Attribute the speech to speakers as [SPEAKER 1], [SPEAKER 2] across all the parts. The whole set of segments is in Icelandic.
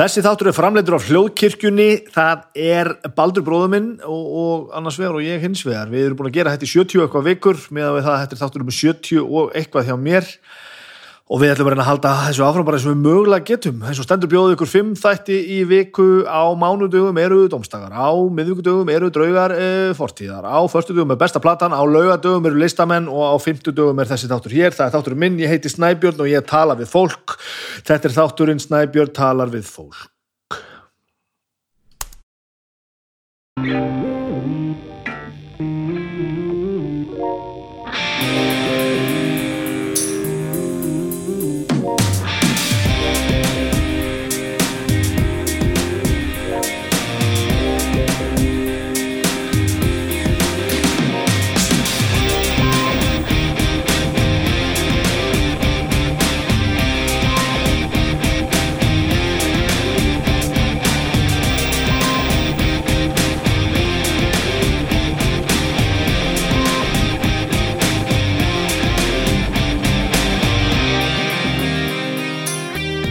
[SPEAKER 1] Þessi þáttur er framleitur af hljóðkirkjunni, það er Baldur bróðuminn og, og annars vegar og ég hins vegar. Við erum búin að gera þetta í 70 eitthvað vikur með að það að þetta er þáttur um 70 og eitthvað hjá mér og við ætlum að reyna að halda þessu áfram bara eins og við mögulega getum. Eins og stendur bjóðu ykkur fimm þætti í viku á mánudögum eru domstagar, á miðvíkudögum eru draugar e, fortíðar, á förstudögum er besta platan, á laugadögum eru listamenn og á fymtudögum er þessi þáttur hér. Það er þátturinn minn, ég heiti Snæbjörn og ég tala við fólk. Þetta er þátturinn Snæbjörn talar við fólk.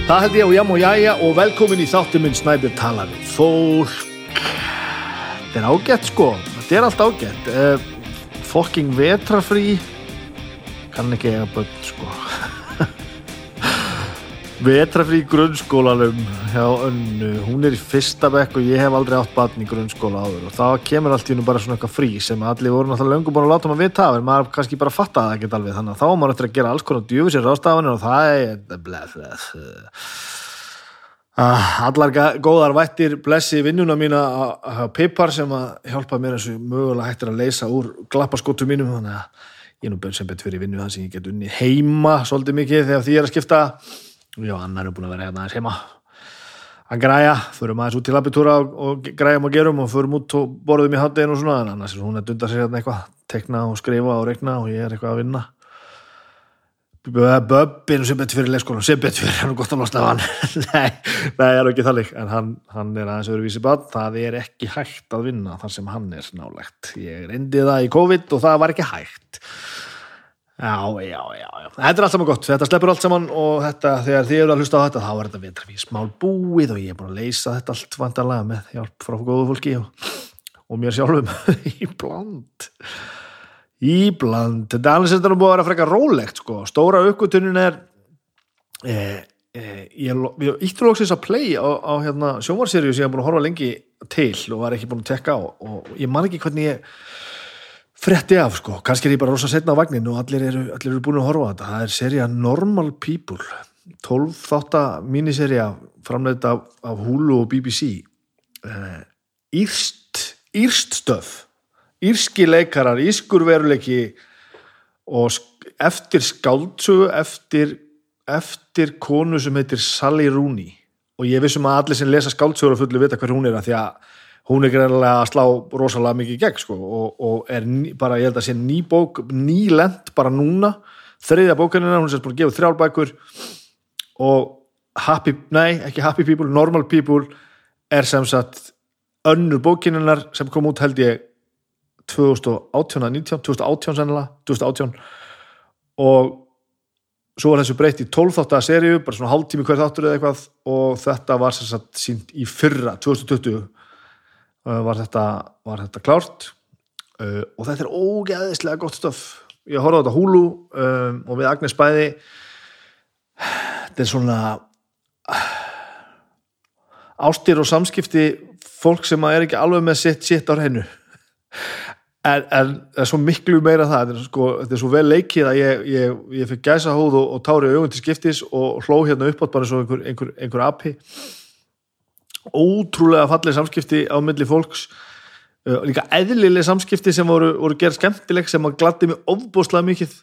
[SPEAKER 1] Það held ég og jam og jæja og velkomin í þáttum minn Snæbjörn tala við fólk. Þetta er ágætt sko, þetta er allt ágætt. Uh, Fokking vetrafrí, kann ekki eiga börn sko. Vetrafrí í grunnskólanum hjá önnu, hún er í fyrsta bekk og ég hef aldrei átt barn í grunnskóla áður. Og þá kemur allt í hennu bara svona eitthvað frí sem allir voru náttúrulega löngu búin að láta maður vita en maður kannski bara fatta það ekkert alveg. Þannig að þá er maður eftir að gera alls konar djúfisir rástafanir og það er blef, blef, uh, allar góðar vættir blessi vinnuna mína hafa pipar sem að hjálpa mér eins og mögulega hættir að leysa úr glappaskóttu mínum þannig að ég er nú bönn sem betur fyrir vinnu það sem ég get unni heima svolítið mikið þegar því ég er að skipta Já, annar er búin að vera hérna aðeins heima. Að græja, förum aðeins út til labitúra og, og græjum og gerum og förum út og borðum í háttegin og svona en annars er hún að dunda sér hérna eitthvað tekna og skrifa og regna og ég er eitthvað að vinna. Böbbin sem betur fyrir leikskólan sem betur fyrir hann og gott að losna af hann. Nei, það er ekki þannig en hann, hann er aðeins öðruvísi bann það er ekki hægt að vinna þar sem hann er nálegt ég reyndi það í COVID og það var ekki hægt Já, já, já, já. Þetta er allt saman gott, þetta sleppur allt saman og þetta, þegar þið eru að hlusta á þetta þá er þetta vetrafís mál búið og ég er búin að leysa þetta allt vantarlega með hjálp frá góðu fólki og, og mér sjálfum. Í bland. Í bland. Þetta er alveg sem þetta nú búið að vera frekar rólegt sko, stóra aukvötunin er eh, eh, ég, ég íttur lóksins að play á, á hérna, sjómarserju sem ég hef búin að horfa lengi til og var ekki búin að tekka á og ég man ekki hvernig ég fretti af sko, kannski er ég bara rosa setna á vagnin og allir eru, allir eru búin að horfa á þetta. Það er seria Normal People 12 þáttar míniserja framleitt af, af Hulu og BBC uh, Írst Írst stöf Írski leikarar, írskur veruleiki og eftir skáldsögu eftir, eftir konu sem heitir Sally Rooney. Og ég vissum að allir sem lesa skáldsögur og fulli vita hver hún er að því að hún er greinlega að slá rosalega mikið gegn sko og, og er ný, bara, ég held að sé ný bók, ný lent bara núna, þriðja bókanina hún er sérst búin að gefa þrjár bækur og happy, nei ekki happy people, normal people er sem sagt önnur bókininnar sem kom út held ég 2018, 2018 sennilega, 2018 og svo var þessu breytt í 12 þáttar seríu, bara svona hálftími hver þáttur eða eitthvað og þetta var sem sagt sínt í fyrra, 2020 var þetta, var þetta klárt? Uh, og þetta er ógeðislega gott stöf ég horfði á þetta húlu um, og við Agnes Bæði. Þetta er svona ástýr og samskipti fólk sem er ekki alveg með sitt sitt á hreinu. En, það er svo miklu meira það. Þetta er, sko, þetta er svo vel leikið að ég, ég, ég fikk gæsa hóð og, og tári augun til skiptis og hló hérna upp átt bara eins og einhver, einhver, einhver api ótrúlega fallið samskipti á milli fólks. Uh, líka eðlileg samskipti sem voru, voru gerð skemmtileg sem gladdi mig ofbúslega mikið.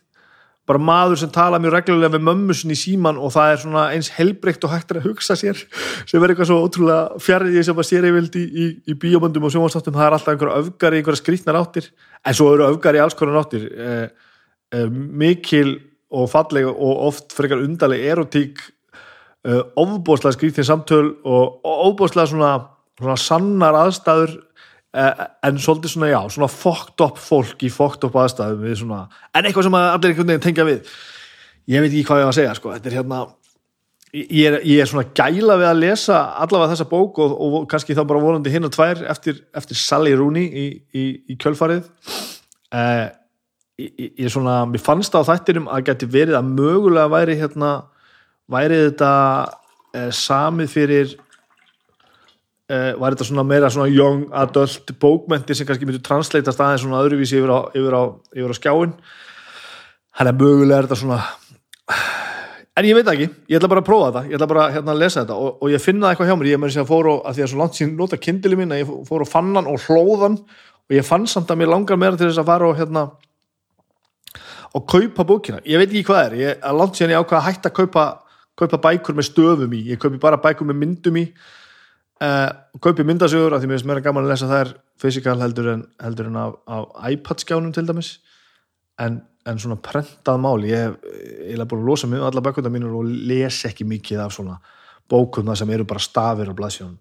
[SPEAKER 1] Bara maður sem tala mjög reglulega við mömmusin í síman og það er svona eins helbreykt og hægt að hugsa sér sem er eitthvað svo ótrúlega fjarrið sem að sér yfirld í, í, í bíomöndum og sjónvastáttum, það er alltaf einhverja öfgar í einhverja skrítnar áttir, en svo eru öfgar í alls konar áttir. Eh, eh, mikil og falleg og oft frekar undarleg erotík uh, ofbóðslega skrítið samtöl og ofbóðslega svona, svona sannar aðstæður uh, en svolítið svona já, svona fucked up fólk í fucked up aðstæðum svona, en eitthvað sem allir einhvern veginn tengja við ég veit ekki hvað ég var að segja sko. þetta er hérna ég er, ég er svona gæla við að lesa allavega þessa bók og, og kannski þá bara vonandi hinn og tvær eftir, eftir Sally Rooney í, í, í kjölfarið uh, ég, ég svona, mér fannst á þættinum að geti verið að mögulega væri hérna, væri þetta uh, samið fyrir uh, var þetta svona meira svona young adult bókmenti sem kannski myndu transleitast aðeins svona öðruvísi yfir á, yfir á, yfir á skjáin hann er mögulega er þetta svona en ég veit ekki, ég ætla bara að prófa þetta ég ætla bara hérna, að lesa þetta. Og, og ég finna eitthvað hjá mér. Ég með þess að fóru, að því að svo langt sín nota kindili mín að ég fóru og fann hann og hlóðan og ég fann samt að mér langar meira til þess að fara og hérna og kaupa bókina, ég veit ekki hvað er. Ég, langt síðan ég ákvaða að hætta að kaupa kaupa bækur með stöfum í, ég kaupi bara bækur með myndum í. Uh, kaupi myndasögur af því mér finnst mér gaman að lesa þær fysikal heldur en, heldur en af, af iPad skjánum til dæmis. En, en svona prentað mál ég hef búin að losa mig um alla bækundar mínur og les ekki mikið af svona bókum það sem eru bara stafir á blaðsjónum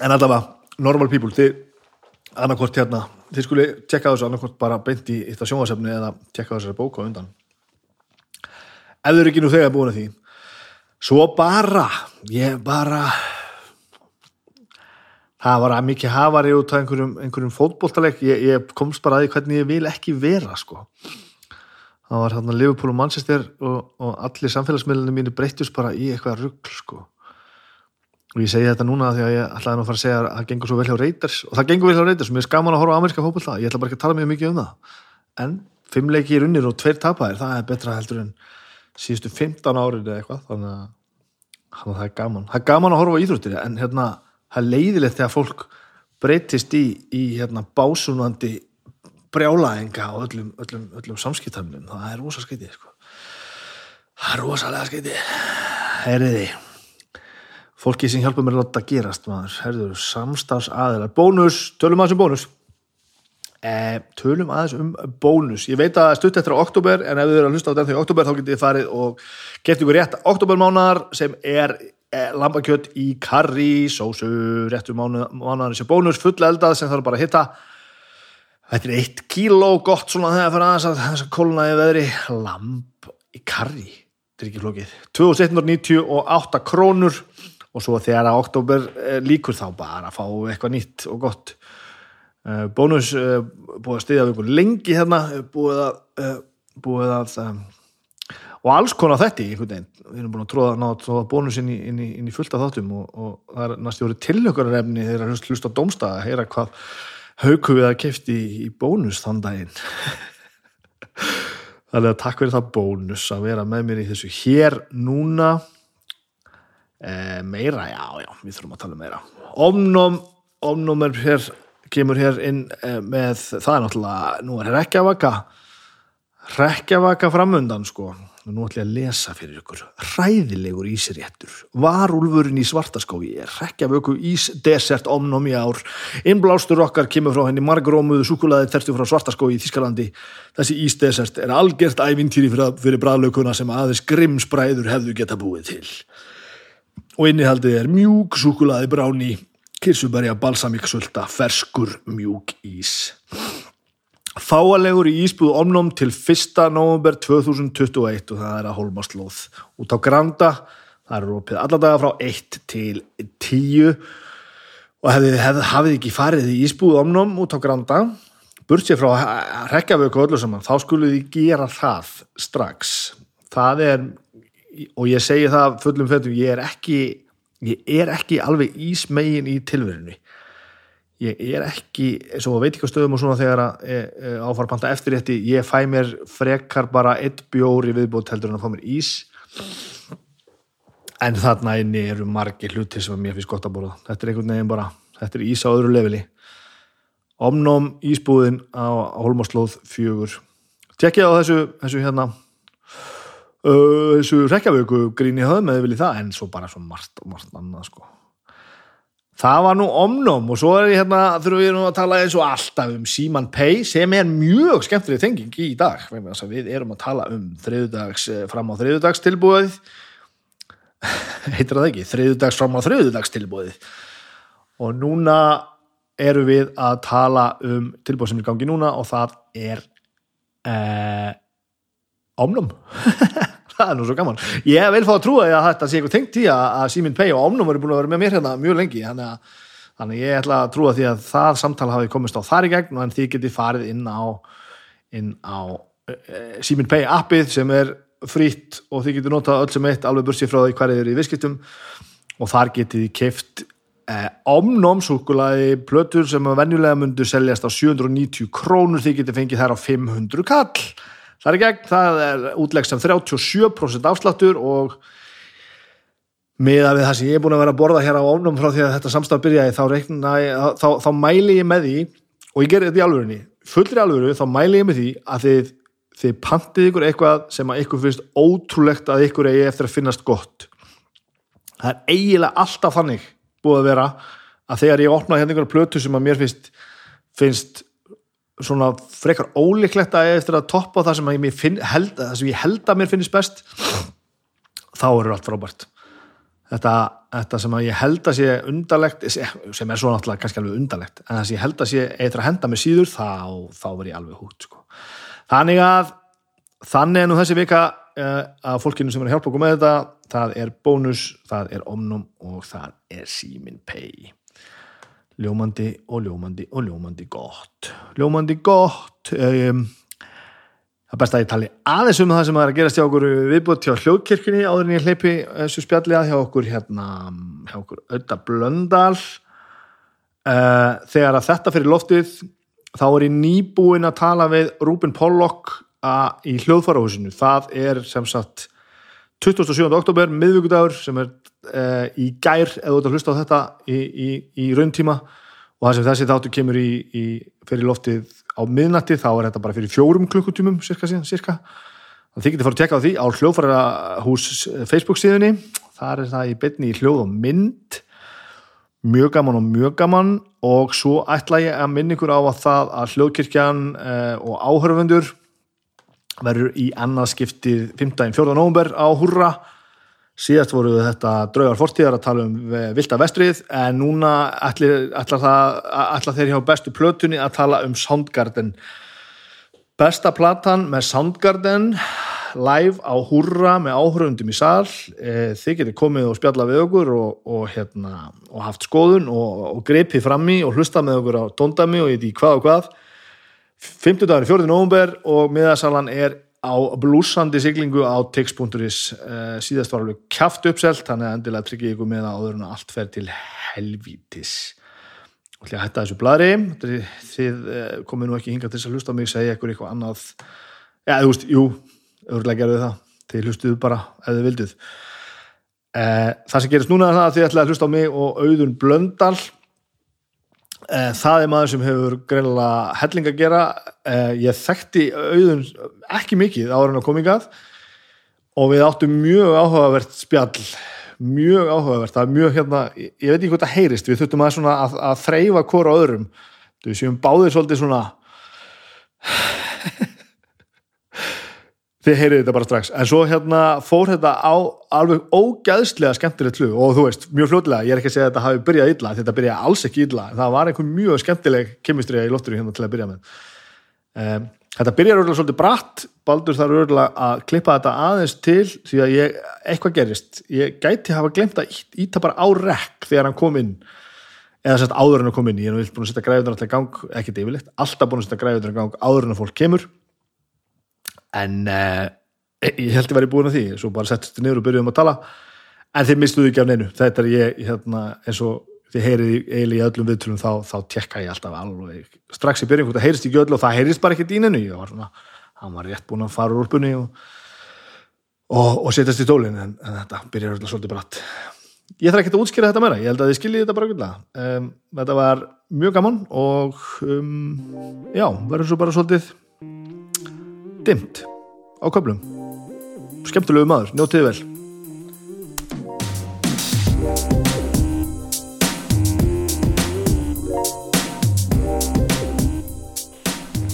[SPEAKER 1] en allavega normal people, þið annarkort hérna, þið skuli tjekka þessu annarkort bara beint í þetta sjónasefni eða tjekka þessari bóku á undan ef þau eru ekki nú þegar búin að því. Svo bara ég bara það var að mikið hafari út af einhverjum, einhverjum fótboltaleg ég, ég komst bara að því hvernig ég vil ekki vera sko. Það var hérna Liverpool og Manchester og, og allir samfélagsmiðlunum mínu breytjus bara í eitthvað ruggl sko. Og ég segi þetta núna því að ég ætlaði nú að fara að segja að það gengur svo vel hjá Reiters og það gengur vel hjá Reiters og mér er skaman að horfa á ameríska fótbolta. Ég ætla bara ekki að tala mjög mikið um það. En fimm leiki í runnir og tveir tapæðir það er betra heldur en síðustu 15 árið eða eitthvað þannig að, þannig að það er gaman. Það er gaman að horfa á íþróttir en hérna það er leiðilegt þegar fólk breytist í, í hérna básunandi brjálaenga og öllum, öllum, öllum samskiptamnum það er rosa skeitið sko. það er rosalega skeitið heyriði fólki sem hjálpa mér að láta gerast maður, herður, samstafs aðeinar bónus, tölum aðeins um bónus tölum aðeins um bónus, ég veit að stutt eftir á oktober en ef þið eru að hlusta á den þegar oktober þá getið þið farið og gett ykkur rétt oktobermánar sem er e, lambakjött í karri sósu, réttur mánuðar sem bónus, full eldað sem þarf bara að hitta. Þetta er eitt kíló gott svona þegar það fyrir aðeins að þess að kóluna í veðri. Lamb í karri þetta er ekki flókið 2198 krónur. Og svo þegar að oktober líkur þá bara að fá eitthvað nýtt og gott bónus búið að stiðja við einhvern lengi hérna búið að, búið að og alls konar þetta í einhvern veginn. Við erum búin að tróða, tróða bónus inn í, inn í, inn í fullta þáttum og, og það er næstu orðið tilhjökkarrefni þegar það hlust á domstað að heyra hvað hauku við að kefti í, í bónus þann daginn. Þannig að takk fyrir það bónus að vera með mér í þessu hér núna. E, meira, já, já, við þurfum að tala meira. Omnum, omnum er hér kemur hér inn e, með það er náttúrulega, nú er rekjavaka rekjavaka framundan sko. Nú ætlum ég að lesa fyrir ykkur. Hræðilegur ísréttur. Varúlfurinn í svartaskói rekjavöku ísdesert omnum í ár. Innblástur okkar kemur frá henni margrómuðu súkulaði tertu frá svartaskói í Þískalandi þessi ísdesert er algjört ævintýri fyrir bræðlaukuna sem aðeins grimsbræður hefðu geta búið til. Og innihaldið er mjúk súkulaði bráni kirsubærja balsamíksölda ferskur mjúk ís. Fáalegur í Ísbúð Omnum til 1. november 2021 og það er að Holmaslóð út á Granda, það er rópið alladaga frá 1 til 10 og hefði, hefði, hafið ekki farið í Ísbúð Omnum út á Granda. Burt sér frá rekjavöku öllu saman, þá skulle þið gera það strax. Það er, og ég segi það fullum fötum, ég er ekki ég er ekki alveg ísmegin í tilverinu ég er ekki, eins og veit ekki á stöðum og svona þegar að e, e, áfarpanta eftirrétti, ég fæ mér frekar bara eitt bjóri viðbútt heldur en að fá mér ís. En þarna inni eru margir hluti sem mér finnst gott að bóla þetta er einhvern veginn bara, þetta er ís á öðru leveli. Omnóm ísbúðin á Holmarslóð fjögur. Tekja á þessu, þessu hérna uh, þessu rekjavöku gríni höfð með vilji það en svo bara svo margt og margt annað sko Það var nú omnum og svo er ég hérna, þurfum við nú að tala eins og alltaf um Síman Pay sem er mjög skemmtileg tenging í dag. Við erum að tala um þriðudags eh, fram á þriðudags tilbúið, heitir það ekki, þriðudags fram á þriðudags tilbúið og núna eru við að tala um tilbúið sem er gangi núna og það er eh, omnum. það er nú svo gaman. Ég vil fá að trúa því að þetta sé eitthvað tengt í að, Simin Pei og Omnum eru búin að vera með mér hérna mjög lengi þannig ég ætla að trúa því að það samtal hafi komist á þar í gegn en þið getið farið inn á á uh, Simin Pei appið sem er frýtt og þið getið notað öll sem eitt alveg bursið frá því hverju eru í viðskiptum og þar getið þið keift eh, omnómsúkulaði plötur sem venjulega myndu seljast á 790 krónur þið getið fengið þær á 500 kall það er gegn, það er útlegst sem 37% afsláttur og miða við það sem ég er búin að vera að borða hér á ofnum frá því að þetta samstaf byrjaði þá, reikna, þá, þá mæli ég með því og ég gerir þetta í alvörunni fullri alvöru þá mæli ég með því að þið, þið pantið ykkur eitthvað sem að ykkur finnst ótrúlegt að ykkur eigi eftir að finnast gott. Það er eiginlega alltaf þannig búið að vera að þegar ég opna hérna einhverja plötu sem að mér finnst finnst svona frekar ólíklegt að eftir að toppa það sem ég finn, held, það sem ég held að mér finnst best þá eru allt frábært. Þetta, þetta sem ég held að sé undarlegt sem er svo náttúrulega kannski alveg undarlegt en það sem ég held að sé eitthvað að henda mig síður þá, þá verð ég alveg hút sko. þannig að þannig er nú þessi vika uh, að fólkinu sem er að hjálpa okkur með þetta. Það er bónus, það er omnum og það er símin pay ljómandi og ljómandi og ljómandi gott ljómandi gott um, það er best að ég tali aðeins um það sem er að gerast hjá okkur viðbútt hjá hljóðkirkjunni áður en ég hleypi þessu spjalli að hjá okkur hérna, hjá okkur Ötta Blöndal uh, þegar að þetta fyrir loftið þá er ég nýbúin að tala við Rúben Pollock í hljóðfarahúsinu það er sem sagt 27. oktober, miðvíkudagur sem er uh, í gær eða út að hlusta á þetta í, í, í rauntíma og það sem þessi þáttu kemur í, fyrir loftið á miðnatti þá er þetta bara fyrir fjórum klukkutímum cirka síðan, cirka þannig þið getur fara að tekka á því á hljóðfarahús eh, Facebook síðunni, þar er það í betni í hljóð og mynd mjög gaman og mjög gaman og svo ætla ég að minna ykkur á að það að hljóðkirkjan uh, og áhörfundur verður í annað skiptið 15. 14. november á Hurra síðast voru þetta draugar fortíðar að tala um Vilda Vestrið en núna ætla þeir hjá bestu plötunni að tala um Soundgarden besta platan með Soundgarden live á Hurra með áhörundum í sal e, þið getur komið og spjalla við okkur og, og, hérna, og haft skoðun og, og greipið frammi og hlusta með okkur á tóndami og í hvað og hvað 50 dagar í 4. november og miðasalan er á blúsandi siglingu á tix.is uh, síðast var alveg kæft uppselt þannig að endilega tryggja ykkur með að áður en allt fer til helvítis. Og hljóða að hætta þessu bladri þið uh, komið nú ekki hinga til að hlusta mig segja ykkur eitthvað annað. Já, þú veist, jú, örgulega gerðu það. Þið hlustuðu bara ef þið vilduð uh, það sem gerist núna er það að þið ætlaði að hlusta á mig og auðun Blöndal. Eh, það er maður sem hefur greinlega helling að gera. Eh, ég þekkti auðun ekki mikið ára en að komingað og við áttum mjög áhugavert spjall. Mjög áhugavert. Það er mjög hérna, ég veit ekki hvort það heyrist. Við þurftum að, að, að þreyfa hvora öðrum. Við séum báðir svolítið svona þið heyrið þetta bara strax. En svo hérna fór þetta á alveg ógæðslega skemmtilegt hlu og þú veist, mjög fljóðlega, ég er ekki að segja að þetta hafi byrjað illa þetta byrjaði alls ekki illa, það var einhvern mjög skemmtileg kemistrija í loftur hérna til að byrja með. Um, þetta byrjar örgulega svolítið bratt, Baldur þarf örgulega að klippa þetta aðeins til því að ég, eitthvað gerist. Ég gæti hafa glemt að íta bara á rekk þegar hann kom inn. Eða sérst áður en hann kom inn, ég nú búin að setja græðunar alltaf í gang, ekkert yfirleitt, alltaf búin að setja græðunar í gang áður en að fólk kemur en uh, ég held að ég væri búin að því svo bara settist niður og byrjuðum að tala. En þeir mistuðu ekki af neinu. Þetta er ég hérna, eins og þið heyrið eiginlega í öllum viðtrúum þá, þá tjekka ég alltaf alveg. Strax í byrjun hvort það heyrist ekki öll og það heyrist bara ekki dýninu var svona, hann var rétt búin að fara úr úrpunni og, og, og setjast í tólin en, en þetta byrjar alltaf svolítið brætt ég þarf ekki að útskýra þetta meira ég held að þið skiljið þetta bara gulla um, þetta var mjög gaman og um, já, verður svo bara svolítið dimt á köflum. Skemmtilegu maður, njótið vel.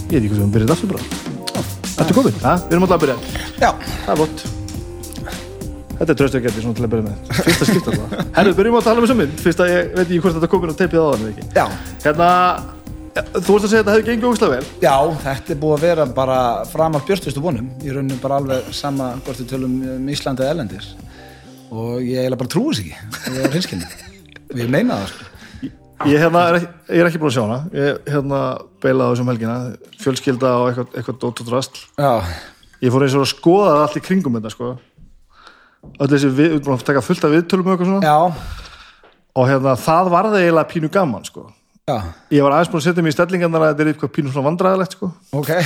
[SPEAKER 1] Ég veit ekki hvað sem byrjaði aftur bara. Þetta er komið, við erum alltaf að byrja.
[SPEAKER 2] Já.
[SPEAKER 1] Það er vott. Þetta er tröstökjætti svona til að byrja með. Fyrsta skipta alltaf. Herru, byrjum að tala með sömur Fyrst að ég veit ekki hvort þetta komið og teipið á þannig ekki.
[SPEAKER 2] Já.
[SPEAKER 1] Hérna, þú vorst að segja að þetta hefði gengið ógislega vel.
[SPEAKER 2] Já, þetta er búið að vera bara fram af björtustu vonum. Í rauninu bara alveg sama hvort við tölum um Íslandi eða Erlendis. Og ég eiginlega bara trúi þess ekki. Ég er hinskinni og ég meina það sko.
[SPEAKER 1] Ég, hérna, er, ekki, ég er ekki búin að sjá hana. Ég hérna, beilaði á þessum helgina. Fjölskylda og eitthvað, eitthvað dótt og drast Ég fór eins og að skoða það allt í kringum þetta sko. Öll þessi við, við búin að taka fullt af viðtölum Og hérna, það var það eiginlega pínu gaman sko.
[SPEAKER 2] Já,
[SPEAKER 1] Ég var aðeins búin að setja mig í stellingarnar að þetta er eitthvað pínu svona vandræðilegt sko.
[SPEAKER 2] ok.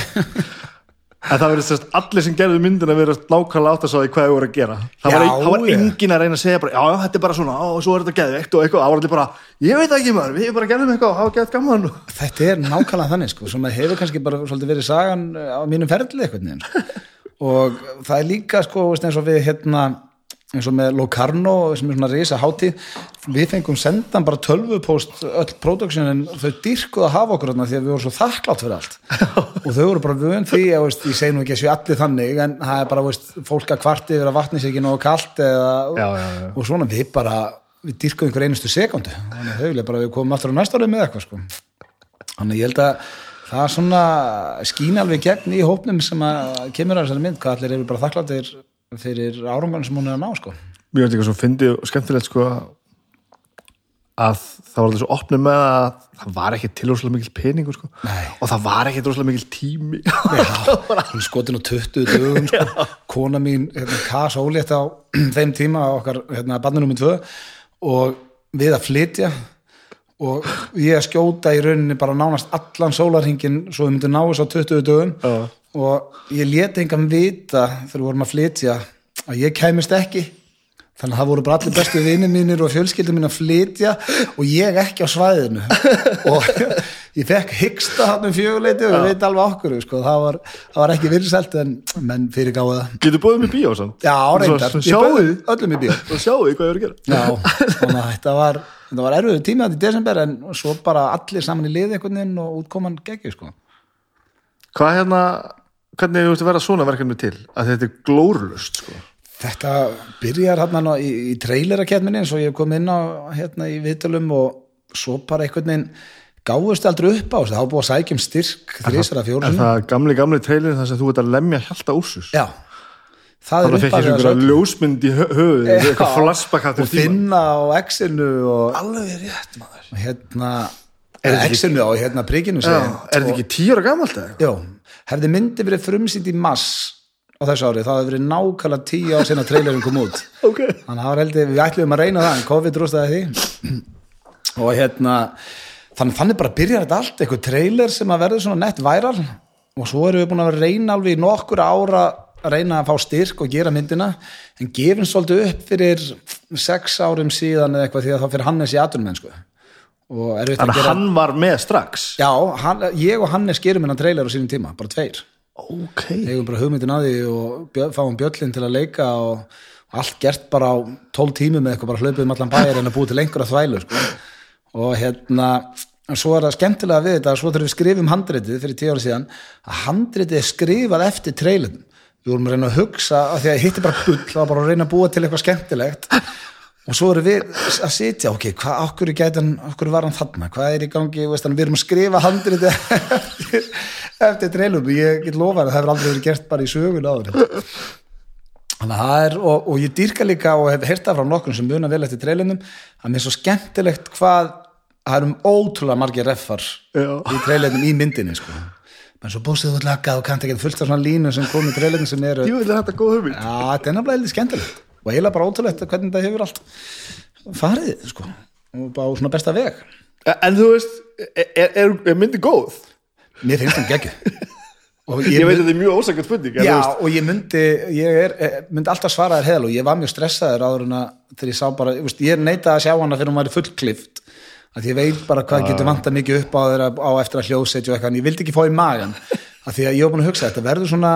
[SPEAKER 1] En það verið sérst allir sem gerðu myndin að vera nákvæmlega átt að sá því hvað þau voru að gera. Það var,
[SPEAKER 2] Já,
[SPEAKER 1] ein, það var engin að reyna að segja bara, já, þetta er bara svona, og svo er þetta geðveikt og eitthvað, það var allir bara, ég veit ekki maður, við bara gerðum eitthvað og hafa geðt gaman
[SPEAKER 2] Þetta er nákvæmlega þannig sko, sem hefur kannski bara verið sagan á mínum ferli eitthvað og það er líka sko veist, eins og við hérna eins og með Locarno sem er svona risa hátíð við fengum sendan bara tölvupóst öll produktionin, þau dyrkuð að hafa okkur þarna því að við vorum svo þakklátt fyrir allt og þau voru bara vön því að veist, ég segi nú ekki að séu allir þannig en það er bara veist, fólk að kvarti yfir að vatni sér ekki nógu kalt eða,
[SPEAKER 1] Já, já, já.
[SPEAKER 2] og svona við bara við dyrkuðum einhver einustu sekundu þannig að þau bara við komum aftur á næsta árið með eitthvað sko. þannig ég held að það er svona skín alveg gegn í hópnum sem að kemur að þessari mynd hvað allir eru bara þakkláttir fyrir árangan sem hún er að ná sko.
[SPEAKER 1] Mér finnst eitthvað svo fyndið og skemmtilegt sko að það var allir svo opnum með að það var ekki til rosalega mikil peningur sko
[SPEAKER 2] Nei.
[SPEAKER 1] og það var ekki rosalega mikil tími
[SPEAKER 2] hún er skotin á 20 dögum sko. kona mín, hérna, Kas Ólétt á þeim tíma á okkar hérna, barninúmi 2 og við að flytja og ég skjóta í rauninni bara nánast allan sólarhingin svo við myndum ná þess á 20 dögum.
[SPEAKER 1] Já.
[SPEAKER 2] og ég leti engan vita þegar við vorum að flytja að ég kæmist ekki. Þannig að það voru bara allir bestu vinir mínir og fjölskyldur mín að flytja og ég ekki á svæðinu. Og ég fekk hyggsta hann um fjöguleiti og ég veit alveg okkur sko. það, var, það var ekki virðselt en menn fyrir gáða
[SPEAKER 1] Getur búið með bíó sann
[SPEAKER 2] Já, reyndar, ég bauð öllum í bíó.
[SPEAKER 1] Og sjáu því hvað ég er að gera?
[SPEAKER 2] Já, að þetta var var erfiðu tími þetta í desember en svo bara allir saman í liði einhvern veginn og útkoman geggi sko.
[SPEAKER 1] Hvað hérna, hvernig þú veist að vera svona verkefni til? Að þetta er glórulust sko.
[SPEAKER 2] Þetta byrjar hérna í, í trailerakeppninni eins og ég kom inn á hérna í viðtölum og svo bara einhvern veginn gáðust aldrei upp á þessu, það var búið að sækja um styrk þrísara
[SPEAKER 1] Er
[SPEAKER 2] fjórum.
[SPEAKER 1] það gamli, gamli trailer þar sem þú ert að lemja hjalta úrsus
[SPEAKER 2] Já, það
[SPEAKER 1] Þannig
[SPEAKER 2] er
[SPEAKER 1] að fekk ég
[SPEAKER 2] upphafið að
[SPEAKER 1] einhverja
[SPEAKER 2] þessu.
[SPEAKER 1] ljósmynd í hö- höfuðið eitthvað flashback
[SPEAKER 2] og
[SPEAKER 1] tíma
[SPEAKER 2] finna á X-inu og
[SPEAKER 1] Alveg rétt maður.
[SPEAKER 2] Og hérna
[SPEAKER 1] Er þetta ekki-
[SPEAKER 2] X-inu og hérna prikinu
[SPEAKER 1] Já, er þetta ekki tíu ára gamalt eða?
[SPEAKER 2] Já, hefði myndi verið frumsýnd í mass á þessu ári, það hefði verið nákvæmlega tíu ár sinna trailerin kom út.
[SPEAKER 1] Ok.
[SPEAKER 2] Þannig að það var heldur, við ætlum að reyna það en COVID rústaði því. Og hérna þannig, þannig bara byrjar þetta allt, eitthvað trailer sem að verður svona nett væral og svo erum við búin að reyna alveg í nokkur ára að reyna að fá styrk og gera myndina. En gefum svolítið upp fyrir sex árum síðan eða eitthvað því að þá fyrir Hannes í atunum og við að
[SPEAKER 1] Þannig að
[SPEAKER 2] gera
[SPEAKER 1] hann var með strax?
[SPEAKER 2] Já, hann, ég og Hannes gerum hennan trailer á sínum tíma, bara tveir.
[SPEAKER 1] Ok.
[SPEAKER 2] Eigum bara hugmyndin að því og bjö, fáum bjöllin til að leika og, allt gert bara á 12 tímum með eitthvað bara hlaupið um allan bæjar en að búið til lengur að þvælu sko. Og hérna svo er það skemmtilega við þetta svo þegar við skrifum handritið fyrir tíu ára síðan að handritið er skrifað eftir trailerum við vorum að reyna að hugsa að því að hitti bara bull, var bara að reyna að búa til eitthvað skemmtilegt. Og svo erum við að sitja ok, hvað, okkur, gætan, okkur var hann þarna? Hvað er í gangi, veist, við erum að skrifa handrið eftir, eftir treylum ég get lofa að það hefur aldrei verið gert bara í sögun áður. Er, og, og ég dýrka líka og hef heyrta frá nokkrum sem muna vel eftir treylunum að mér er svo skemmtilegt hvað það er um ótrúlega margir reffar
[SPEAKER 1] Já.
[SPEAKER 2] í treylunum í myndinni sko. menn svo bústið út lagað og kannt ekki fullt af svona línu sem kom í treylunum sem eru
[SPEAKER 1] Jú, er þetta góð hugmynd
[SPEAKER 2] Já, þetta er nefnilega heldur skemmtilegt og eiginlega bara ótrúlegt hvernig þetta hefur allt farið, sko og bara á svona besta veg
[SPEAKER 1] En þú veist, er, er, er myndi góð?
[SPEAKER 2] Mér finnst geggju og
[SPEAKER 1] Ég,
[SPEAKER 2] ég,
[SPEAKER 1] veit að þetta er mjög ósakvæmt en
[SPEAKER 2] Já, og ég myndi ég er, myndi alltaf svara þér heðal og ég var mjög stressaður áður en að þegar ég sá bara, ég, veist, ég neita að sjá hana fyrir hún væri fullklift að ég veit bara hvað getur vantað mikið upp á þeirra á eftir að hljóðsetja og eitthvað, en ég vildi ekki fá í magan að því að ég var búin að hugsa, þetta verður svona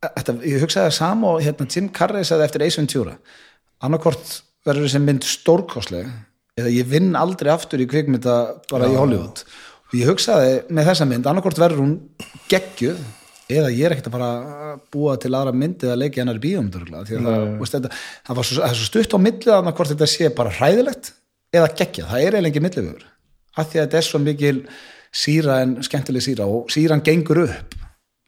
[SPEAKER 2] þetta, ég hugsaði það sama og hérna Jim Carrey sagði eftir Ace Ventura annarkvort verður þessi mynd stórkostleg eða ég vinn aldrei aftur í kvikmynda bara í Hollywood. Og ég hugsaði með þessa mynd, annarkvort verður hún geggjuð eða ég er ekkert að bara búa til aðra myndi eða leiki hennar í að það, þetta, það var svo, það svo stutt á millið að hvort þetta sé bara hræðilegt eða geggjað, það er eiginlega ekki millivegur af því að þetta er svo mikil síra en skemmtileg síra og síran gengur upp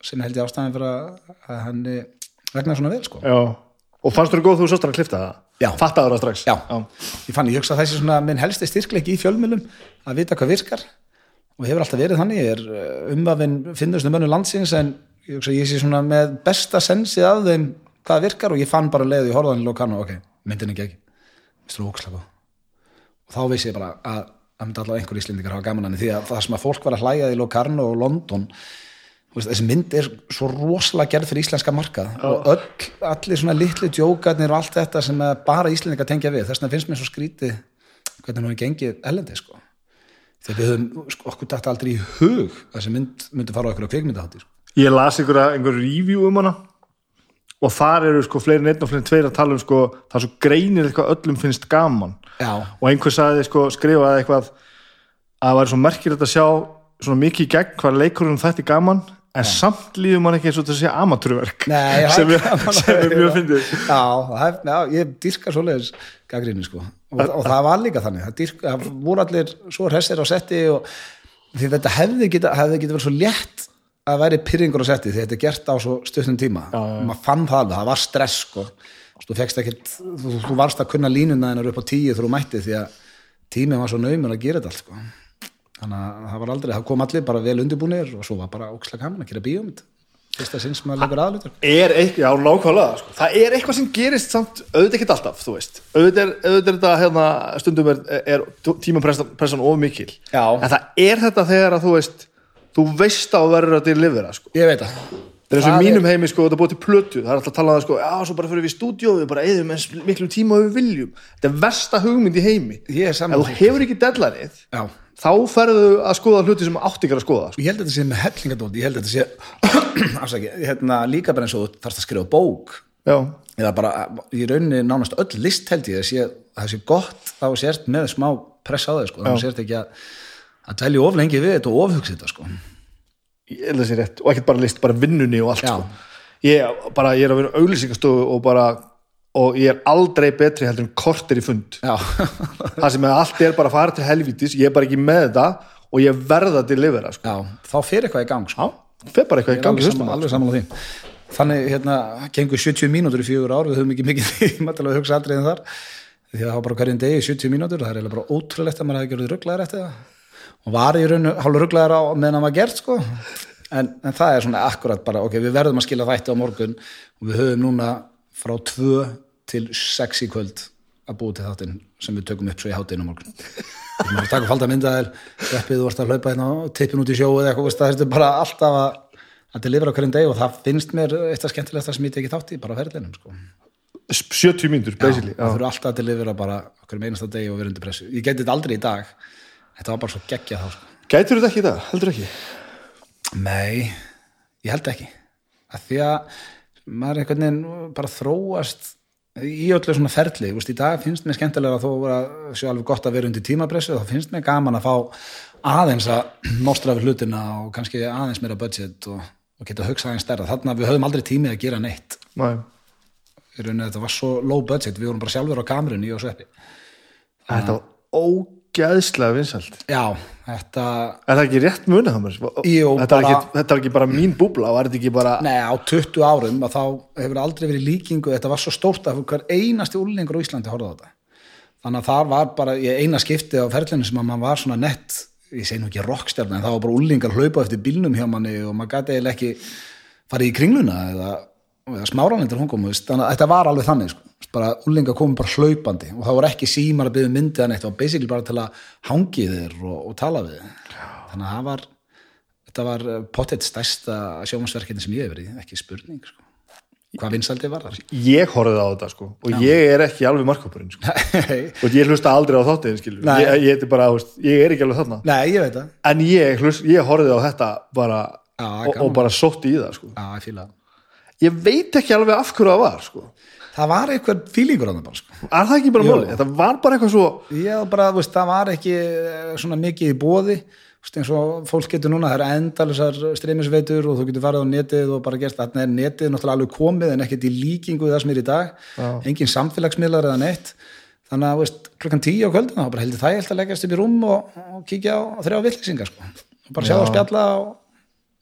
[SPEAKER 2] sem held ég ástæðan fyrir að hann vegna svona vel sko
[SPEAKER 1] Já. Og fannst þú góð þú sást hann að klifta það?
[SPEAKER 2] Já.
[SPEAKER 1] Fattaður það strax?
[SPEAKER 2] Já. ég fann, ég hugsa þessi svona minn helsti styrkleiki í fjölmjölum að vita hvað virkar og hefur alltaf verið þannig, ég er umvafinn finnustu mönnum landsins en ég hugsa ég sé svona með besta sensið af þeim hvað virkar og ég fann bara leið í horfðan í Locarno, ok, myndin ekki ekki mistur ókslega og þá vissi ég bara að það myndi allavega einhver íslendingar hafa gaman hann því að það sem að fólk var að hlæja í Locarno og London veist, þessi mynd er svo rosalega gerð fyrir íslenska markað og öll, allir svona litli djókarnir og allt þetta sem bara íslendingar tengja við þess vegna finnst mér svo skrítið hvernig hún gengið elendi sko. þegar við höfum sko, okkur dætt aldrei í hug þessi mynd myndi fara á okkur á kvikmyndahátti sko.
[SPEAKER 1] Ég las einhverja, einhver review um hana og þar eru sko fleiri neitt og fleiri tveir að tala um sko það er svo greinir eitthvað öllum finnst gaman.
[SPEAKER 2] Já,
[SPEAKER 1] og einhver sagði sko skrifaði eitthvað að það væri svo merkilegt að sjá svona mikið í gegn hvað leikurinn þætti gaman en samt líður mann ekki eins og þetta sé amatúrverk
[SPEAKER 2] Nei,
[SPEAKER 1] sem,
[SPEAKER 2] er
[SPEAKER 1] er- er mjög fyndið.
[SPEAKER 2] Já, er, já, ég dyrka svoleiðis gaggrinni sko. Og, og það var líka þannig. Það, dyrka, það voru allir svo hressir á setti og því þetta hefði geta, hefði geta verið svo létt að væri pyrringur á setti því þetta er gert á svo stuttum tíma. Já, já. maður fann það alveg, það var stress sko. Þú, ekkit, þú, þú varst að kunna línuna hennar upp á tíu þú mætti því að tíminn var svo naumur að gera þetta allt sko. Þannig að það var aldrei, það kom allir bara vel undirbúnir og svo var bara ókslega gaman að gera bíómynd. Fyrsta sinn sem maður leikur aðlutur
[SPEAKER 1] er eitthvað, já nákvæmlega sko. það er eitthvað sem gerist samt auðvitað ekki alltaf, þú veist. Auðvitað auðvitað er þetta hérna, stundum er, er tímapressan of mikil.
[SPEAKER 2] Já.
[SPEAKER 1] en það er þetta þegar að þú veist þú veist að þú verður að delivera sko.
[SPEAKER 2] ég veit það.
[SPEAKER 1] Það er eins og mínum heimi sko, þetta er búið til plötu. Það er alltaf að tala um það sko, já, svo bara fyrir við í stúdíó við bara eðum eins miklum tíma og við viljum. Þetta er versta hugmynd í heimi.
[SPEAKER 2] Ég er
[SPEAKER 1] ef
[SPEAKER 2] saman
[SPEAKER 1] þú hefur ekki deadlineið
[SPEAKER 2] Já,
[SPEAKER 1] þá ferðu að skoða hluti sem átt ekki að skoða sko.
[SPEAKER 2] og ég held að þetta sé með hellingadótt ég held að þetta sé afsaki, hérna, líka bara eins og þú þarfst að skrifa bók.
[SPEAKER 1] Já,
[SPEAKER 2] eða bara í rauninni nánast öll list held ég að að það sé gott þá sért með smá press á þau sko. þá sért ekki að, að dvelja of lengi við þetta og ofhugsa þetta sko.
[SPEAKER 1] ég held að það sé rétt og ekkert bara list, bara vinnunni og allt sko. ég, bara, ég er að vinna auglýsingastofu og bara og ég er aldrei betri heldur en kortir í fund það sem er allt er bara að fara til helvítis ég er bara ekki með þetta og ég verða til lifera sko.
[SPEAKER 2] já, þá fer eitthvað í gang sko.
[SPEAKER 1] já, fer bara eitthvað í gangi
[SPEAKER 2] alveg, saman, alveg saman á því þannig hérna, gengur 70 mínútur í fjögur ár við höfum ekki mikið tíma til að hugsa aldrei en þar því að það var bara hverjum degi 70 mínútur það er bara ótrúlegt að maður hefði gerðið rugglaðir eftir það og var í rauninu hálfur rugglaðir á meðan hann var gert sko. En, en það er svona akkurat bara ok, við verðum að skila þætti á morgun og við höfum núna frá 2 til 6 í kvöld að búa til þáttinn sem við tökum upp svo í hátinn á morgun. Við erum að taka falda myndaðir reppið þú ert að hlaupa hérna og tippin út í sjóu eða eitthvað, það er bara alltaf að að delivera hverjum deg og það finnst mér eitt af skemmtilegt sem ég tekið þátt í bara á ferðinum sko.
[SPEAKER 1] 70 mínútur, basically
[SPEAKER 2] það þurfa alltaf að delivera bara hverjum einasta deg og vera undir pressu. Ég geti þetta aldrei í dag þetta var bara svo geggja þá sko.
[SPEAKER 1] gætur þetta ekki dag, heldur ekki?
[SPEAKER 2] Nei, ég held ekki. Að því að maður einhvern veginn bara þróast í öllu svona ferli, þú veist, í dag finnst mér skemmtilega að þó að sé alveg gott að vera undir tímapressu, þá finnst mér gaman að fá aðeins að nostra við hlutina og kannski aðeins meira budget og, og geta að hugsa aðeins stærra, þarna við höfum aldrei tími að gera neitt.
[SPEAKER 1] Nei.
[SPEAKER 2] í rauninni þetta var svo low budget, við vorum bara sjálfur á kamerunni og sveppi
[SPEAKER 1] þetta var ógæðslega vinsælt
[SPEAKER 2] já, þetta
[SPEAKER 1] er það ekki rétt munið það mér? Þetta,
[SPEAKER 2] bara-
[SPEAKER 1] var ekki bara mín búbla bara
[SPEAKER 2] Nei, á 20 árum þá hefur aldrei verið líkingu, þetta var svo stórt að hver einasti úrlingur á Íslandi horfði á þetta þannig að það var bara eina skipti á ferlinu sem að maður var svona nett ég segi nú ekki rockstjarn en það var bara úrlingar hlaupa eftir bílnum hjá manni og maður gæti eiginlega ekki farið í kringluna eða, eða kom veist, þannig að þetta var alveg þannig sko. Bara úrlingar komum bara hlaupandi og það voru ekki símar að byggja myndið en eitt, það var basically bara til að hangi þér og, og tala við þannig að það var þetta var pottet stærsta sjómasverkinni sem ég hef verið, ekki spurning sko. hvað vinsaldi var þar
[SPEAKER 1] ég horfði á þetta sko og ég er ekki alveg markkópurinn sko. Og ég hlusta aldrei á þáttiðin skilur ég, ég, bara, ég er ekki alveg þarna.
[SPEAKER 2] Nei, ég það.
[SPEAKER 1] En ég, ég horfði á þetta bara
[SPEAKER 2] Já,
[SPEAKER 1] og, og bara sótti í það sko.
[SPEAKER 2] Já, það.
[SPEAKER 1] Ég veit ekki alveg af hverju það var sko.
[SPEAKER 2] Það var eitthvað fílingur á það bara sko.
[SPEAKER 1] er það ekki bara máli, þetta var bara eitthvað svo
[SPEAKER 2] Já, bara, veist, það var ekki eh, svona mikið í bóði veist, eins og fólk getur núna, það eru endalusar streymisveitur og þú getur farið á netið og bara gerst, þarna er netið náttúrulega alveg komið en ekkert í líkingu það sem er í dag
[SPEAKER 1] Já.
[SPEAKER 2] engin samfélagsmiðlar eða neitt þannig að, veist, klukkan tíu á kvöldin þá bara heldur það ég að leggjast upp í rúm og, og kíkja á, þrjá vittlýsingar sko. og bara sjá það spjalla og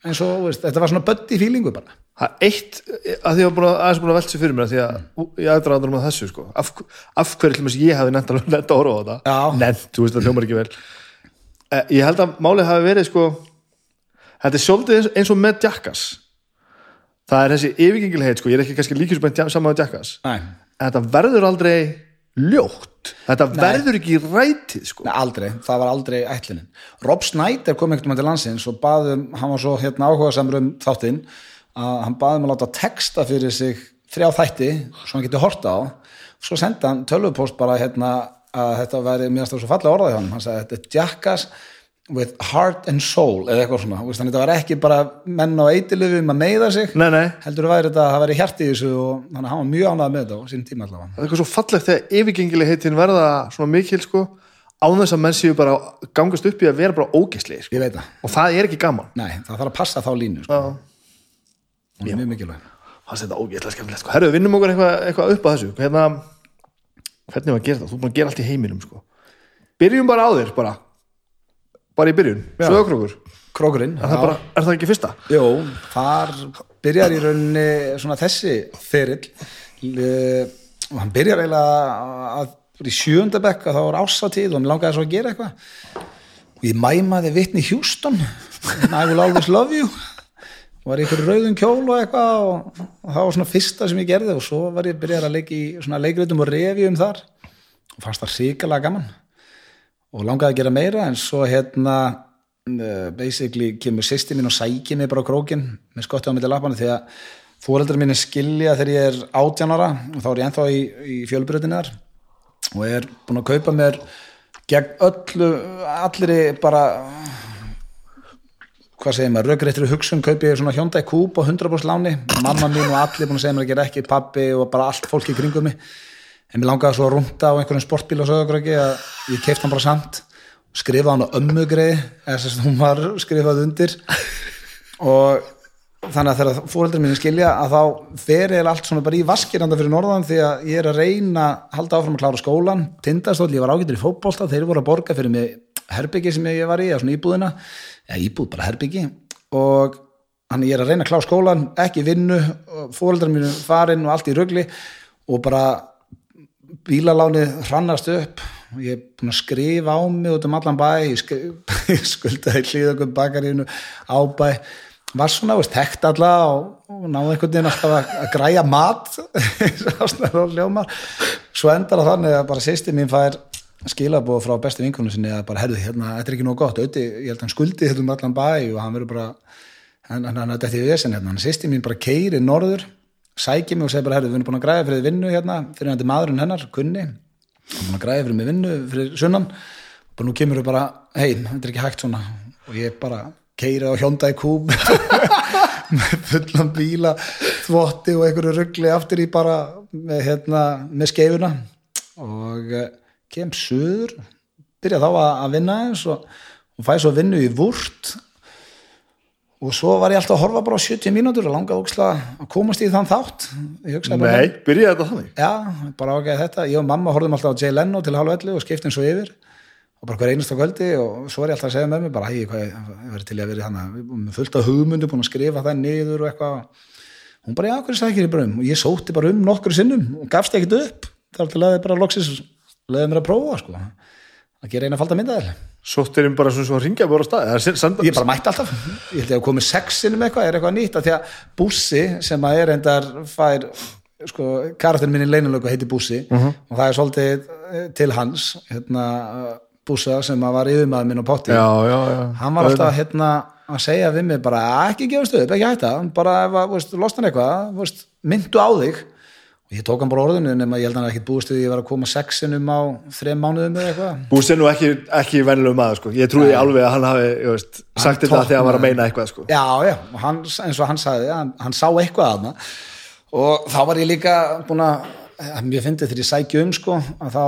[SPEAKER 2] eins og, veist, þetta var svona bötti fílingu bara.
[SPEAKER 1] Það eitt, að því að ég var að, aðeins búin að velta sér fyrir mér að því að ég aðdraðandur með þessu sko. af, af hverju þess ég hafi nefnt að nefnt að horfa á
[SPEAKER 2] Já.
[SPEAKER 1] nefnt, þú veist það hljómar ekki vel. Eh, ég held að málið hafi verið sko, þetta er svolítið eins, og með Jackass. Það er þessi yfirgengilegheit sko, ég er ekki kannski líkjusbænt saman með Jackass. En þetta verður aldrei ljótt þetta verður ekki rætið sko.
[SPEAKER 2] Nei, aldrei, það var aldrei ætlunin. Rob Snyder kom einhvern veginn til landsins og baðum, hann var svo hérna áhuga samur um þáttinn að hann baðum að láta texta fyrir sig þrjá þætti svo hann geti horta á. Svo senda hann tölvupost bara hérna að þetta væri mjög stafn svo fallega orðað hjá hann hann sagði þetta er Jackass with heart and soul eða eitthvað svona, þannig þetta var ekki bara menn á eitilöfum að meiða sig
[SPEAKER 1] nei, nei,
[SPEAKER 2] heldur væri þetta að það væri hjarti í þessu og þannig að hann var mjög ánægð með þetta á sín tíma allavega.
[SPEAKER 1] Það er eitthvað svo fallegt þegar yfirgengilegheitin verða svona mikil sko, án þess að menn séu bara að gangast upp í að vera bara ógeðslegir sko.
[SPEAKER 2] það,
[SPEAKER 1] og það er ekki gaman.
[SPEAKER 2] Nei, það þarf að passa þá línu sko. hún er mjög mikilvæg
[SPEAKER 1] það þetta ógeðslega skemmtilegt sko. herru, vinnum okkur eitthvað, eitthvað upp þessu. Hérna, hvernig að það, að í heiminum sko. byrjum bara á þér bara, bara í byrjun, sögurkrókur
[SPEAKER 2] Krókurinn,
[SPEAKER 1] er, það bara, er það ekki fyrsta?
[SPEAKER 2] Jó, þar byrjar í rauninni svona þessi ferill. Eh, og hann byrjar eiginlega að í sjöunda bekk að það var ásatíð og mér langaði svo að gera eitthvað. Og ég mæmaði vitni Houston. I will always love you. Og var í ykkur rauðum kjól og eitthvað og, það var svona fyrsta sem ég gerði og svo var ég byrjar að leika í svona leikritum og revjum þar. Og fannst það ríkalega gaman og langaði að gera meira en svo hérna uh, basically kemur sýsti mín og sækir mig bara á krókin með skotti á milli lappana því að fóreldrar mín skilja þegar ég er átjánara og þá er ég ennþá í, í fjölbyrðinni þar og er búin að kaupa mér gegn öllu allri bara hvað segir maður, röggréttri hugsun kaupi ég svona Hyundai Coupe á 100% láni. Mamma mín og allir búin að segja mér að gera ekki pappi og bara allt fólk í kringum mig en mér langaði svo að rúnta á einhverjum sportbíl og sögurkröki að ég keift hann bara samt. Skrifa hann á ömmugreið eða þess að hún var skrifað undir. Og þannig að þegar fóreldrar mínu skilja að þá fer ég allt svona bara í vaskiranda fyrir norðan því að ég er að reyna að halda áfram að klára skólan tindastóll, ég var ágættur í fótbolta þeir voru að borga fyrir mig herbyggi sem ég var í, eða svona íbúðina. Eða íbúð, bara herbyggi. Og hann ég er að reyna að klára skólan, ekki vinnu fóreldrar mínu farin og allt í rugli. Og bara bílalánið hrannast upp. Ég er búin að skrifa á mig út um allan bæ. Ég, ég skuldaði hlýðakum bakarínu ábæ var svona, veist, hekt alla og, og náði einhvern veginn alltaf að, að græja mat. Svo endar það þannig að bara sýsti mín fær skilabóð frá bestu vinkunum sinni að bara, herðu, hérna, þetta er ekki nóg gott. Öti, ég held að hann skuldi þetta um allan bæ og hann verður bara hann, hann, þetta er því vesen hérna, sýsti mín bara keiri norður sæki mig og segi bara, herðu, við erum búin að græja fyrir vinnu hérna, fyrir hann maðurinn hennar, kunni hann búin að græja fyrir mig vinnu fyrir sunnan. Og bara nú kemur við bara, hei, þetta er ekki hægt svona. Og ég bara keiri á Hyundai Coupe með fullan bíla þvotti og einhverju ruggli aftur í bara með, hérna, með skeifuna. Og eh, kem söður byrja þá að vinna eins og, og fæ svo vinnu í vúrt og svo var ég alltaf að horfa bara á 70 mínútur og langaði ókslega að komast í þann þátt. Ég
[SPEAKER 1] Nei, byrjaði þetta þannig?
[SPEAKER 2] Já, bara ágæði þetta. Ég og mamma horfðum alltaf á Jay Leno til halv 11 og skiptum svo yfir. Og bara hver einasta kvöldi og svo er ég alltaf að segja með mig bara, hei, hvað ég ég verið til í að vera þannig með fullt af hugmundu, búin að skrifa það niður og eitthvað. Hún bara, já, sækir ég bara um og ég sótti bara um nokkur sinnum og gafst ekkert upp. Þar til að þið bara loksis að að gera eina falda myndaðil
[SPEAKER 1] Sóttir um bara svona svo að ringja bara á stað
[SPEAKER 2] ég bara mætti alltaf, ég held að komið sex sinnum eitthvað, er eitthvað nýtt, af því að Bússi sem að er endar fær sko, karakterin minni leinulöku heiti Bússi
[SPEAKER 1] Mhm.
[SPEAKER 2] og það er svolítið eh, til hans, hérna Bússa sem að var yfirmaður minn á potti. Hann var alltaf hérna að segja við mig bara ekki gefast upp, ekki hætta. Bara ef að, losna hann eitthvað, myndu á þig ég tók hann bara orðinu nema ég held að hann ekki búist við því að ég var að koma sexinum á þrem mánuðum eða eitthvað.
[SPEAKER 1] Búst er nú ekki, ekki venjulegum maður sko. Ég trúi alveg að hann hafi ég veist, sagt þetta þegar hann var að meina eitthvað sko.
[SPEAKER 2] Já, já, og hann, eins og hann sagði hann, hann sá eitthvað að hana og þá var ég líka búin að að mér fyndi þegar ég sækju um sko að þá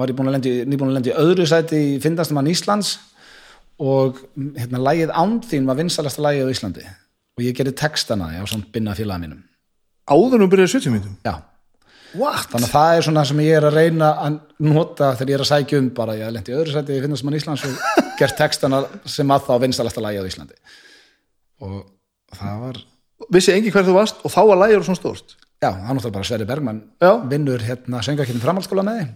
[SPEAKER 2] var ég búin að lendi, nýbúin að lendi í öðru sæti í findastumann Íslands. Og hérna lægið Ándþín var vinsalasta lægið á Íslandi. Og ég gerði textana á svona binna félaga mínum.
[SPEAKER 1] Áður nú byrjaði 70 mínútum?
[SPEAKER 2] Já,
[SPEAKER 1] What?
[SPEAKER 2] þannig að það er svona sem ég er að reyna að nota þegar ég er að sækja um bara, ég lendi öðru sæti í findastumann Íslands og gert textana sem að þá vinstalasta lagi á Íslandi. Og það var
[SPEAKER 1] vissi engi hver þú varst og þá var lægjur svona stórt?
[SPEAKER 2] Já, hann náttúrulega bara Sverri Bergmann
[SPEAKER 1] Já.
[SPEAKER 2] vinnur hérna söngakinn framhaldsskóla með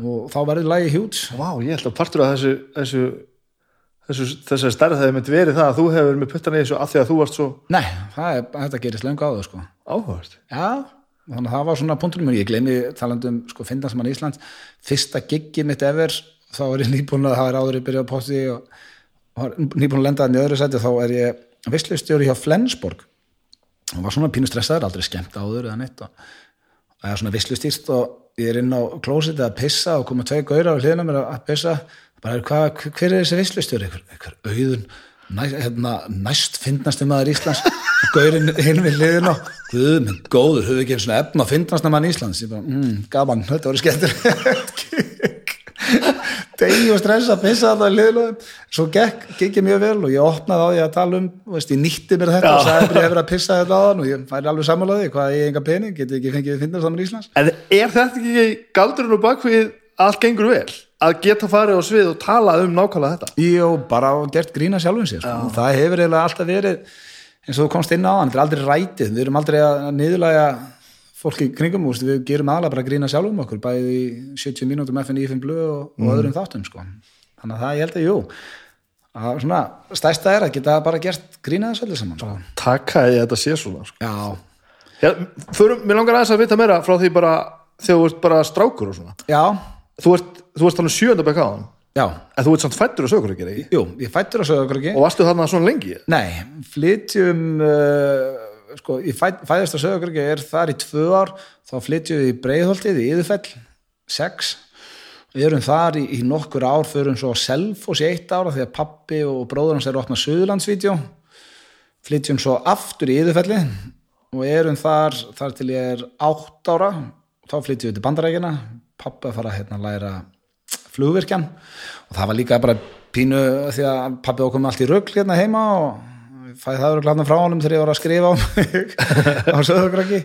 [SPEAKER 2] og þá verður lagi hjúts
[SPEAKER 1] Vá, ég held að partur af þessu, þessu, þessu þessari stærð það myndi verið það að þú hefur með puttan í þessu að því að þú varst svo
[SPEAKER 2] nei, það er, þetta gerist löngu áður sko.
[SPEAKER 1] Áhugast
[SPEAKER 2] Já, þannig að það var svona punktur mér, ég gleymi talandum sko Findansmann Íslands. Fyrsta giggi mitt ever þá er ég nýbúin að það er áður ég byrja á posti og, og nýbúin að lenda þannig í öðru sæti þá er ég visslustjóri hjá Flensborg. Og var svona pínu stressaður, aldrei skemmt áður eða neitt og það er svona visslustýrt og ég er inn á klósiti að pissa og koma tvei gaurar á hliðina mér að pissa. Bara, hva, hver er þessi visslustjóri? Hver, hver auðun næ, hérna, næst finnast um aður Íslands. og gaurinn hinn við hliðina. Guð minn góður, höfðu ekki einu svona efna að finnast um aður Íslands. Ég bara, mm, gaman, þetta voru skemmtilegt degi og stressa, pissa alltaf í hliðina svo gekk, gekk ég mjög vel og ég opnaði á því að tala um, veist, ég nýtti mér þetta og sagði að ég hefur að pissa þetta á þann og ég færi alveg sammálaði, hvað ég enga pening geti ekki fengið að finna saman í Íslands?
[SPEAKER 1] En er þetta ekki galdurinn og bakvið allt gengur vel? Að geta farið á svið og tala um nákvæmlega þetta?
[SPEAKER 2] Jú, bara gert grína sjálfum sér sko. það hefur eiginlega alltaf verið eins og þú komst inn á hann, þetta er aldrei rætið við erum aldrei að niðurlæga fólki kringum úst, við gerum aðalega bara grína sjálfum okkur bæði í 70 mínútum FNI 5 blöð og, og öðrum þáttum sko. þannig að það ég held að jú að svona, stærsta er að geta bara gert grína þessu öllu saman sko.
[SPEAKER 1] Takka ég þetta sé svona sko.
[SPEAKER 2] já,
[SPEAKER 1] förum, mér langar aðeins að vita meira frá því bara þegar þú ert bara strákur og svona
[SPEAKER 2] já,
[SPEAKER 1] Þú ert, þú ert þannig sjönda bekk á hann
[SPEAKER 2] já.
[SPEAKER 1] En þú ert samt fættur og sögur ekki,
[SPEAKER 2] jú, ég fættur að okkur ekki
[SPEAKER 1] Og varstu þarna svona lengi?
[SPEAKER 2] Nei, flytjum uh, sko, ég fæ, fæðist að sögurkröki er þar í tvö ár þá flytjum við í Breiðholtið í Yðurfell sex. Við erum þar í, í nokkur ár förum svo á Selfoss í eitt ára því að pappi og bróður hans er að opna Suðurlandsvídeó. Flytjum svo aftur í Yðurfelli og erum þar þar til ég er átt ára þá flytjum við til Bandarækina pappi að fara hérna að læra flugvirkjan. Og það var líka bara pínu því að pappi okkur með allt í rögl hérna heima og fæði það rögl hérna frá honum þegar ég var að skrifa á mig á söðugraki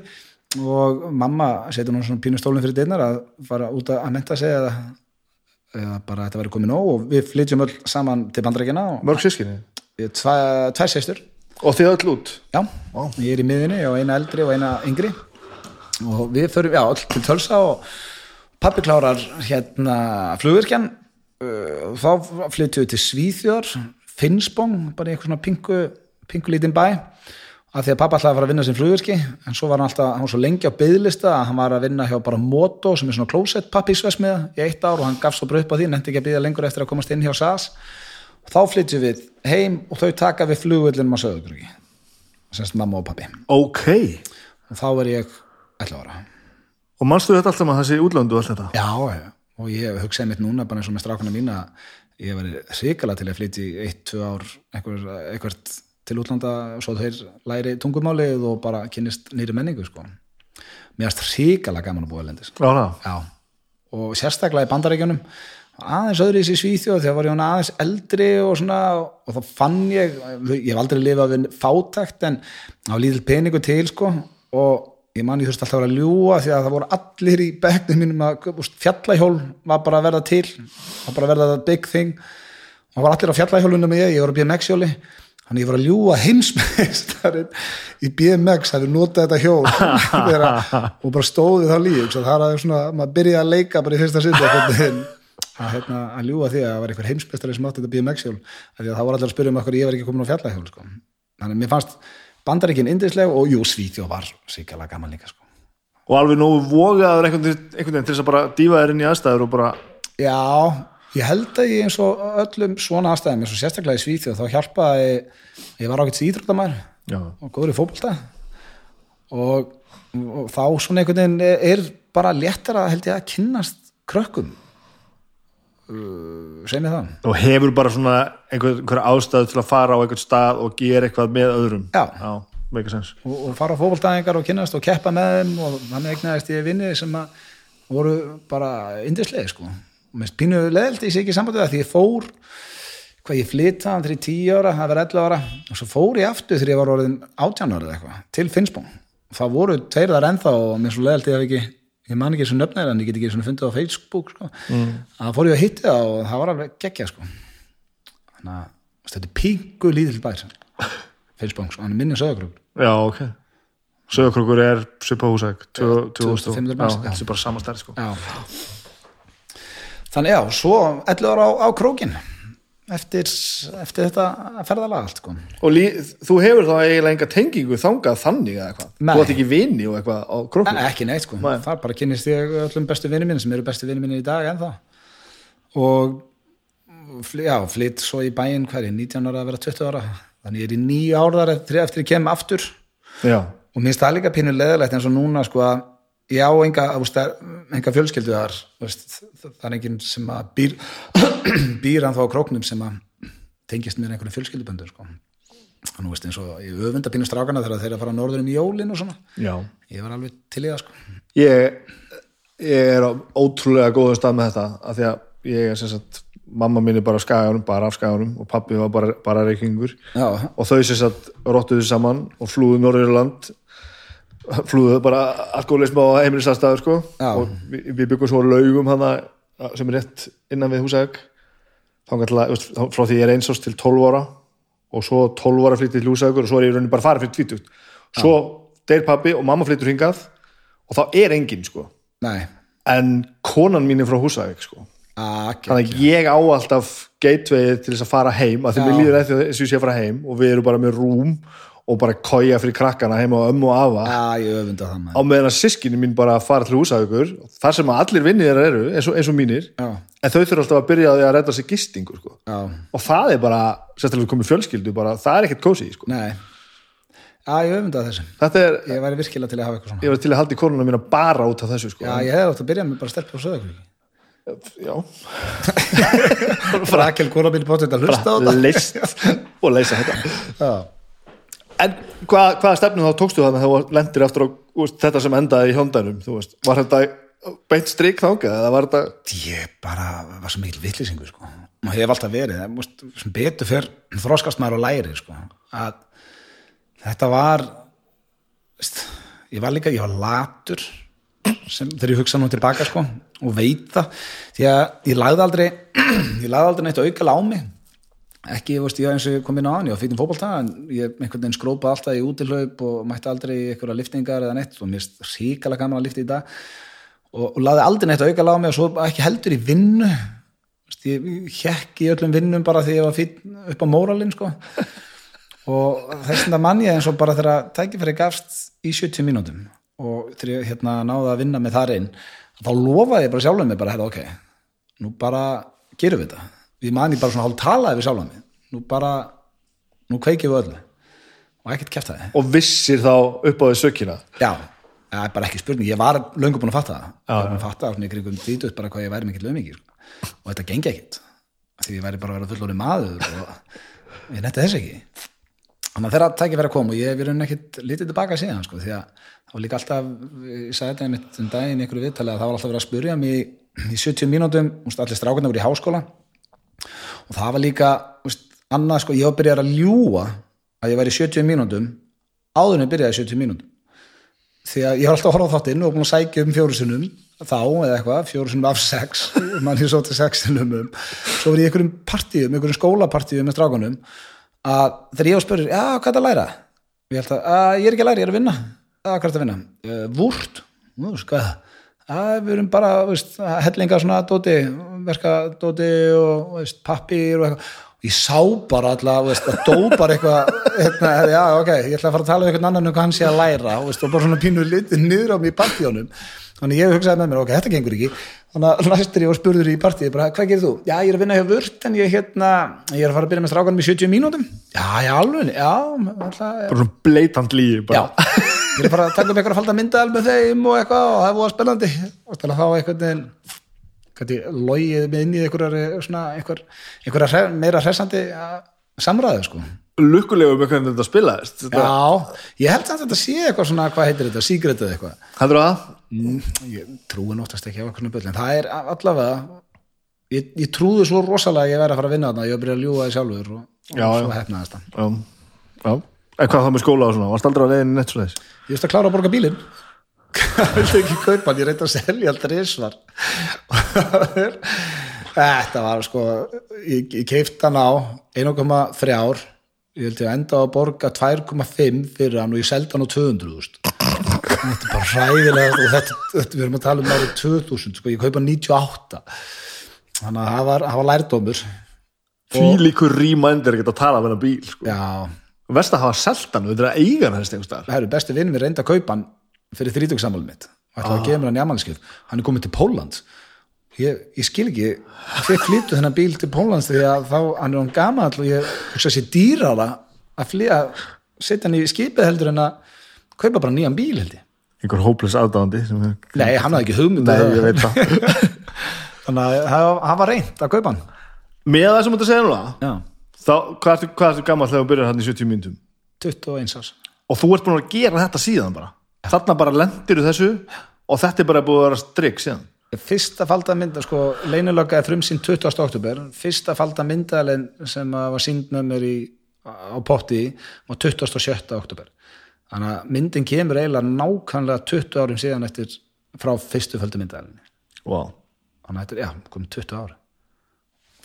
[SPEAKER 2] og mamma setur nú svona pínu stólinn fyrir dinnar að fara út að menta sig eða, eða bara þetta verið komið nóg. Og við flytjum öll saman til bandrækina
[SPEAKER 1] Mörg sískinni
[SPEAKER 2] tvær sýstur
[SPEAKER 1] Og þið öll út?
[SPEAKER 2] Já, ég er í miðinni og eina eldri og eina yngri. Og við förum, já, öll til tölsa og pappi klárar hérna flugvirkjan uh, þá flytjum við til Svíþjóðar Finnsbong, bara eitthvað svona pingu, pingu lítinn bæ að því að pappa ætlaði að fara að vinna sem flugvirki en svo var hann alltaf, hann var svo lengi á byðlista að hann var að vinna hjá bara Moto sem er svona klósett pappisvesmiða í eitt ár og hann gafst svo bara upp á því, nefndi ekki að byggja lengur eftir að komast inn hjá SAS og þá flytjum við heim og þau taka við flugvöldinum á Söðugröki semst mamma og pappi
[SPEAKER 1] Ok.
[SPEAKER 2] Og þá er ég 11 ára
[SPEAKER 1] Og manstu þetta alltaf með þessi útlöndu og allt þetta?
[SPEAKER 2] já, já. og ég hugsaði mitt núna bara eins og með strákuna mína ég væri hrikala til að flytja í eitt, tvö ár eitthvað, til útlanda svo þeir læri tungumálið og bara kynnist nýri menningu sko. mér erst hrikala gaman að búa lendis
[SPEAKER 1] Já,
[SPEAKER 2] já. og sérstaklega í bandaríkjunum aðeins öðru í Svíþjóð þegar var ég aðeins eldri og svona og þá fann ég, ég hef aldrei lifað við fátækt en á lítil peningu til sko og ég man ég þurfti alltaf að vera að ljúa því að það voru allir í bekknum mínum að fjallahjól var bara að verða til var bara að verða það big thing. Og það var allir á fjallahjólunum með ég, ég var að BMX-hjóli þannig ég var að ljúa heimsmeistarinn í BMX hafi notað þetta hjól. Og bara stóði þá líf það er að svona, maður byrjaði að leika bara í fyrsta sinni að, hérna, að ljúa því að það var einhver heimsmeistarinn sem átti þetta BMX-hjól af því að það voru allir að spyrja um okkur ég var ekki komin á fjallahjól sko. þannig að mér fannst bandaríkinn indisleg og jú, Svíþjóð var síkala gaman líka sko.
[SPEAKER 1] Og alveg nógu vogaður einhvern veginn til þess að bara dífa þér inn í aðstæður og bara
[SPEAKER 2] Já, ég held að ég eins og öllum svona aðstæðum, eins og sérstaklega í Svíþjóð þá hjálpaði, ég var ágætt íþróttamær
[SPEAKER 1] Já,
[SPEAKER 2] og góður í fótbolta. Og, og þá svona einhvern veginn er, bara léttar að held ég að kynnast krökkum uh, mér það
[SPEAKER 1] og hefur bara svona einhver, einhver ástæðu til að fara á einhvern stað og gera eitthvað með öðrum?
[SPEAKER 2] Já.
[SPEAKER 1] Já,
[SPEAKER 2] og, og fara á fótboltaðingar og kynnast og keppa með þeim og þannig eignaðist ég vinni sem að voru bara indislega sko. Og mér pínu leðilt ég sé ekki það því ég fór hvað ég flytta hann til tíu ára, það var 11 ára og svo fór ég aftur þegar ég var orðin 18 ára eitthvað, til Finnsbóng það voru tveir þar ennþá og mér svo leðilt ég hef ekki, ég man ekki þessu nöfnir en ég get ekki svona fundið á Facebook sko, mm. að fór ég að hitti það og það var alveg geggja sko. Hérna, þetta er pingu lítill bær Feilsbangs, hann er minni sögurkrug
[SPEAKER 1] já, ok. Söðakrókur er svipa húsæk
[SPEAKER 2] 2500 manns, já.
[SPEAKER 1] þetta er bara sama stærð sko.
[SPEAKER 2] Þannig já, svo 11 ára á, á krókin eftir, eftir þetta ferðalag allt sko.
[SPEAKER 1] og lí, þú hefur þá eiginlega enga tengingu þangað þannig eða eitthvað? Þú ætti ekki vini og eitthvað á krókur
[SPEAKER 2] Nei, ekki neitt sko,
[SPEAKER 1] Nei.
[SPEAKER 2] það bara kynnist ég öllum bestu vinni minni sem eru bestu vinni minni í dag ennþá. Og fl- já, flytt svo í bæinn hverju, 19 ára að vera 20 ára? Þannig ég er í nýju ára eftir, eftir ég kem aftur.
[SPEAKER 1] Já,
[SPEAKER 2] og mér finnst það líka pínu leðilegt eins og núna sko að ég á enga, enga fjölskyldu þar það er enginn sem að býr býr hann þá á króknum sem að tengist mér einhverjum fjölskylduböndur sko. nú veist eins og ég öfunda pínu strákana þegar þeir að fara norður um jólin og svona
[SPEAKER 1] já
[SPEAKER 2] ég var alveg til í það sko.
[SPEAKER 1] ég, ég er á ótrúlega góðum stað með þetta af því að ég er sem sagt mamma mín er bara af skaganum, bara af skaganum og pappi var bara, bara reykingur
[SPEAKER 2] já,
[SPEAKER 1] og þau sem sagt rottuðu saman og flúðu Norðurland flúðu bara alkoholism á heimilistastæður sko.
[SPEAKER 2] Já.
[SPEAKER 1] og við, við byggum svo laugum hana sem er rétt innan við húsæk þá frá því ég er eins ást til 12 ára og svo 12 ára flyttið til húsækur og svo er ég í rauninni bara farið fyrir 20 svo deyr pappi og mamma flyttur hingað og þá er enginn sko.
[SPEAKER 2] Nei.
[SPEAKER 1] En konan mín er frá húsæk sko.
[SPEAKER 2] Akki.
[SPEAKER 1] þannig að ég á alltaf gateway til þess að fara heim að því mér líður eftir þess að ég sé að fara heim og við erum bara með rúm og bara kója fyrir krakkana heima á ömmu og afa.
[SPEAKER 2] Það
[SPEAKER 1] á meðan að sískinni mín bara fara til húsækur þar sem að allir vinnir þeirra eru eins og, eins og mínir
[SPEAKER 2] Já,
[SPEAKER 1] en þau þurfa alltaf að byrja á því að redda sér gistingu sko. og það er bara, sérstaklega komið fjölskyldu bara, það er ekkert kósi sko.
[SPEAKER 2] nei. Já, ég þessu.
[SPEAKER 1] Þetta er,
[SPEAKER 2] Ég væri virkilega til að hafa eitthvað svona.
[SPEAKER 1] Ég var til að halda í konuna mína bara út af þessu sko.
[SPEAKER 2] Já, ég hefði átt að byrja með bara stelpa á söðakriki
[SPEAKER 1] Já.
[SPEAKER 2] Rakel Kórabíl bótt þetta hlusta á þetta.
[SPEAKER 1] og leysa þetta.
[SPEAKER 2] Já,
[SPEAKER 1] En hvað, hvaða stefnum þá tókstu þannig þegar þú lendir aftur á úst, þetta sem endaði í hjóndanum, var þetta beint strik þangað eða var þetta
[SPEAKER 2] ég bara var svo mikil vitlýsingu sko. og hef alltaf verið það, sem betur fyrr þroskast maður og læri sko. að þetta var veist, ég var líka, ég var latur sem, þegar ég hugsa nú tilbaka sko, og veit það því að ég lagði aldrei ég lagði aldrei neitt aukala á mig ekki, veist, ég eins og kom inn á hann ég var fyrir fótbolta, en ég einhvern veginn skrópa alltaf í útilaup og mætti aldrei einhverja liftingar eða neitt og mér er ríkala gaman að lifta í dag. Og, og laði aldrei neitt aukala á mig og svo ekki heldur í vinnu. Vist, ég hekk í öllum vinnum bara því ég var fínn upp á móralin sko. og þess vegna mann ég eins og bara þegar tækifæri gafst í 70 mínútum og þegar ég hérna, náði að vinna með þar inn þá lofaði ég bara sjálfum mig bara, ok, nú bara gerum við þetta við manni bara svona hálf talaði við sjálfum mig. Nú bara, nú kveikið við öllu. Og ekkert kæft það
[SPEAKER 1] og vissir þá upp á því sökina?
[SPEAKER 2] Já, það er bara ekki spurning, ég var löngu búin að fatta það.
[SPEAKER 1] Já,
[SPEAKER 2] ég var búin að fatta svona í kringum dítut bara hvað ég væri mikill lömingi sko. og þetta gengi ekkit því ég væri bara að vera fullorði maður og ég netti þess ekki. Þannig að þeirra tæki verið að koma og ég verið ekkit litið tilbaka síðan sko, því að það var líka alltaf ég sagði þetta einmitt um daginn í einhverju viðtali að það var alltaf verið að spurja mig í, í 70 mínútum, allir strákarnir voru í háskóla og það var líka úst, annað sko, ég var byrjað að ljúa að ég væri í 70 mínútum áður en ég byrjaði í 70 mínútum. Því að ég var alltaf að horfa á þáttinn og búin að sækja um fjóru sinnum þá eða eitthvað, fjóru sinnum af sex mann ég svo til sex sinnum um. Svo var ég í einhverjum partíum, einhverjum skólapartíum með strákunum að þegar ég var spurður, já, hvað er það að læra? ég að, að ég er ekki að læra, ég er að vinna. Að hvað er það að vinna? Uh, vúrt, nú, að við erum bara, veist, hellinga svona dóti, verka dóti og veist, pappir og eitthvað. Ég sá bara alltaf, veist, að dó bara eitthvað, hérna, já, ok ég ætla að fara að tala um einhvern annan um hvað hann sé að læra og, bara svona pínu litið niður á mig í partíunum. Þannig ég hugsaði með mér, ok, þetta gengur ekki. Þannig að næstur ég og spurður í partíu bara, hvað gerir þú? Já, ég er að vinna hjá vört en ég, hérna, ég er að fara að byrja með strákanum í 70 mínútum. Já, já, alveg, já alltaf,
[SPEAKER 1] bara svona bleitant líi
[SPEAKER 2] Já,
[SPEAKER 1] bara.
[SPEAKER 2] Ég er að fara að taka upp eitthvað að falda myndaðal með þeim og eitthvað og það búið spennandi og til að fá einhvern veginn hvernig, logið með inn í einhverjar svona, einhver, einhverjar hre- meira hressandi uh, samræðu sko.
[SPEAKER 1] lukkulegu með hvernig þetta spilaðist
[SPEAKER 2] Já, ég held samt að þetta sé eitthvað svona, hvað heitir þetta, eða eitthvað
[SPEAKER 1] heldur það?
[SPEAKER 2] mm, ég trúi náttúrulega ekki á eitthvað svona böll en það er allavega ég, ég trúði svo rosalega að ég væri að fara að vinna þarna ég var að byrja að ljúga því sjálfur og, og svo hefnaðist það
[SPEAKER 1] Já. Já. En hvað þá með skóla og svona, varst aldrei að leiðin neitt svo þess
[SPEAKER 2] Ég veist að klára að borga bílinn. Það vildi ekki kaupa hann, ég reyndi að selja alltaf risvar. Þetta var sko, ég, ég keift hann á 1,3 ár ég held ég að enda á að borga 2,5 fyrir hann og ég seldi hann á 200.000 þetta er bara hræðilega og þetta, þetta við erum að tala um árið 2000 sko, ég kaupa 98 þannig að það var, var lærdómur.
[SPEAKER 1] Því líkur rýmændir ekki að tala um hennar bíl sko.
[SPEAKER 2] já,
[SPEAKER 1] Vest að hafa seltan þetta er að eiga hann helst einhvers staðar.
[SPEAKER 2] það eru besti vinnum við reynda að kaupa hann fyrir þrítugsamálum mitt. Og ætlaði að gefa mér hann í ammæliskeitt hann er komið til Pólland ég, ég skil ekki hver flyttu þennan bíl til Póllands því að þá hann er hann gamall og ég hugsa sér dýrara að flýja setja hann í skipið heldur en að kaupa bara nýjan bíl held ég.
[SPEAKER 1] Einhver hópless aðdáðandi
[SPEAKER 2] nei, hann hafði ekki hugmynd um
[SPEAKER 1] Nei,
[SPEAKER 2] það.
[SPEAKER 1] ég veit það.
[SPEAKER 2] þannig að
[SPEAKER 1] þú þá, hvað ertu, hvað ertu gammal þegar þú byrjar hann í 70 myndum?
[SPEAKER 2] 21 árs
[SPEAKER 1] Og þú ert búin að gera þetta síðan bara. Þarna bara lendir þessu og þetta er bara búið að vera strikk síðan.
[SPEAKER 2] fyrsta falda mynda, sko, leynilögga er frumsýnd 20. oktober, fyrsta falda myndalinn sem var sínd með mér í, á potti var 27. oktober þannig að myndin kemur eiginlega nákvæmlega 20 árum síðan eftir frá fyrstu falda myndalinn
[SPEAKER 1] Wow.
[SPEAKER 2] þannig að þetta er, já, komið 20 ár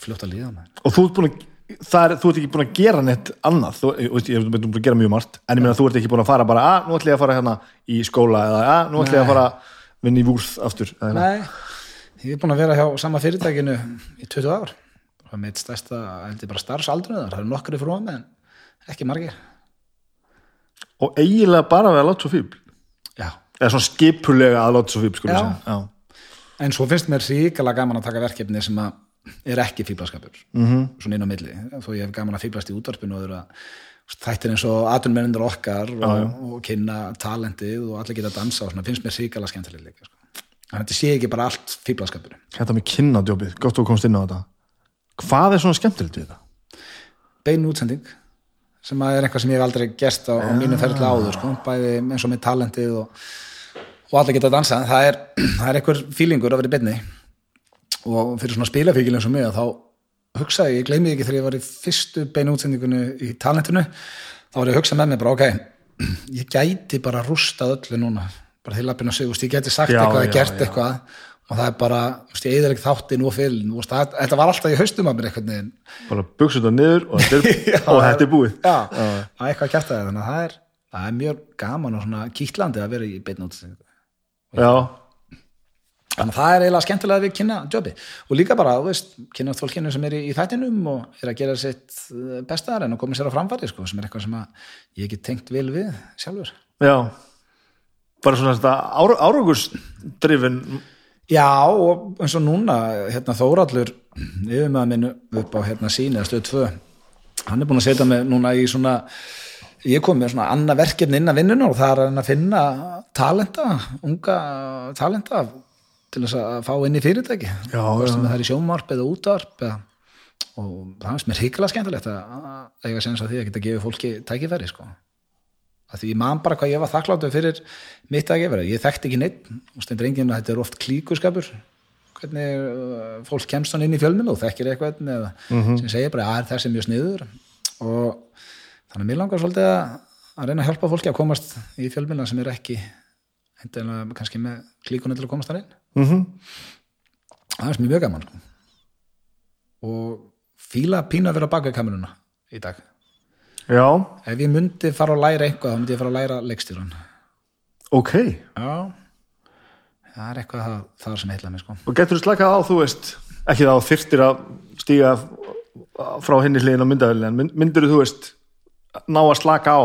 [SPEAKER 2] fljótt að líða með
[SPEAKER 1] Og þú ert búin að, er, þú ert ekki búin að gera neitt annað, þú, ég, veist, ég er búin að gera mjög margt, en ég meina þú ert ekki búin að fara bara, að nú ætlum ég að fara hérna í skóla eða að nú ætlum ég að fara að vinna í vúrð aftur. eða.
[SPEAKER 2] Nei, ég er búin að vera hjá sama fyrirtækinu í 20 ár. Og mitt stærsta, held ég bara starfsaldrun það eru nokkri frá með en ekki margir.
[SPEAKER 1] Og eiginlega bara við að láta svo fíbl.
[SPEAKER 2] Já,
[SPEAKER 1] Eða svona skipulega að láta svo fíbl, sko.
[SPEAKER 2] En svo finnst mér ríkala gaman að taka verkefni sem að er ekki fíblaskapur mm -hmm. svona inn á milli, þó ég hef gaman að fíblast í útvarpinu og þeirra þættir eins og atvinnmennir okkar og, og kynna talentið og allir geta að dansa og svona finnst mér ríkala skemmtileg líka sko. þannig að þetta sé ekki bara allt fíblaskapur
[SPEAKER 1] Þetta með kynnadjópið, gott þú komst inn á þetta. Hvað er svona skemmtilegt við þetta?
[SPEAKER 2] bein útsending sem að er eitthvað sem ég hef aldrei gerst á, á mínum ferðli áður sko. bæði eins og með talentið og, og allir geta að dansa það er, það er eitthvað fílingur að vera í beinni og fyrir svona spilafíkil eins og mig að þá hugsaði, ég gleymi ekki þegar ég var í fyrstu beinu útsendingunni í talentinu þá var ég að hugsa með mér bara ok ég gæti bara rústað öllu núna bara til lappinu sig, úst, ég gæti sagt
[SPEAKER 1] Já,
[SPEAKER 2] eitthvað,
[SPEAKER 1] já,
[SPEAKER 2] gert
[SPEAKER 1] já.
[SPEAKER 2] eitthvað og það er bara, úst, ég eðaleg þáttin og það, þetta var alltaf í haustum að mér veginn.
[SPEAKER 1] Bara buksa þetta niður og þetta er,
[SPEAKER 2] Já,
[SPEAKER 1] og þetta er búið.
[SPEAKER 2] já, það er eitthvað að kjarta það þannig að það er, það er mjög gaman og svona kýtlandi að vera í beinn útsendingu.
[SPEAKER 1] Já,
[SPEAKER 2] þannig að það er eiginlega skemmtilega að við kynna jobi og líka bara, þú veist, kynast fólkinu sem er í, í þættinum og er að gera sitt eh, besta þar en að koma sér á framfæri sko, sem er eitthvað sem ég get tengt vel við sjálfur.
[SPEAKER 1] Já. Bara svona þetta ára, árangusdrifin,
[SPEAKER 2] Já, og eins og núna hérna Þórallur yfir með minn upp á hérna síni að stöð 2 hann er búin að setja mig núna í svona ég kom með svona annað verkefni inn að vinnuna og það er að finna talenta, unga talenta til þess að fá inn í fyrirtæki.
[SPEAKER 1] Já,
[SPEAKER 2] sem það er í sjónvarp eða útvarp eða, og það er mér híkla skemmtilegt að eiga sens að því að geta gefið fólki tækifæri sko. Að því man bara hvað ég var þakkláttu fyrir mitt að gefa ég þekkti ekki neitt og stendur enginn að þetta er oft klíkuskapur. Hvernig uh, fólk kemst hann inn í fjölminu og þekkir eitthvað eða sem segir bara að þessi er mjög sniður? Og þannig að mér langar svolítið að, að reyna að hjálpa fólki að komast í fjölminu sem er ekki hendilega kannski með klíkunni til að komast hann inn
[SPEAKER 1] mm
[SPEAKER 2] það er mjög gaman sko. og fíla pína að vera baka kameruna í dag.
[SPEAKER 1] Já,
[SPEAKER 2] ef ég myndi fara að læra eitthvað þá myndi ég fara að læra leikstýrun
[SPEAKER 1] ok.
[SPEAKER 2] já. Það er eitthvað það, það sem heitla mig sko.
[SPEAKER 1] Og getur þú slakað á, þú veist, ekki þá þyrftir að stíga frá henni hliðin á myndavelin, en mynd- myndirðu, þú veist, ná að slaka á,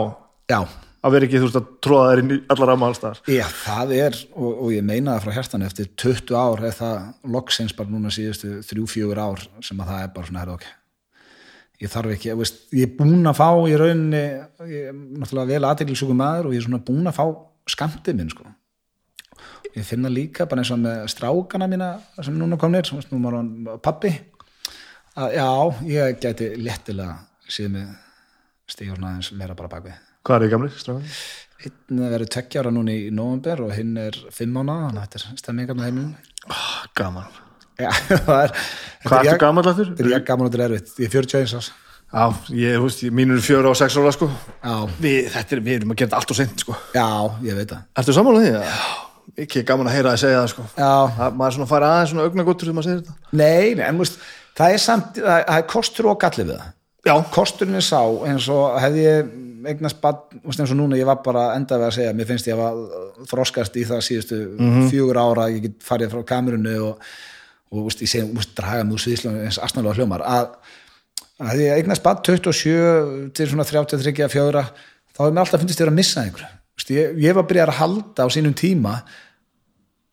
[SPEAKER 2] já,
[SPEAKER 1] að vera ekki, þú veist, að tróða þær inn í allar rammalstar.
[SPEAKER 2] já, það er og, og ég meina það frá hjartan eftir 20 ár er það loksins bara núna síðustu 3-4 ár sem að það er bara svona herra ok. Ég þarf ekki, þú veist, ég er búin að fá í rauninni, ég er náttúrulega vel aðteglisúkum maður og ég er svona búin að fá skamtið minn sko. Ég finna líka bara eins og með strákana mína sem núna komnir, sem nú var hann pappi að já, ég gæti léttilega síðan með stígjurna eins meira bara bakvið
[SPEAKER 1] Hvað er þið gamlir, strafan?
[SPEAKER 2] einn verður tveggjára núna í november og hinn er fimm ána, þannig að þetta er stemmingar með heimilinu
[SPEAKER 1] Oh, gaman.
[SPEAKER 2] já, það er
[SPEAKER 1] Hvað ertu
[SPEAKER 2] ég-
[SPEAKER 1] gamall aftur?
[SPEAKER 2] þetta er ég gaman og þetta er erfitt, ég er 41 árs
[SPEAKER 1] Já, ég, þú veist, ég- mín eru fjögur og sex ára, sko.
[SPEAKER 2] já,
[SPEAKER 1] Við, þetta er, við erum að gera þetta allt og seint, sko.
[SPEAKER 2] já, ég veit það
[SPEAKER 1] Ertu sammála því? Já. ekki gaman að heyra að segja það sko
[SPEAKER 2] Já,
[SPEAKER 1] að maður svona fara aðeins svona augnagóttur þegar maður segir þetta
[SPEAKER 2] nei, nei, en múst, það er samt, það það er eignast múst, eins og núna ég var bara enda við að segja, mér finnst ég að hafa þroskast í það síðustu fjögur ára, ég get farið frá kamerunni og, og múst, ég segi, múst, draga mig úr sviðislega eins astnalega hljómar, að, að ég eignast bad 27 til svona 33 fjögra, þá hefur mér alltaf finnst ég að missa einhverju. Múst, ég, ég var byrjað að halda á sínum tíma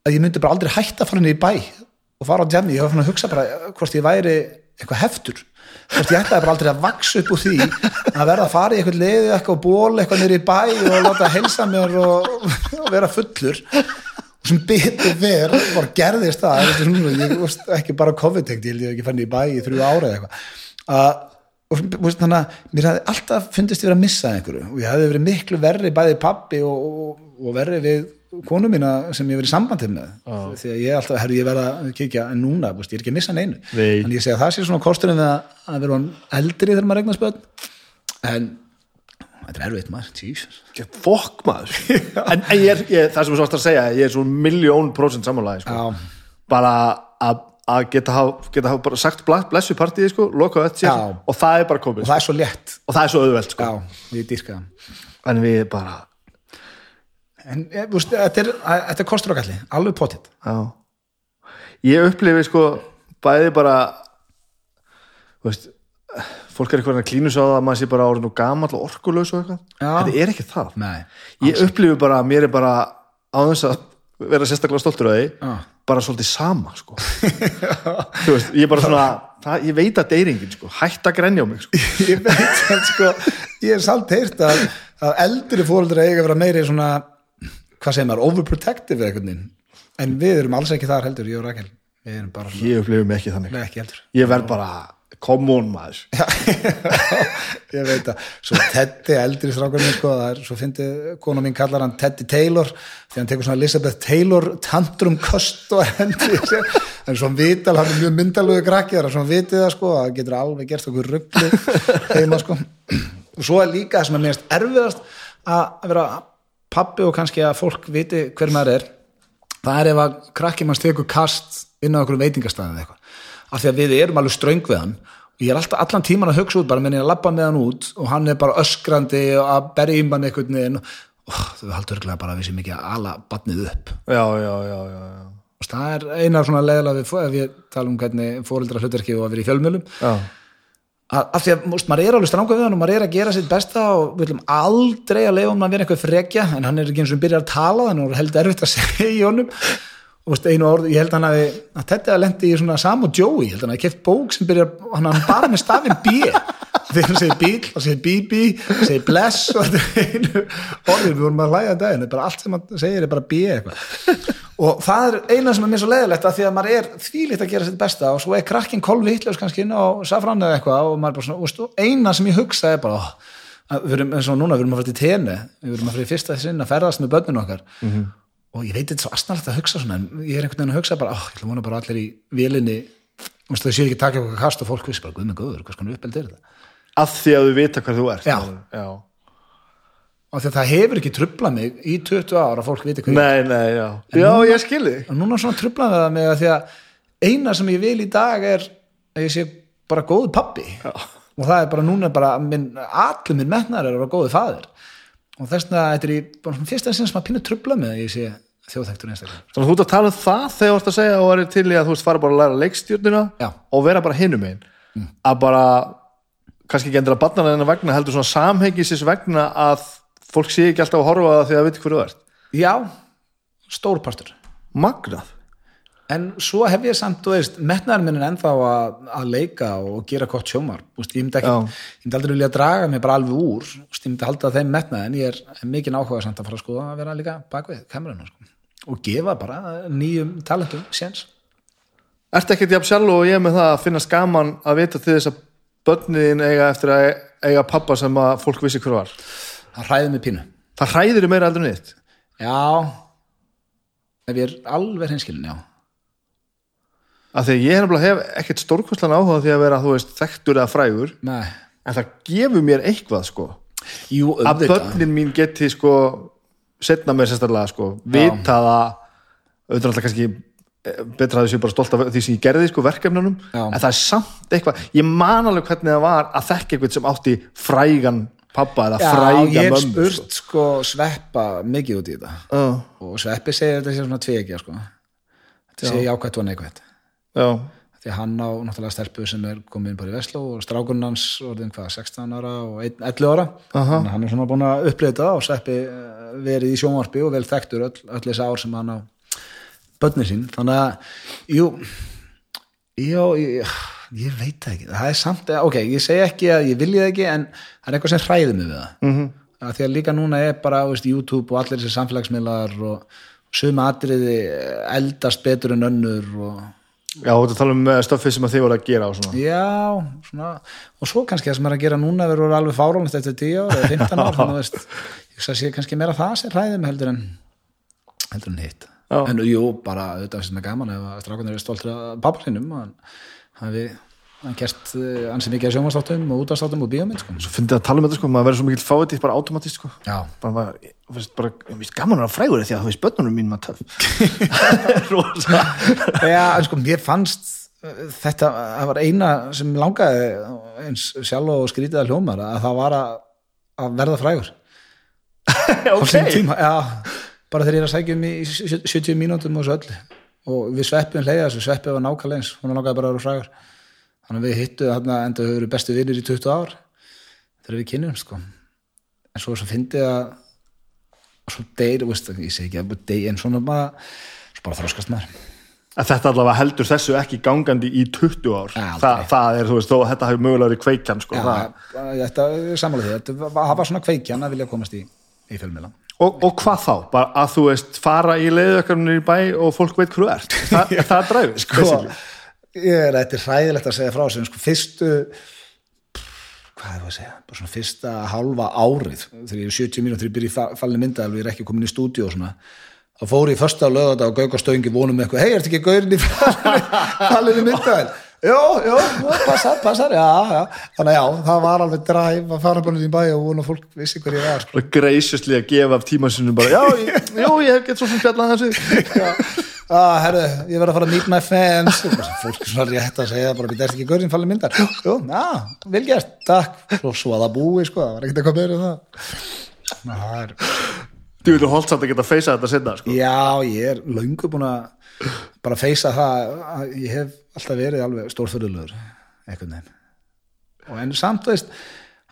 [SPEAKER 2] að ég myndi bara aldrei hætta að fara niður í bæ og fara á djammi, ég var að hugsa bara hvort ég væri eitthvað heftur ég ætlaði bara aldrei að vaksa upp úr því að verða að fara í eitthvað leiði eitthvað ból eitthvað í bæ og láta helsa mér og, og vera fullur. Og sem betur ver bara gerðist það ég veist ekki bara COVID-tengt ég held ég hef ekki fann í bæ í þrjú ára eða eitthvað. Að og veist, þannig að mér hefði alltaf fundist ég verið að missa einhverju og ég hefði verið miklu verri bæði pappi og, og, og verri við konu mína sem ég verið í sambandi með
[SPEAKER 1] Já.
[SPEAKER 2] því að ég er alltaf, herri ég verða að kíkja en núna, veist, ég er ekki að missa neinu.
[SPEAKER 1] Nei.
[SPEAKER 2] en ég segi að það sé svona kosturinn við að, að vera eldri þegar maður regnar spöld en þetta er erfitt maður, Jesus.
[SPEAKER 1] Get fokk maður. En, en ég er, ég, það sem þú sást að segja ég er svona miljón prósent samanlega sko. Bara að að geta hafa, geta hafa bara sagt ble- blessu partíði sko, loka öll sér og það er bara
[SPEAKER 2] og
[SPEAKER 1] komið
[SPEAKER 2] það er svo létt.
[SPEAKER 1] Og það er svo auðvelt sko.
[SPEAKER 2] Já, ég dýrka það.
[SPEAKER 1] En við bara
[SPEAKER 2] En eh, veist, þetta er, þetta er kostur og galli, alveg potið.
[SPEAKER 1] Ég upplifi sko bæði bara veist fólk er eitthvað að klínu svo að maður sé bara orðin og gamall og orkulaus og eitthvað. Þetta er ekki það.
[SPEAKER 2] Nei,
[SPEAKER 1] ég upplifi bara að mér er bara á þess að vera sérstaklega stoltur af því
[SPEAKER 2] Já.
[SPEAKER 1] bara svolítið sama sko. veist, ég er bara svona það, ég veit að deyringin, sko, hætt að grenja á mig sko.
[SPEAKER 2] ég veit að sko. Ég er samt heyrt að, að eldri fóreldra eiga að vera meiri svona hvað segir maður, overprotective eða veginn? En við erum alls ekki þar heldur, ég og Rakel. Við erum bara svona,
[SPEAKER 1] ég upplifi mig ekki þannig.
[SPEAKER 2] Nei ekki
[SPEAKER 1] ég verð bara, come on maður.
[SPEAKER 2] Ég veit að, svo Teddy eldri strákurinn sko, það er, svo fyndi kona mín kallar hann Teddy Taylor, því hann tekur svona Elizabeth Taylor tantrum kost og hendi en svona vital hann er mjög myndalögu krakki, það er svona vitið það sko það getur alveg gert okkur ruggli heima sko, og svo er líka það sem er mest erfiðast að vera pappi og kannski að fólk viti hver maður er það er ef að krakki manns tekur kast inn á okkur veitingastæðið eitthvað af því að við erum alveg ströng við hann og ég er alltaf allan tíman að hugsa út bara menn ég að labba með hann út og hann er bara öskrandi og að berja í mann einhvern veginn og oh, þau haldur örglega bara að við sem ekki að ala batnið upp
[SPEAKER 1] já, já, já, já, já.
[SPEAKER 2] og það er eina svona leðilega við ég tala um hvernig fóreldra hlutverki og að vera í fjölmjölum
[SPEAKER 1] já.
[SPEAKER 2] Af því að múst, maður er alveg stranga við hann og maður er að gera sitt besta og við viljum aldrei að leifa um að vera eitthvað frekja en hann er ekki eins og byrjar að tala þannig að held erfitt að segja í honum. Og veist, einu orð, ég held hann að að þetta lendi í svona Sam og Joey ég held hann að keft bók sem byrjar hann, bara með stafinn B. Þegar hann segir bíl, hann segir BB segir bless og þetta er einu orðið við vorum að hlæja að daginn, bara allt sem hann segir er bara B eitthvað og það er eina sem er mér svo leiðilegt að því að maður er þvílíkt að gera sitt besta og svo er krakkin kolvi hitljós kannski inn á safran eða eitthvað og maður er bara svona, og eina sem ég hugsa er bara, við erum eins og núna við erum að fara til tenni, við erum að fara í fyrsta sinn að ferðast með börninu okkar. Og ég veit þetta er svo astnalegt að hugsa svona en ég er einhvern veginn að hugsa bara, ó, ég vona bara allir í vélinni, þú veist, þau séu ekki taka eitthvað kast og fólk vissi bara, guð með góður, hvað og því að það hefur ekki trublað mig í 20 ára að fólk viti hvað
[SPEAKER 1] nei, nei, já. Já, ég skilði
[SPEAKER 2] og núna svona trublaði það mig að því að eina sem ég vil í dag er að ég sé bara góðu pappi
[SPEAKER 1] Já.
[SPEAKER 2] og það er bara núna bara minn, allir minn metnar er að vera góðu faðir. Og þess vegna þetta er í bara fyrsta sinn sem að pínu trubla mig að ég sé þjóðþektur einstaklega
[SPEAKER 1] þannig að þú ert að tala um það þegar þú ert að segja og er til í að þú veist fara bara að læra leikstjórnina og vera bara hinum einn að bara, kannski ekki endur að barnana hennar vegna heldur svona samhengisins vegna að fólk sé ekki alltaf að horfa það því að veit hverju þú ert.
[SPEAKER 2] Já, stórpartur
[SPEAKER 1] magnað.
[SPEAKER 2] En svo hef ég samt, þú veist, metnaður minn er ennþá að, að leika og gera gott sjómar Úst, ég myndi ekki, ég myndi aldrei vilja draga mig bara alveg úr, Úst, ég myndi halda þeim metnað en ég er, er mikið áhuga samt að fara að skoða að vera líka bakvið kamerunum sko. og gefa bara nýjum talentum séns.
[SPEAKER 1] Ertu ekkert jafn sjálf og ég með það að finnast gaman að vita til þess að börnin eiga eftir að eiga pappa sem að fólk vissi hver var
[SPEAKER 2] það hræði mig pínu.
[SPEAKER 1] Það hræðir meira heldur en þitt?
[SPEAKER 2] Já. Ef ég er alveg hinskilin, já.
[SPEAKER 1] Af því að ég nefnilega hef ekkert stórkostlan áhuga því að vera, þú veist, þekktur eða frægur.
[SPEAKER 2] Nei.
[SPEAKER 1] en það gefur mér eitthvað, sko.
[SPEAKER 2] Jú,
[SPEAKER 1] að börnin mín geti, sko setna mér sérstaklega, sko vita það auðvitað kannski eh, betra að þessu bara stolt af því sem ég gerði sko verkefnunum,
[SPEAKER 2] Já.
[SPEAKER 1] en það er samt eitthvað, ég man alveg hvernig það var að þekka eitthvað sem átti frægan pappa eða
[SPEAKER 2] Já,
[SPEAKER 1] fræga
[SPEAKER 2] ég hef
[SPEAKER 1] mömmu
[SPEAKER 2] spurt sko. sveppa mikið út í þetta.
[SPEAKER 1] Sko.
[SPEAKER 2] og sveppi segir þetta sé svona tveikja sko. Þetta sé jákvætt og neikvætt.
[SPEAKER 1] Já,
[SPEAKER 2] því hann á náttúrulega stelpu sem er komin bara í Vestló og strákurinn hans orðin hvað, 16 ára og einn- 11 ára.
[SPEAKER 1] Aha.
[SPEAKER 2] þannig að hann er svona búin að upplýta það og sveppi eh, verið í sjónvarpi og vel þekktur öll, öll þessi ár sem hann á börnir sín, þannig að jú, jú ég, ég veit það ekki, það er samt ok, ég segi ekki að ég vilji það ekki en það er eitthvað sem hræði mig við það mm. -hmm. að því að líka núna er bara veist, YouTube og allir þessi samfélagsmiðlar og suma atriði eldast betur en önnur og
[SPEAKER 1] já, þú að tala um eh, stöffið sem að þið voru að gera og svona
[SPEAKER 2] Já, svona, og svo kannski það sem er að gera núna verður alveg fáránlegt eftir 10 ár eða 15 ár, þannig að veist, ég hugsa að sé kannski meira það sem hræðið mig heldur en heldur en hitt. En jú, bara þetta mér gaman ef að strákunir er stoltur af pappa sinum og hafi hann gert uh, ansi mikið af sjónvastáttum og útastáttum og bíómynd, sko.
[SPEAKER 1] svo fyndið að tala um þetta sko, maður verður svo mikill fáið bara automatist sko.
[SPEAKER 2] Já,
[SPEAKER 1] bara, þú veist, bara, ég veist gaman að vera frægur því að þú veist börnunum mín maður töf
[SPEAKER 2] Já, en sko, mér fannst uh, þetta, það var eina sem langaði eins sjálf og skrítið að hljómar að það var að, að verða frægur. Sín tíma já, bara þegar ég er að sækja um í 70 mínútum og svo öll og við sveppum leiða þessu, sveppið var nákvæmlega eins hún langaði bara að vera frægur þannig að við hittu þarna enda höfum við bestu vinnir í 20 ár þegar við kynnum sko. en svo svo fyndið að svo deyr, veist, ég segi ekki að deyr en svona bara, svo bara þroskast maður
[SPEAKER 1] að þetta allavega heldur þessu ekki gangandi í 20 ár
[SPEAKER 2] Ja.
[SPEAKER 1] Þa, það er, þú veist, þó þetta hefur mögulega verið kveikjan sko, það.
[SPEAKER 2] þetta er sammála því þetta var- það var svona kveikjan að vilja komast í, í fjölmiðla
[SPEAKER 1] og, og hvað þá? Bara að þú veist fara í leiðökkarnir í bæ og fólk veit þú ert. Það, það er dræfið
[SPEAKER 2] sko, ég er er hræðilegt að segja frá sem sko fyrstu hvað er það að segja, bara svona fyrsta halva árið, þegar ég er 70 mínútur ég byrja í fa- fallinu myndaðal og ég er ekki komin í stúdíu og svona, þá fór ég första lögata og gauk á stöngi vonum með eitthvað, hei, ertu ekki gaurin í fallinu myndaðal Jó, jó, jó, passar, passar, já, já. Þannig að já, það var alveg dræf að fara bara í bæ og vona fólk vissi hver ég var sko.
[SPEAKER 1] greisustli að gefa af tíma sinni bara, já, ég, jú, ég hef gett svo sem spjallað þessu.
[SPEAKER 2] Ah, herru, ég verð að fara að meet my fans. Fólk er svona rétt að segja bara, þetta er ekki gaurin fallinu myndar? Jú, já, vel gert, takk. Og svo að það búi, sko, það var ekkert eitthvað meira en það. Ná, það er
[SPEAKER 1] þú veitur holdt samt að geta feysað þetta sinna sko.
[SPEAKER 2] Já, ég er löngu búin að bara feysa það að ég hef alltaf verið alveg stórfyrðulegur einhvern veginn. Og en samt veist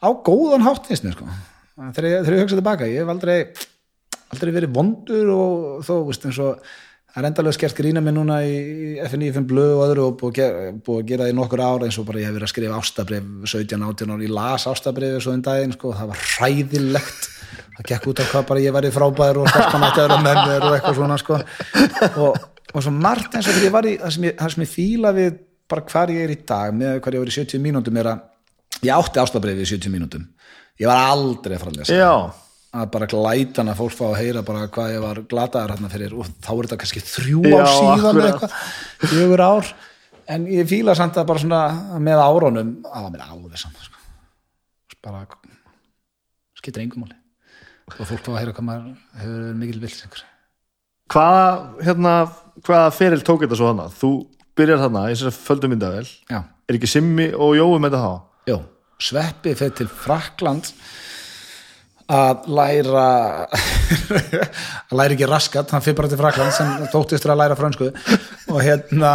[SPEAKER 2] á góðan hátt finnst mér sko. Þegar ég, þegar ég hugsa tilbaka, ég hef aldrei aldrei verið vondur og þó veist eins og það er endalega skert grína mig núna í FNI5 blöð og öðru og búið að gera, það í nokkur ára eins og bara ég hef verið að skrifa ástabrif 17-18 ára, ég las ástabrif svo um daginn sko, það var hræðilegt. Það gekk út af hvað bara ég væri frábær og stelpan átti og svo margt eins og þegar ég var í það sem ég, það sem ég fíla við bara hvar ég er í dag með hvar ég var í 70 mínútum er að ég átti ástabrifið í 70 mínútum ég var aldrei að fara að lesa
[SPEAKER 1] já,
[SPEAKER 2] að bara glætan að fólk fá að heyra bara hvað ég var glataður hérna fyrir og þá er þetta kannski þrjú
[SPEAKER 1] Já,
[SPEAKER 2] ár síðan
[SPEAKER 1] akkurat.
[SPEAKER 2] eða eitthvað, fjögur ár en ég fíla samt að bara svona með árunum, að mér alveg samt sko. bara skiptir engum máli og fólk fá að heyra hvað maður hefur mikil einhver.
[SPEAKER 1] hvaða hérna, hvaða feril tók þetta svo hana þú byrjar þarna í þessari földumyndavel
[SPEAKER 2] já,
[SPEAKER 1] er ekki Simmi og Jói með þetta þá?
[SPEAKER 2] Jó, Sveppi fyrir til Frakland að læra að læra ekki raskat hann fyrir bara til Frakland sem þóttistur að læra frönsku. Og hérna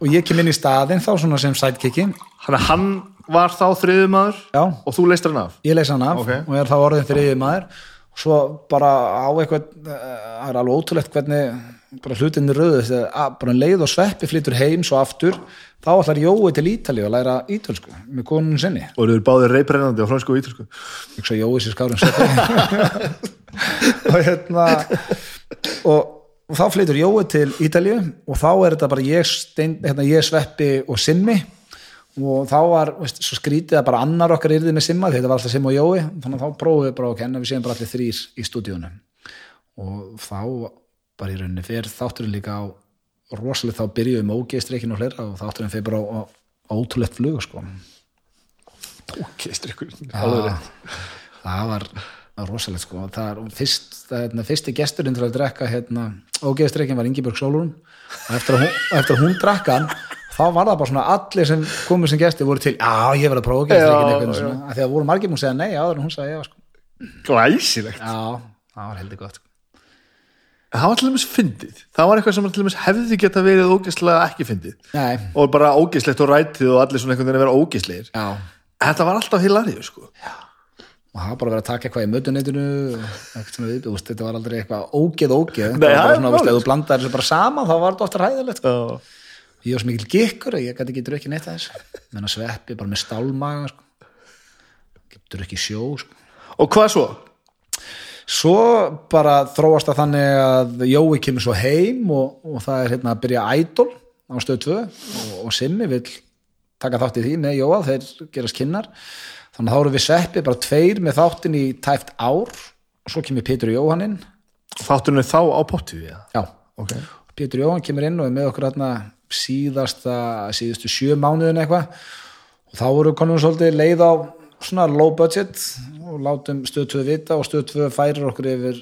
[SPEAKER 2] og ég kem inn í staðinn þá svona sem sidekicki.
[SPEAKER 1] Þannig að hann var þá þriðumadur og þú leistir hann af?
[SPEAKER 2] Ég leys hann af
[SPEAKER 1] Ok.
[SPEAKER 2] og er þá orðin maður. Og svo bara á eitthvað eh, það er alveg ótrúlegt hvernig bara hlutinni röðu þegar bara leið og sveppi flytur heim svo aftur þá ætlar Jói til Ítali að læra ítölsku með konun sinni.
[SPEAKER 1] Og eru báðir reyprennandi á fransku og ítalsku
[SPEAKER 2] ég hugsa Jói sér skárum og hérna og, og þá flytur Jói til Ítalíu og þá er þetta bara ég, stein, hérna, ég sveppi og Simmi. Og þá var veist, svo skrítið að bara annar okkar yrði með Simma þetta var alltaf Simma og Jói. Þannig að þá prófum við bara að kenna við séum bara allir þrýr í stúdíunum og þá bara í rauninni fer þátturinn líka á rosalega þá byrjuðum ógeistreikin og fleira og þátturinn fer bara á, á, á ótrúlegt flug sko
[SPEAKER 1] ok, strikkur
[SPEAKER 2] Já, það var rosalegt sko það er fyrst, það, hérna, fyrsti gesturinn til að drekka hérna, ógeðstreikin var Ingeborg Sólurún og eftir að hún, eftir að hún drakka hann þá var það bara svona allir sem komið sem gesti voru til, já ég verð að prófa
[SPEAKER 1] Já, já.
[SPEAKER 2] af því að voru margir múið að segja nei en hún sagði já sko.
[SPEAKER 1] Glæsilegt
[SPEAKER 2] já, það var heldur gott sko.
[SPEAKER 1] Það var til dæmis fyndið Það var eitthvað sem til dæmis hefði geta verið ógeðslega ekki fyndið
[SPEAKER 2] nei,
[SPEAKER 1] og bara ógeðslegt og rætið og allir svona einhvern veginn að vera ógeðslegir
[SPEAKER 2] já
[SPEAKER 1] Þetta var alltaf hilarið sko.
[SPEAKER 2] og það var bara verið að taka eitthvað í mötuneytinu þetta var aldrei eitthvað ógeð ógeð,
[SPEAKER 1] Nei,
[SPEAKER 2] það var bara svona, ef þú blandar þessu bara saman þá var þetta ofta ræðilegt sko. Ég var svo mikil gikkur að ég gæti ekki drukkið neitt að þessu menn að sveppi bara með stálmaga sko. ekki sjó sko.
[SPEAKER 1] Og hvað svo?
[SPEAKER 2] Svo bara þróast það þannig að Jói kemur svo heim og, og það er hérna að byrja Idol á stöð 2 og, og Simmi vil taka þátt í því. Með Jóa þeir gerast kynnar. Þannig að þá eru við sveppi bara tveir með þáttin í tæft ár. Og svo kemur Pétur Jóhann inn.
[SPEAKER 1] Þátturinn er þá á pottu við
[SPEAKER 2] já,
[SPEAKER 1] okay.
[SPEAKER 2] Pétur Jóhann kemur inn og er með okkur hérna síðasta, síðustu sjö mánuðin eitthvað. Og þá voru konum svolítið leið á svona low budget og látum stöð 2 vita og stöð 2 færir okkur yfir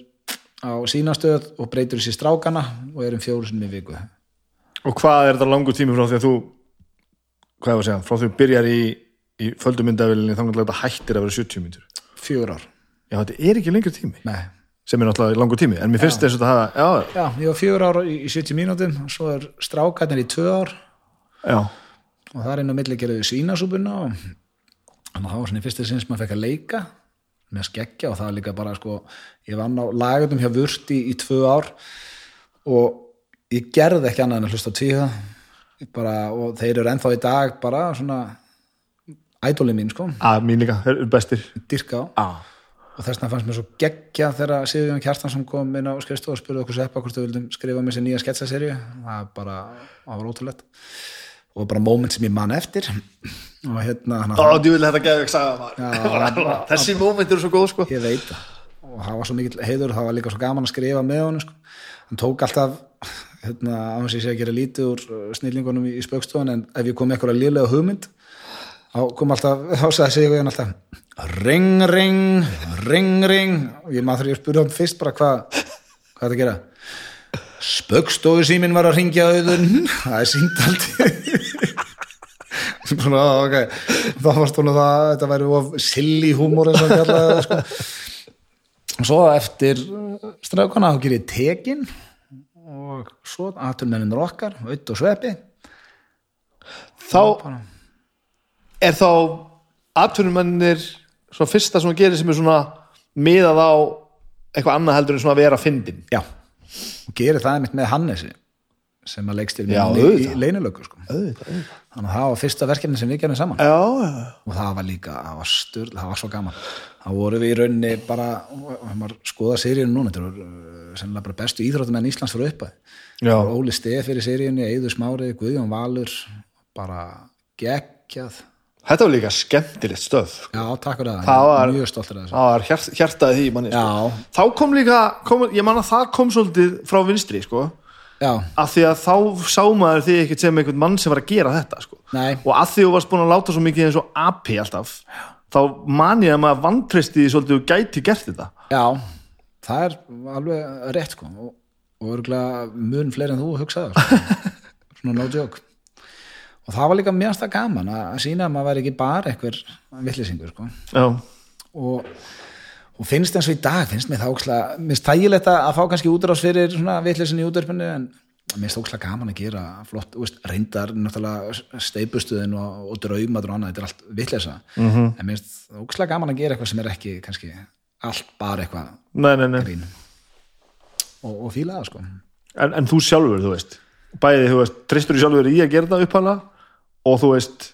[SPEAKER 2] á sína stöð og breytir þessi strákana og erum fjóru sinni í viku.
[SPEAKER 1] Og hvað er þetta langur tími frá því að þú hvað er að segja, frá því að þú byrjar í, í földumyndavilinni þannig að þetta hættir að vera 70 myndur
[SPEAKER 2] fjögur ár,
[SPEAKER 1] Já, þetta er ekki lengri tími.
[SPEAKER 2] Nei.
[SPEAKER 1] Sem er náttúrulega langur tími, en mér finnst þess að það já,
[SPEAKER 2] já, ég var fjögur ár í, í 70 mínútum og svo er strákarnir í tvö ár.
[SPEAKER 1] Já,
[SPEAKER 2] og það er inn á milli gerðu svínasúpuna og þannig að það var svona fyrsta sinn sem maður fekk að leika með skeggja og það var líka bara sko, ég vann á lagatum hjá Vurti í tvö ár og ég gerði ekki annað en að hlusta Ég bara, og þeir eru ennþá í dag bara svona ædóli mín sko,
[SPEAKER 1] að mín líka, þeir eru bestir.
[SPEAKER 2] Dyrka á.
[SPEAKER 1] Ah.
[SPEAKER 2] og þess vegna fannst mér svo geggja þegar Sigurjón Kjartansson kom inn á skrifstofu og spurði okkur seppa hvort þau vildum skrifa með sér nýja sketsaserju það bara, það var ótrúlegt og bara moment sem ég man eftir. Og hérna hann
[SPEAKER 1] Ó, þú vil þetta gefa ekki sagða Þessi móment eru svo góð, sko.
[SPEAKER 2] Ég veit það. Og það var svo mikill heiður það var líka svo gaman að skrifa með honum sko. hann tók alltaf hérna, á þess að ég sé að gera lítið úr uh, snillingunum í, í spaukstofan en ef ég kom með eitthvað liðlega hugmynd þá kom alltaf, þá sagði Sigurjón alltaf ring ring ring ring. Og ég maður þegar ég spurði hann fyrst bara hvað hvað er það að gera spaukstofu síminn var að ringja auðun. Það er sínt aldrei. Svona, ok þá var stónu það, þetta væri of silly húmor eins og hann kallaði sko. og svo eftir uh, strákana þá gerir ég tekin og svo aðtunmenninur okkar auð og sveppi.
[SPEAKER 1] Þá er þá atvinnumennir svona fyrsta sem að gera sem er svona miðað á eitthvað annað heldur en svona að vera fyndin.
[SPEAKER 2] Já, og gerir það einmitt með Hannesi sem að leikst til í, í leynulöku sko. Þannig að það var fyrsta verkefni sem við gerum saman.
[SPEAKER 1] Já, já,
[SPEAKER 2] og það var líka, það var styrl, það var svo gaman. Þá voru við í rauninni bara skoða seríinu núna uh, sennilega bara bestu íþróttumenn Íslands fyrir uppa
[SPEAKER 1] já.
[SPEAKER 2] Óli Stef fyrir seríinu, Eiður Smári Guðjón Valur, bara geggjað
[SPEAKER 1] Þetta var líka skemmtilegt stöð sko.
[SPEAKER 2] já, takk fyrir það,
[SPEAKER 1] Það var-
[SPEAKER 2] mjög stoltur af þessu.
[SPEAKER 1] Það var hjart, hjartaði því manni sko. Þá kom líka, kom, ég man að það kom svolítið frá vinstri sko.
[SPEAKER 2] Já,
[SPEAKER 1] af því að þá sá maður því ekkert sem einhvern mann sem var að gera þetta sko.
[SPEAKER 2] nei.
[SPEAKER 1] Og að því þú varst búin að láta svo mikið eins og api alltaf þá man ég að maður vantreysti því svolítið og gæti gert þetta.
[SPEAKER 2] Já, það er alveg rétt sko. Og, örgulega mun fleiri en þú hugsaði sko. svona no joke og það var líka mjög það gaman að að sína að maður væri ekki bara einhver villisingur sko. Og, og finnst eins og í dag finnst mér það ókslega, mér finnst þægilegt að að fá kannski útrás fyrir svona vitlisin í útverfinu en mér finnst ókslega gaman að gera flott, veist, reyndar náttúrulega steipustuðin og, og draumadur og annað, þetta er allt vitlisa
[SPEAKER 1] Mhm.
[SPEAKER 2] -hmm. en mér finnst ókslega gaman að gera eitthvað sem er ekki kannski allt bara eitthvað
[SPEAKER 1] nei, nei, nei.
[SPEAKER 2] grín. Og, og fíla það sko.
[SPEAKER 1] En, en þú sjálfur, þú veist bæði, þú veist, treystur þú sjálfur í að gera það upphala og þú veist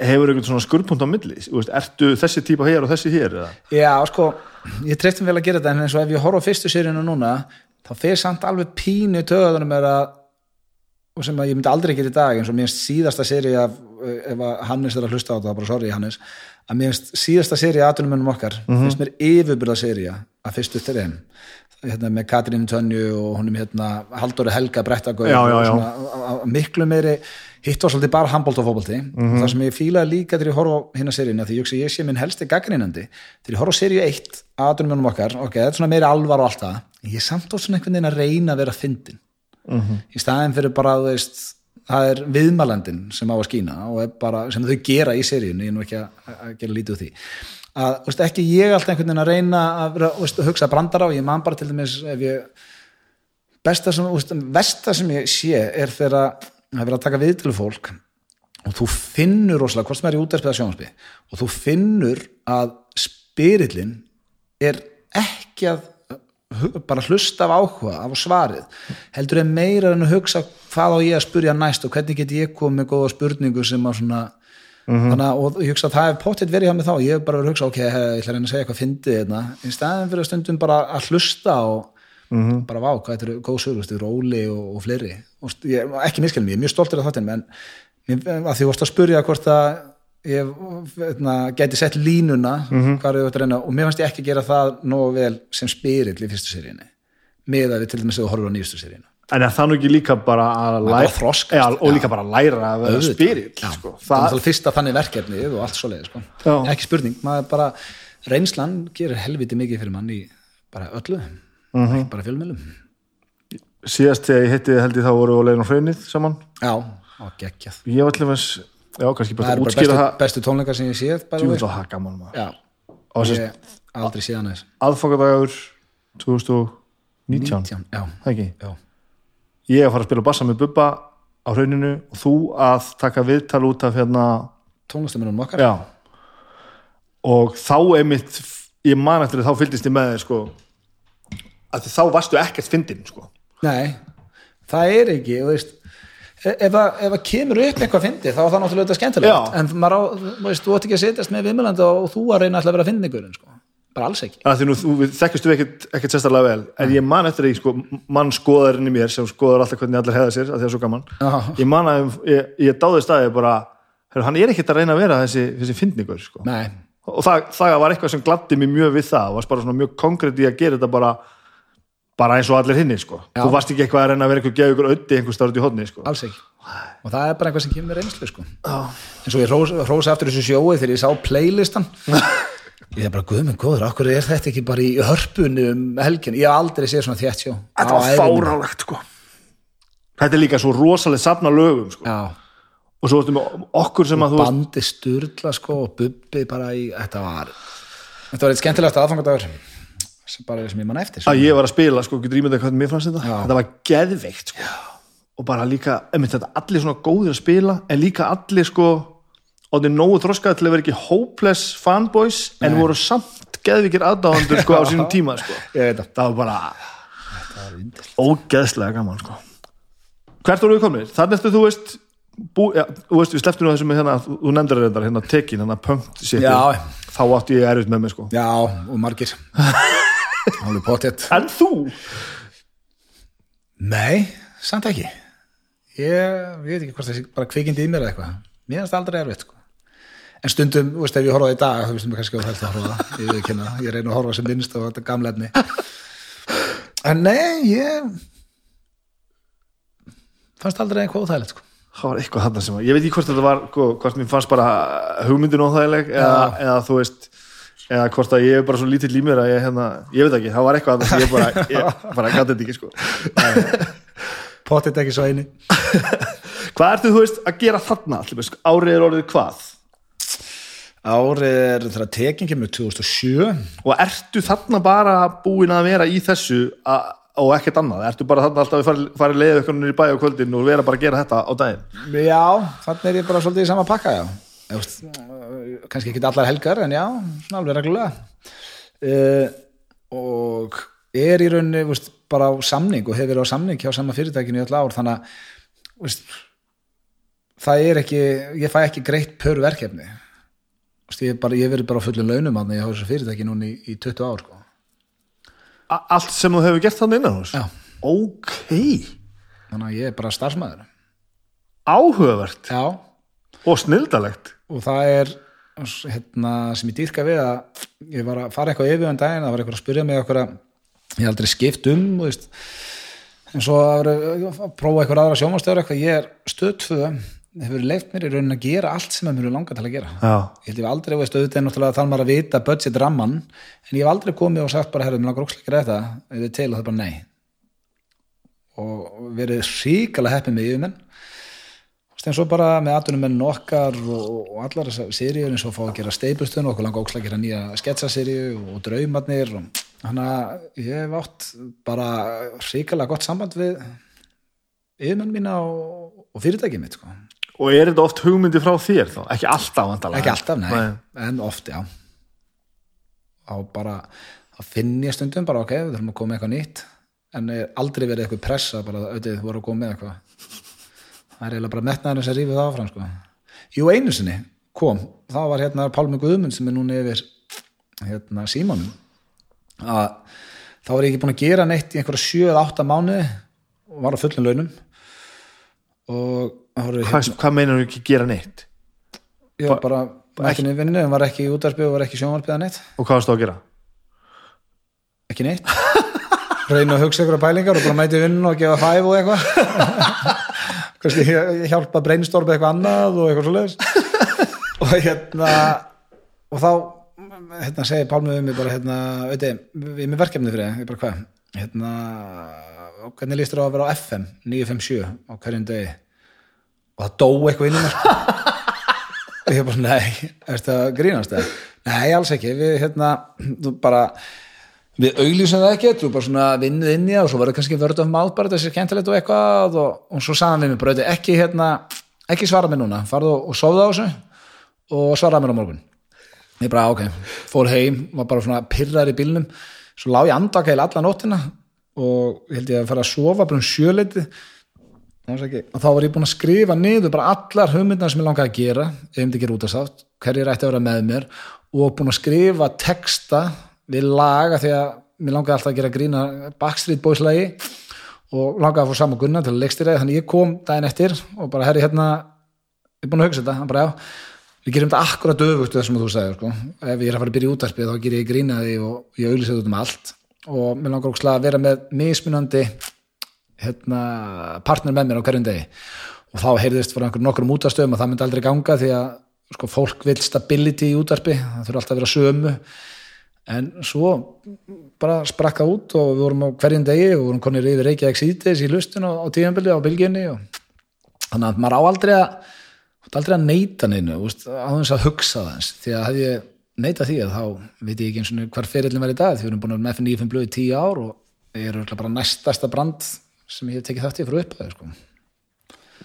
[SPEAKER 1] hefur einhvern svona skurðpunkt á milli? Veist, ertu þessi típa hér og þessi hér eða?
[SPEAKER 2] Já, sko, ég treystum vel að gera þetta en eins og ef ég horf á fyrstu seríuna núna þá fer samt alveg pínu töðunum er að og sem að ég myndi aldrei gera í dag eins og mér síðasta séri af ef Hannes er að hlusta á þetta, bara sorry Hannes að mér síðasta séri af aðtunumennum okkar finnst mér yfirbyrða séri að fyrstu þreim hérna, með Katrín Tönju og honum hérna Halldóri Helga á- miklu meiri hitt var svolítið bara handbólt og fótbolti
[SPEAKER 1] Mhm.
[SPEAKER 2] það sem ég fílaði líka þegar ég horfa á hérna seríuna því ég, sé minn helsti gaggrinandi þegar ég horfa á seríu 1 aðunum mjónum okkar ok, þetta er svona meiri alvar og allt það en ég er samt á svona einhvern veginn að reyna að vera fyndin
[SPEAKER 1] Mhm.
[SPEAKER 2] í staðin fyrir bara veist, það er viðmælandin sem á að skína og bara, sem þau gera í seríunni ég er nú ekki að, að gera lítið úr því að veist, ekki ég alltaf einhvern veginn að reyna að vera, veist, að hugsa brandara og ég man bara til dæmis ef ég besta sem, versta sem ég sé er þegar að það er verið að taka viðtölu fólk og þú finnur rosalega, hvort sem er í útverfið að sjónvarpi og þú finnur að spyrillin er ekki að bara hlusta af áhuga af svarið. Heldur er meira en að hugsa hvað á ég að spurja næst og hvernig get ég komið með góða spurningu sem að svona þannig að og ég hugsa að það er pottitt verið hjá mig þá. Ég hef bara verið að hugsa ok, ég ætla að reyna að segja eitthvað fyndið hérna, í staðin fyrir að stundum bara að hlusta og bara vá, hvað þetta eru góð sögur, þetta eru Óli og, og fleiri og ég, ekki miskilin mig, ég er mjög stoltur af þáttin en að því þú varst að spurja hvort að ég veitna, gæti sett línuna hvað er þetta reyna og mér fannst ég ekki gera það nógu vel sem spyrill í fyrstu seríunni með að við til dæmis að horfa á nýjustu seríuna
[SPEAKER 1] En er það nú ekki líka bara að læra
[SPEAKER 2] þroskast,
[SPEAKER 1] Já, og
[SPEAKER 2] já.
[SPEAKER 1] líka bara að læra að vera spyrill
[SPEAKER 2] Já,
[SPEAKER 1] sko.
[SPEAKER 2] það er
[SPEAKER 1] það,
[SPEAKER 2] fyrsta þannig verkefnið og allt svo leið sko.
[SPEAKER 1] Já.
[SPEAKER 2] ekki spurning, maður bara reynslan gerir helviti mikið fyrir mann í bara öllu,
[SPEAKER 1] Mhm.
[SPEAKER 2] ekki bara fjölmjölum
[SPEAKER 1] Síðast þegar ég hitti held ég þá voru og leiðin á hraunið saman.
[SPEAKER 2] Já, á geggjað.
[SPEAKER 1] Ég var allir með Já, kannski
[SPEAKER 2] það
[SPEAKER 1] bara
[SPEAKER 2] er
[SPEAKER 1] að
[SPEAKER 2] bara bestu,
[SPEAKER 1] það.
[SPEAKER 2] bestu tónleikar sem ég séð
[SPEAKER 1] það þess
[SPEAKER 2] ég hef aldrei séð hann þess
[SPEAKER 1] aðfokadagur 2019
[SPEAKER 2] 19, já,
[SPEAKER 1] Það ekki?
[SPEAKER 2] Já,
[SPEAKER 1] Ég að fara að spila bassa með Bubba á hrauninu og þú að taka viðtal út af hérna
[SPEAKER 2] tónlistamunum okkar.
[SPEAKER 1] Já. Og þá einmitt ég man eftir að þá fylgdist ég með þér sko að þá varstu ekkert fyndin sko
[SPEAKER 2] nei, það er ekki veist, e- ef það, ef það kemur upp eitthvað fyndi þá er það náttúrulega skemmtilegt
[SPEAKER 1] Já.
[SPEAKER 2] en á, veist, þú ætti ekki að setjast með viðmjölandi og þú að reyna alltaf að vera fyndingurinn sko. bara alls ekki
[SPEAKER 1] að þekkistu ekkert, ekkert sérstaklega vel en ég man eftir því sko mann skoðarinn í mér sem skoðar alltaf hvernig allir hefða sér að því að svo gaman
[SPEAKER 2] Já.
[SPEAKER 1] ég man að ég, ég dáði staði bara heru, hann er ekkert að reyna að vera þessi, þessi fyndningur sko. og það, það var eitthvað sem gladdi mig mjög við það og varst bara mjög konkrétt í að gera þetta bara bara eins og allir hinni sko. Þú varst ekki eitthvað að reyna að vera eitthvað ykkur öddi einhver út í hodni sko.
[SPEAKER 2] alls ekki og það er bara eitthvað sem kemur með reynslu sko. eins og ég rós, rósa eftir þessu sjói þegar ég sá playlistan ég er bara guðminn góður, okkur er þetta ekki bara í hörpunni um helgin, ég hef aldrei séð svona þétt sjó
[SPEAKER 1] þetta var fárálegt sko. þetta er líka svo rosalega safna lögum sko. og svo ertu með okkur sem að
[SPEAKER 2] bandi sturla sko og bubbi bara í, þetta var þetta var eitt skemmtilegast aðfangadagur sem bara sem ég mann eftir
[SPEAKER 1] að ég var að spila, sko, getur ímyndað hvað mér fannst þetta?
[SPEAKER 2] Já.
[SPEAKER 1] þetta var geðveikt sko. og bara líka, einmitt þetta allir svona góðir að spila en líka allir sko og þeir nógu þroskaði til að vera ekki hopeless fanboys en voru samt geðvikir aðdáðandur sko á sínum tíma sko.
[SPEAKER 2] ég veit það.
[SPEAKER 1] Það var bara ógeðslega gaman sko. Hvert voru við komnir? þannig eftir þú veist bú, já, þú veist, við sleftum nú þessum með hérna, þú nefndir þetta hérna tekin, hérna punkt þá átti ég erfitt með mig sko.
[SPEAKER 2] Já, og margir alveg potið
[SPEAKER 1] en þú?
[SPEAKER 2] nei, samt ekki ég, ég veit ekki hvort það sé bara kvikindi í mér eða eitthvað mér finnst það aldrei erfitt sko. en stundum, þú veist, ef ég horfa það í dag þú veist mér kannski að það að horfa á það ég, veit ekki hérna, ég reyna að horfa sem minnst á þetta gamla efni en nei, ég fannst aldrei eitthvað óþægilegt sko.
[SPEAKER 1] það var eitthvað þarna sem að, ég veit ekki hvort þetta var sko, hvort mér fannst bara hugmyndin óþægileg eða, eða þú veist eða hvort að ég er bara svo lítill í mér að ég hérna, ég veit ekki, það var eitthvað sem ég bara, ég bara gæti þetta ekki sko.
[SPEAKER 2] Potið ekki svo eini
[SPEAKER 1] hvað ertu þú veist að gera þarna allir, árið er orðið hvað?
[SPEAKER 2] Árið er þegar tekin kemur 2007
[SPEAKER 1] og ertu þarna bara búin að vera í þessu að, og ekkert annað, ertu bara þarna alltaf að fara, fara eitthvað niður í bæ á kvöldin og vera bara að gera þetta á daginn?
[SPEAKER 2] Já, þannig er ég bara svolítið í sama pakka, já. Kannski ekki allar helgar, en já, svona alveg reglulega. Uh, og er í rauninni veist, bara á samning og hefur verið á samning hjá sama fyrirtækinu í öll ár, þannig að veist, það er ekki, ég fæ ekki greitt pör verkefni. Veist, ég, hef verið bara á fullum launum að ég hafa þessu fyrirtæki núna í, í 20 ár, sko.
[SPEAKER 1] Allt sem þú hefur gert þannig innan hús
[SPEAKER 2] Já.
[SPEAKER 1] ok,
[SPEAKER 2] Þannig að ég er bara starfsmæður.
[SPEAKER 1] áhugavert
[SPEAKER 2] Já,
[SPEAKER 1] og snildalegt
[SPEAKER 2] og það er hérna, sem ég dýrka við að ég var að fara eitthvað yfir um daginn, það var eitthvað að spyrja mig okkur að ég aldrei skipt um veist, en svo að, að prófa eitthvað aðra sjómastöður eitthvað, ég er stöðföðu hefur leift mér í raunin að gera allt sem mér er langað til að gera.
[SPEAKER 1] Já,
[SPEAKER 2] ég held ég aldrei, veist, auðvitað er náttúrulega þannig að vita budget ramman, en ég hef aldrei komið og sagt bara, herrðu, mér langar gera þetta. Þið til og það er bara nei. Og verið ríkala heppið með yfirmenn en svo bara með aðunum okkar og, og allar þessar seríur eins og fá að gera steipustun og okkur langar ókslega að gera nýja sketsaseríu og draumarnir og þannig að ég hef átt bara ríkala gott samband við yfirmenn mína og, og fyrirtækið mitt sko.
[SPEAKER 1] og er þetta oft hugmyndi frá þér þá? Ekki alltaf vandalega
[SPEAKER 2] ekki alltaf, nei, en oft, já. Á bara að finn ég stundum bara, ok, við þurfum að koma með eitthvað nýtt. En aldrei verið eitthvað pressa bara, auðvitað, þú voru að koma með eitthvað það er eiginlega bara metnaðurinn sem rífið það áfram sko. jú, einu sinni kom, þá var hérna Pálmi Guðmund sem er núna yfir hérna Símonum að þá var ég ekki búin að gera neitt í einhverja 7-8 mánuði og var á fullum launum og það
[SPEAKER 1] Hvað, hvað meinar þú ekki gera neitt?
[SPEAKER 2] Já, bara mættin í vinninu, hann var ekki í útarpið og var ekki sjónvarpið að neitt,
[SPEAKER 1] Og hvað varstu að gera?
[SPEAKER 2] ekki neitt reyna að hugsa ykkur pælingar og bara mæti vinninu og gefa fæf og eitthvað kannski hjálpa að brainstorma eitthvað annað og eitthvað svoleiðis. Og hérna og þá hérna segir Pálmið um mig bara hérna, ég, við erum með verkefni fyrir ég bara hvað? Hérna, hvernig lístur á að vera á FM 957 á hverjum degi? Og það dó eitthvað inn í mér og ég bara, nei, ertu að grínast það? Nei, alls ekki, við hérna þú bara, við auglýsum það ekki, þú bara svona vinnuð inn í það og svo verður kannski vörð af mátt bara þessi skemmtilegt og eitthvað og, og svo sagði hann við mig bara, "Veitu, ekki hérna ekki svara mér núna, farðu og, og sofðu á þessu og svara mér á morgun. Ég bara, ok, fór heim var bara svona pirrar í bílnum. Svo lá ég andaka heil alla nóttina og held ég að fara að sofa bara um sjöleiti og þá var ég búin að skrifa niður bara allar hugmyndar sem ég langaði að gera. Ef ég myndi að gera út af sátt, hverjir ætti að vera með mér og búin að skrifa texta við laga því að mér langaði alltaf að gera grína Backstreet Boys lagi og langaði að fór saman Gunnar til að leikstýra þannig ég kom daginn eftir og bara herri hérna ég er búin að hugsa þetta, hann bara já við gerum þetta akkurat öfugt það sem þú sagði sko. ef ég er að fara að byrja í útarpið þá ger ég grína því og ég auðlýsa þetta um allt. Og mér langar ókslega að vera með mismunandi hérna, partner með mér á hverjum degi. Og þá heyrðist frá einhverjum nokkrum útastöðum að það myndi aldrei ganga því að sko, fólk vil stability í útarpi það þurfa alltaf að vera sömu en svo bara sprakka út og við vorum á hverjum degi og við vorum konir yfir Reykjavík síðdeis í lustun á tíðanbili á bylginni og þannig að maður á aldrei að aldrei að neyta neinu úst, á þess að hugsa það eins því að hefði ég neita því að þá veit ég ekki eins og hvar ferillin var í dag því við erum búin að vera með FN95 blöð í tíu ár og ég er örugglega bara næstasta brand sem ég hef tekið þátt í frá upphæðu sko.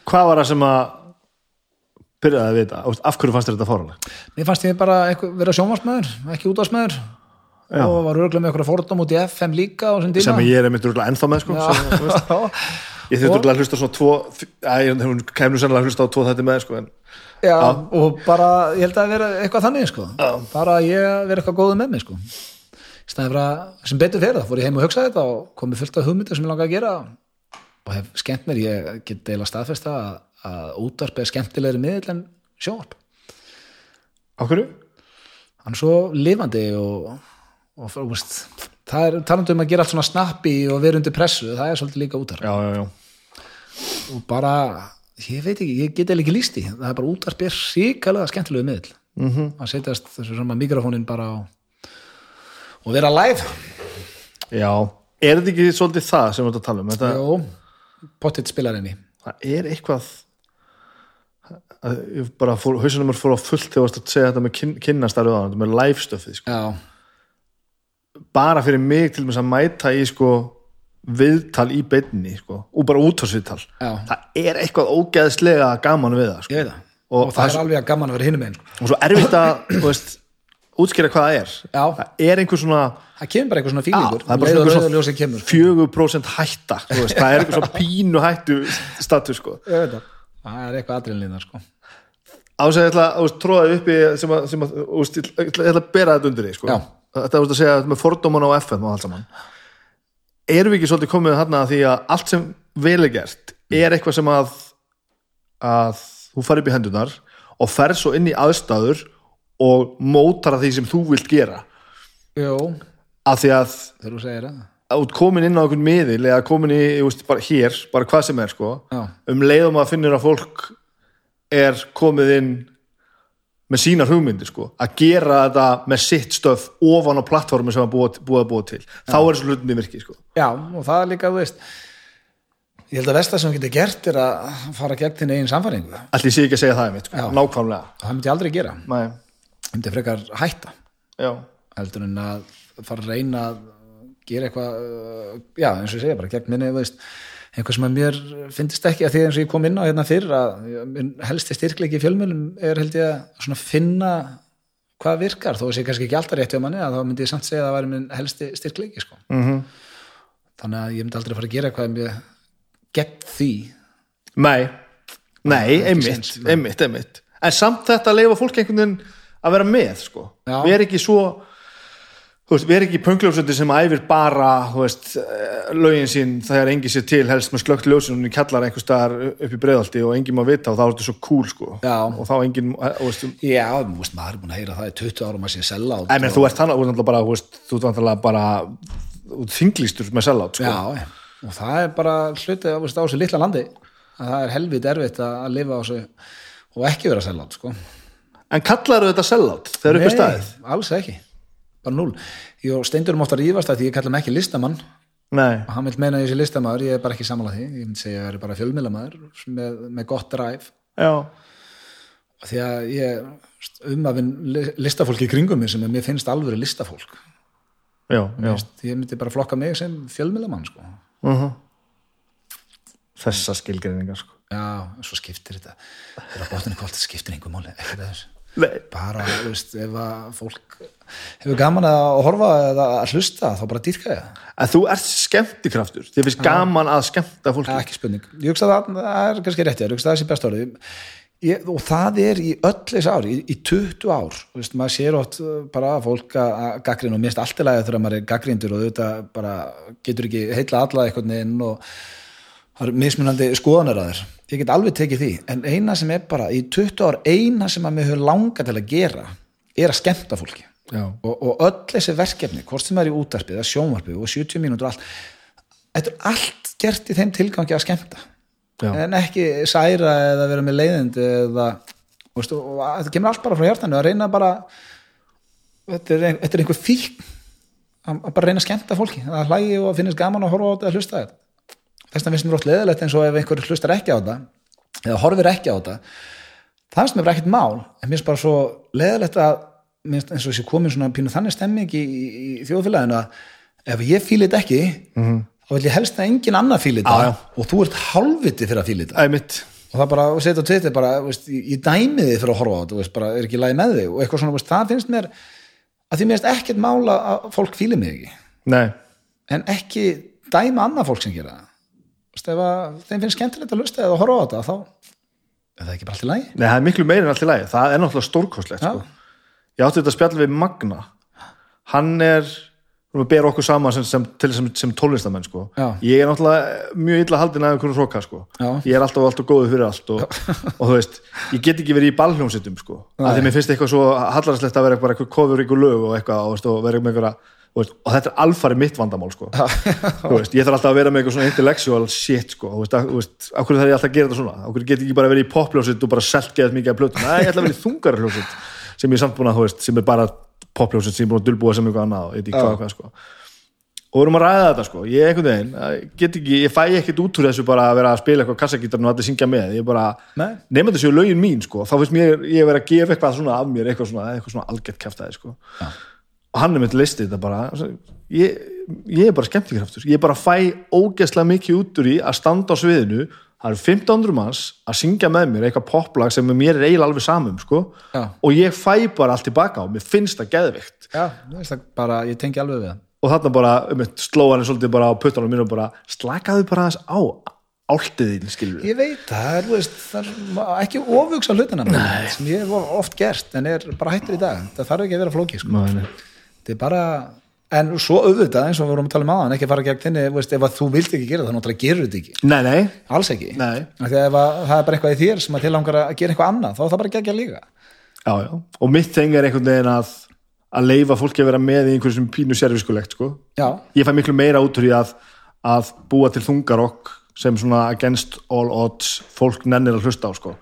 [SPEAKER 1] Hvað var það sem að byrjaði að vita? Af hverju fannst þér þetta fórhaldið?
[SPEAKER 2] mér fannst ég bara vera sjónvarsmaður ekki útvarsmaður
[SPEAKER 1] Já.
[SPEAKER 2] og var örgulega með eitthvað fordóm út í FM líka
[SPEAKER 1] Sem ég er einmitt rúglega ennþá með sko. sem. Ég þurfti rúglega að hlusta svona tvo Æ, hún kemur sennilega að hlusta á tvo þetta með sko, en,
[SPEAKER 2] Já, og bara, ég held að vera eitthvað þannig sko. bara að ég vera eitthvað góðu með mig sko. fyrir að sem betur fyrir það, fór ég heim og hugsa þetta og komið fullt af hugmyndir sem ég langa að gera og hef skemmt mér, ég get deila staðfesta að, að útvarp er skemmtilegri miðl en sjónvarp
[SPEAKER 1] Af hverju?
[SPEAKER 2] hann er svo lifandi og, og, og veist, það er talandi um að gera allt svona snappi og vera undir pressu, það er svolítið líka útvarp.
[SPEAKER 1] Já, já, já.
[SPEAKER 2] Og bara, ég veit ekki, ég get eða ekki líst í, það er bara útvarp er ríkalega skemmtilegu miðl mm -hmm. að setjast þessu sama mikrofónin bara á og vera live.
[SPEAKER 1] Já, er þetta ekki svolítið það sem við erum að tala um? Þetta,
[SPEAKER 2] Jó, pottitt spilar henni
[SPEAKER 1] það er eitthvað bara fór, hausunum er fór á fullt þegar þú varst að segja þetta með kyn, kynnastarfið á þetta með live stöfið sko.
[SPEAKER 2] Já,
[SPEAKER 1] bara fyrir mig til að mæta í sko viðtal í beinni sko, og bara útvarsviðtal það er eitthvað ógeðslega gaman við það sko.
[SPEAKER 2] það
[SPEAKER 1] Og
[SPEAKER 2] og,
[SPEAKER 1] það
[SPEAKER 2] það
[SPEAKER 1] er
[SPEAKER 2] alveg að gaman að vera hinum einn
[SPEAKER 1] og svo erfitt að veist, útskýra hvað það er
[SPEAKER 2] Já.
[SPEAKER 1] það er einhver svona
[SPEAKER 2] það kemur bara eitthvað svona fílingur
[SPEAKER 1] það er bara svona
[SPEAKER 2] rauðaljósið kemur sko.
[SPEAKER 1] 4% hætta veist, það er eitthvað svona pínu hættu status sko
[SPEAKER 2] það. er eitthvað adrenalín sko.
[SPEAKER 1] ás að ég ætla að tróða upp í sem að, sem að ég ætla ég ætla að bera þetta undir því sko.
[SPEAKER 2] Já.
[SPEAKER 1] Þetta veist að segja með fordóman á FM og allt saman. Erum við ekki svolítið komið að því að allt sem vel er gert er eitthvað sem að að þú farið upp í hendunar og ferð svo inn í aðstæður og mótar að því sem þú vilt gera.
[SPEAKER 2] Jó,
[SPEAKER 1] að því að út komin inn á einhvern miðil eða komin í, ég veist, bara hér, bara hvað sem er sko,
[SPEAKER 2] Já.
[SPEAKER 1] um leiðum að finnur að fólk er komið inn með sínar hugmyndir sko, að gera þetta með sitt stöf ofan á plattformi sem að búa, búa að búa til þá er þessu hlutinni virki sko.
[SPEAKER 2] Já, og það er líka, þú veist ég held að versta sem getur gert er að fara gegn þinn eigin samfæringu og
[SPEAKER 1] allir sé ekki að segja það einmitt, sko.
[SPEAKER 2] Já.
[SPEAKER 1] nákvæmlega
[SPEAKER 2] það myndi ég aldrei gera
[SPEAKER 1] Nei.
[SPEAKER 2] það myndi frekar hætta
[SPEAKER 1] Já.
[SPEAKER 2] heldur en að fara að reyna að gera eitthvað já, eins og ég segja, bara gegn minni þú veist, eitthvað sem að mér finnst ekki að því eins og ég kom inn á hérna fyrr að helsti styrkleiki í fjölmjölum er held ég að svona finna hvað virkar, þó að sé kannski ekki alltaf rétt hjá manni að þá myndi ég samt segja að það væri minn helsti styrkleiki sko.
[SPEAKER 1] Mm
[SPEAKER 2] þannig að ég myndi aldrei fara að gera eitthvað með gegn því.
[SPEAKER 1] Nei, nei, einmitt, einmitt, einmitt. En samt þetta að leifa fólk einhvern veginn að vera með sko, við erum ekki svo þú veist, við erum ekki pöngljófsöndi sem æfir bara, þú veist eh, lögin sín þegar engi sér til helst með slögt ljósin og kallar einhver staðar upp í breiðalti og engin má vita og þá er þetta svo cool sko
[SPEAKER 2] Já.
[SPEAKER 1] og þá engin, eh, þú veist,
[SPEAKER 2] já, þú veist, maður er búin að heyra það í 20 árum að sé selja
[SPEAKER 1] en menn, þú ert þannig, þú ert náttúrulega bara, þú veist, þú sellátt sko.
[SPEAKER 2] Það er þessu litla landi að það er helvið erfitt að lifa á þessu og ekki vera sellátt sko.
[SPEAKER 1] en kallar þetta sellátt þegar upp er staðið?
[SPEAKER 2] alls ekki, bara núl Ég og Steindur um ofta að rífast að því ég kalla mig ekki listamann.
[SPEAKER 1] Nei,
[SPEAKER 2] og hann vil meina að ég sé listamaður, ég er bara ekki sammála því. Ég myndi segja að ég er bara fjölmiðlamaður með, með gott dræf
[SPEAKER 1] já,
[SPEAKER 2] því að ég um að vinn listafólk í kringum mér sem er, mér finnst alveg listafólk.
[SPEAKER 1] Já, já.
[SPEAKER 2] Veist, ég myndi bara flokka mig sem fjölmiðlamann sko.
[SPEAKER 1] uh þessa skilgreiningar sko.
[SPEAKER 2] já, svo skiptir þetta. Þegar að bóttinni kvöld skiptir einhver máli ekki þess
[SPEAKER 1] Nei,
[SPEAKER 2] bara, þú veist, ef að fólk hefur gaman að horfa eða að hlusta, þá bara dýrka ég.
[SPEAKER 1] Að þú ert skemmtikraftur. Þið finnst gaman að skemmta fólki.
[SPEAKER 2] Ekki spurning, ég hugsa að það það er kannski rétt, ég hugsa að það sé best orðið. Ég, og það er í öll þessi ár í, í 20 ár, þú veist, maður sér uh, bara fólk að gaggrinn og minnst allt í lagi þegar maður er gaggrindur og þetta bara getur ekki heilla alla einhvern veginn og það eru mismunandi skoðanir að þér ég get alveg tekið því, en eina sem er bara í 20 ár, eina sem að mér hefur langa til að gera, er að skemmta fólki. Og, og öll þessi verkefni hvort sem er í útarpið, eða sjónvarpið og 70 mínútur og allt þetta er allt gert í þeim tilgangi að skemmta.
[SPEAKER 1] Já.
[SPEAKER 2] en ekki særa eða vera með leiðindi eða þú veist, og að- þetta kemur allt bara frá hjartanu að reyna bara þetta er, ein, þetta er einhver fík að, að bara reyna að skemmta fólki. Að hlægi og að finnast gaman að horfa á þetta að hlusta þetta þess vegna finnst mér ótt leðilegt eins og ef einhver hlustar ekki á þetta eða horfir ekki á þetta það finnst mér bara ekkert mál. En mér finnst bara svo leðilegt að eins og þessi komin svona pínu þannig stemming í, í, í þjóðfélaginu að ef ég þetta ekki þá vil ég helst að engin
[SPEAKER 1] Já, já.
[SPEAKER 2] þetta og þú ert hálfviti fyrir að
[SPEAKER 1] Æmitt,
[SPEAKER 2] og það bara, setja á Twitter bara, veist, ég dæmi þið fyrir að horfa á þetta, veist, bara, er ekki lægi með þig? Og eitthvað svona, veist, það finnst mér að því mér finnst ekkert mála að fólk fíli mig ekki.
[SPEAKER 1] Nei.
[SPEAKER 2] En ekki dæma annað fólk sem gera það ef að þeim finnst skemmtilegt að lusta eða að horfa á þetta þá er það ekki bara allt í lagi
[SPEAKER 1] Nei, það er miklu meira en allt í lagi, það er náttúrulega stórkostlegt
[SPEAKER 2] Já.
[SPEAKER 1] sko. Ég átti þetta spjall við Magna Hann er við ber okkur saman sem, sem, til sem, sem tólistamenn sko. Ég er náttúrulega mjög illa haldin af einhverjum hróka sko. Ég er alltaf alltaf góður fyrir allt og, og þú veist, ég get ekki verið í ballhljómsittum sko. Að því mér finnst eitthvað svo hallarslegt að vera eitthvað kofur ykkur lög og eitthvað og, veist, og vera með einhverja veist, og þetta er alfari mitt vandamál sko. Veist, ég þarf alltaf að vera með eitthvað svona intellectual shit sko. þú veist, að, þú veist, af hverju þarf ég alltaf að gera þetta svona hverju get ég ekki bara verið í popljósitt og bara selt geðað mikið af plötum, nei, ég ætla að vera í þungara hljósitt sem ég er samt búin að, sem er bara popljósitt sem ég er búin að dulbúa sem eitthvað annað og ég veit ekki hvað, og hvað sko. og við erum að ræða þetta sko, ég einhvern veginn ekki, ég fæ ekkert út úr þessu bara að vera að spila eitthvað kassagítarn og allir syngja með ég bara,
[SPEAKER 2] Nei.
[SPEAKER 1] nema þessu lögin mín sko, þá finnst mér, ég vera að gefa eitthvað svona af mér, eitthvað svona, eitthvað svona algjört kæftæði sko. Og hann er mitt listi þetta bara, ég, ég er bara skemmtikraftur, ég bara fæ ógeðslega mikið út úr í að standa á sviðinu. Það eru 1500 manns að syngja með mér eitthvað poplag sem mér er eiginlega alveg samum sko, og ég fæ bara allt tilbaka og mér finnst það geðvikt
[SPEAKER 2] já, það bara, ég tengi alveg við það.
[SPEAKER 1] Og þarna bara, um eitt, slóa hann svolítið bara á puttanum mínu og bara slakaðu bara aðeins á áltiðin, skilur
[SPEAKER 2] ég veit það, er, veist, það er ekki ofugsa hlutina sem ég hef oft gert en er bara hættur í dag. Það þarf ekki að vera flóki sko. Þetta er bara en svo auðvitað eins og við vorum að tala um aðan ekki að fara gegn þinni, veist, ef þú vilt ekki gera það þá náttúrulega gerur þetta ekki,
[SPEAKER 1] Nei, nei,
[SPEAKER 2] alls ekki.
[SPEAKER 1] Nei.
[SPEAKER 2] Að það er bara eitthvað í þér sem að til langar að gera eitthvað annað, þá er það bara gegja líka.
[SPEAKER 1] Já, já. Og mitt þeng er einhvern veginn að að leifa fólki að vera með í einhverjum pínu serviskulegt sko. ég fæ miklu meira út úr í að, að búa til þungarokk sem svona against all odds fólk nennir að hlusta á sko.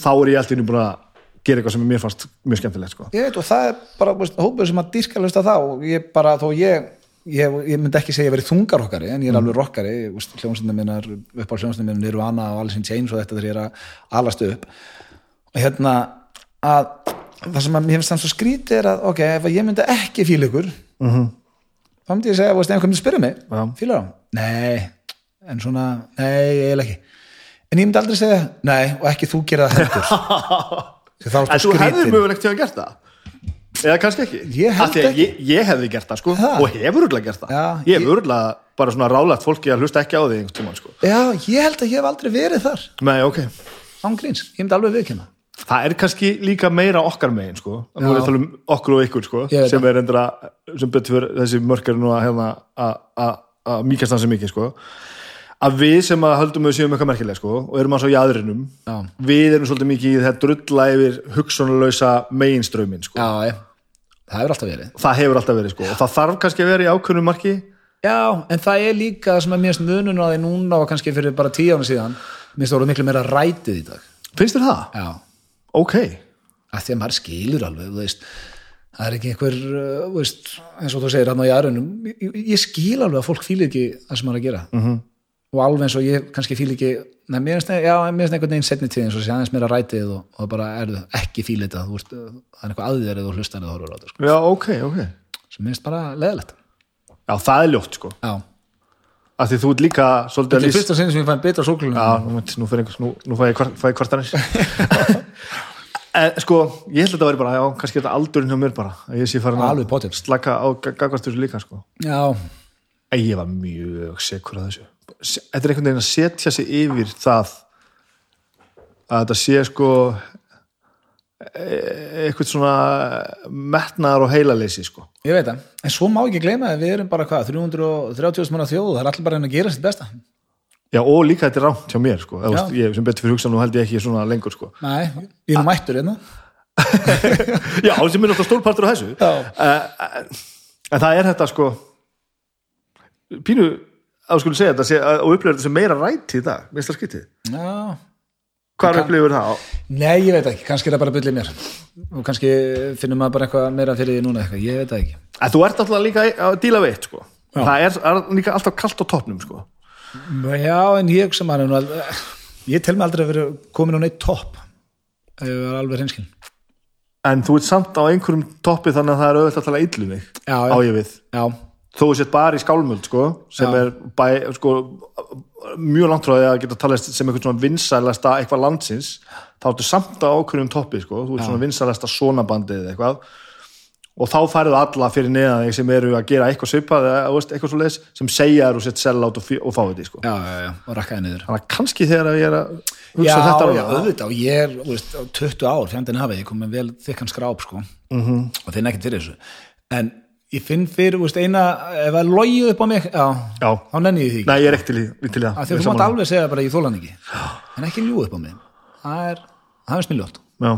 [SPEAKER 1] þá er ég alltaf innu búin að gera eitthvað sem mér fannst mjög skemmtilegt sko.
[SPEAKER 2] ég veit og það er bara hópur sem að dýrka hlusta þá og ég bara þó ég ég, ég myndi ekki segja að ég verið þungarokkari en ég er alveg rockari hljómsundin minnar upp á hljómsundin minnar Nirvana og Alice in Chains og þetta þegar ég er að alast upp og hérna að það sem að mér finnst það svo skrítið er að ok, ef ég myndi ekki fíla ykkur
[SPEAKER 1] Mhm.
[SPEAKER 2] þá myndi ég segja, veist, einhvern myndi spyrja mig
[SPEAKER 1] Já.
[SPEAKER 2] fílar hann? Nei, en svona nei, eiginlega ekki en ég myndi aldrei segja, nei, og ekki þú gera það þá
[SPEAKER 1] en þú hefðir mögulegt til að gert það? Eða kannski ekki?
[SPEAKER 2] Ég
[SPEAKER 1] að
[SPEAKER 2] ekki.
[SPEAKER 1] ég, ég hefði gert það sko
[SPEAKER 2] Ha?
[SPEAKER 1] og hefur örgulega gert það.
[SPEAKER 2] Já,
[SPEAKER 1] ég hefur örgulega bara svona rálægt fólki að hlusta ekki á því tímann sko.
[SPEAKER 2] Já, ég held að ég hef aldrei verið þar.
[SPEAKER 1] Nei, ok,
[SPEAKER 2] án gríns, ég myndi alveg viðkynna
[SPEAKER 1] það er kannski líka meira okkar megin sko, að tala um okkur og ykkur sko, sem er endra sem betur þessi mörkar nú að hérna að- að að mýkast hans mikið sko að við sem að höldum við séum eitthvað merkilega sko og erum að svo í aðrinum
[SPEAKER 2] Já.
[SPEAKER 1] við erum svolítið mikið í þetta drulla yfir hugsunarlausa meginströmin sko.
[SPEAKER 2] Já, það hefur alltaf verið.
[SPEAKER 1] Það hefur alltaf verið sko og það þarf kannski að vera í ákveðnum marki.
[SPEAKER 2] Já, en það er líka það sem er mjög munun á því núna og kannski fyrir bara tíu ára síðan. Mér stóru miklu meira rætið í dag.
[SPEAKER 1] Finnst þér það?
[SPEAKER 2] Já,
[SPEAKER 1] ok,
[SPEAKER 2] að því að maður skilur alveg veist, það er ekki einhver uh, veist, eins og þú segir að er að og alveg eins og ég kannski fíl ekki Nei, mér finnst mér einhvern veginn setni tíð eins og sé aðeins meira rætið og, og bara er ekki fíl þetta það er eitthvað aðið eða þú hlustar eða horfur á þetta sko.
[SPEAKER 1] já ok, ok.
[SPEAKER 2] Sem mér finnst bara leðilegt
[SPEAKER 1] já það er ljótt sko,
[SPEAKER 2] Já,
[SPEAKER 1] af því þú ert líka svolítið
[SPEAKER 2] þetta
[SPEAKER 1] að
[SPEAKER 2] er
[SPEAKER 1] lýsa
[SPEAKER 2] fyrsta sinni sem ég fæði betra sóklunum
[SPEAKER 1] Já, nú, nú, fyrir einhvers, nú, nú fæ ég, kvart, fæ ég kvartanir en, Sko, ég held að þetta væri bara já, kannski þetta aldurinn hjá mér bara að ég sé farin að slaka á gagvastur líka sko.
[SPEAKER 2] Já,
[SPEAKER 1] en ég var mjög sekur að þessu Þetta er einhvern veginn að setja sig yfir það að þetta sé sko e- eitthvað svona metnaðar og heilaleysi sko.
[SPEAKER 2] Ég veit það, en svo má ekki gleyma að við erum bara hvað, 330 manna þjóð, það er allir bara reyna að gera sitt besta.
[SPEAKER 1] Já, og líka þetta er rámt hjá mér sko. Eða,
[SPEAKER 2] Já.
[SPEAKER 1] veist, ég, sem betur fyrir hugsa nú held ég ekki svona lengur sko.
[SPEAKER 2] Nei, ég er mættur hérna.
[SPEAKER 1] Já, sem er náttúrulega stórpartur á þessu uh, en það er þetta sko pínu að þú skulle segja þetta að- og upplifir þetta sem meira rætt í dag, minnst það skytið
[SPEAKER 2] Já,
[SPEAKER 1] hvað upplifir það?
[SPEAKER 2] nei, ég veit ekki, kannski er það bara byllið mér. Og kannski finnum maður bara eitthvað meira fyrir því núna eitthvað, ég veit það ekki.
[SPEAKER 1] En þú ert alltaf líka að díla við eitt sko. Það er, er líka alltaf kalt á toppnum sko.
[SPEAKER 2] Já, en ég sem er alveg, ég tel mig aldrei að vera komin á neitt topp, ef ég var alveg reynskinn.
[SPEAKER 1] en þú ert samt á einhverjum toppi þannig að það er auðvitað að tala
[SPEAKER 2] Já, já, já,
[SPEAKER 1] þó þú sett bara í skálmöld sko, sem
[SPEAKER 2] Já.
[SPEAKER 1] er bæ, sko, mjög langt frá því að geta talast sem eitthvað svona vinsælasta eitthvað landsins þá ertu samt á ákveðnum toppi sko. þú ert svona vinsælasta svona bandið eða eitthvað og þá færðu alla fyrir neðan þig sem eru að gera eitthvað svipað eða eitthvað svo leiðis sem segja þér og sett sell át og, og fá þetta sko.
[SPEAKER 2] já, já, já, og rakkaði niður.
[SPEAKER 1] þannig að kannski þegar ég er að hugsa
[SPEAKER 2] Já,
[SPEAKER 1] þetta
[SPEAKER 2] já,
[SPEAKER 1] alveg,
[SPEAKER 2] auðvitað og ég er, þú veist, á 20 ár fjandinn hafi, ég kom með vel þykkan skráp sko,
[SPEAKER 1] Mhm.
[SPEAKER 2] -hmm. og finn ekkert fyrir þessu en ég finn fyrir, þú veist, eina ef það logið upp á mig, já,
[SPEAKER 1] Já.
[SPEAKER 2] þá nenni ég því
[SPEAKER 1] nei ég er ekki til það.
[SPEAKER 2] Að þú mátt alveg segja bara ég þólan ekki, en ekki ljú upp á mig. Það er, það er smiljótt
[SPEAKER 1] já,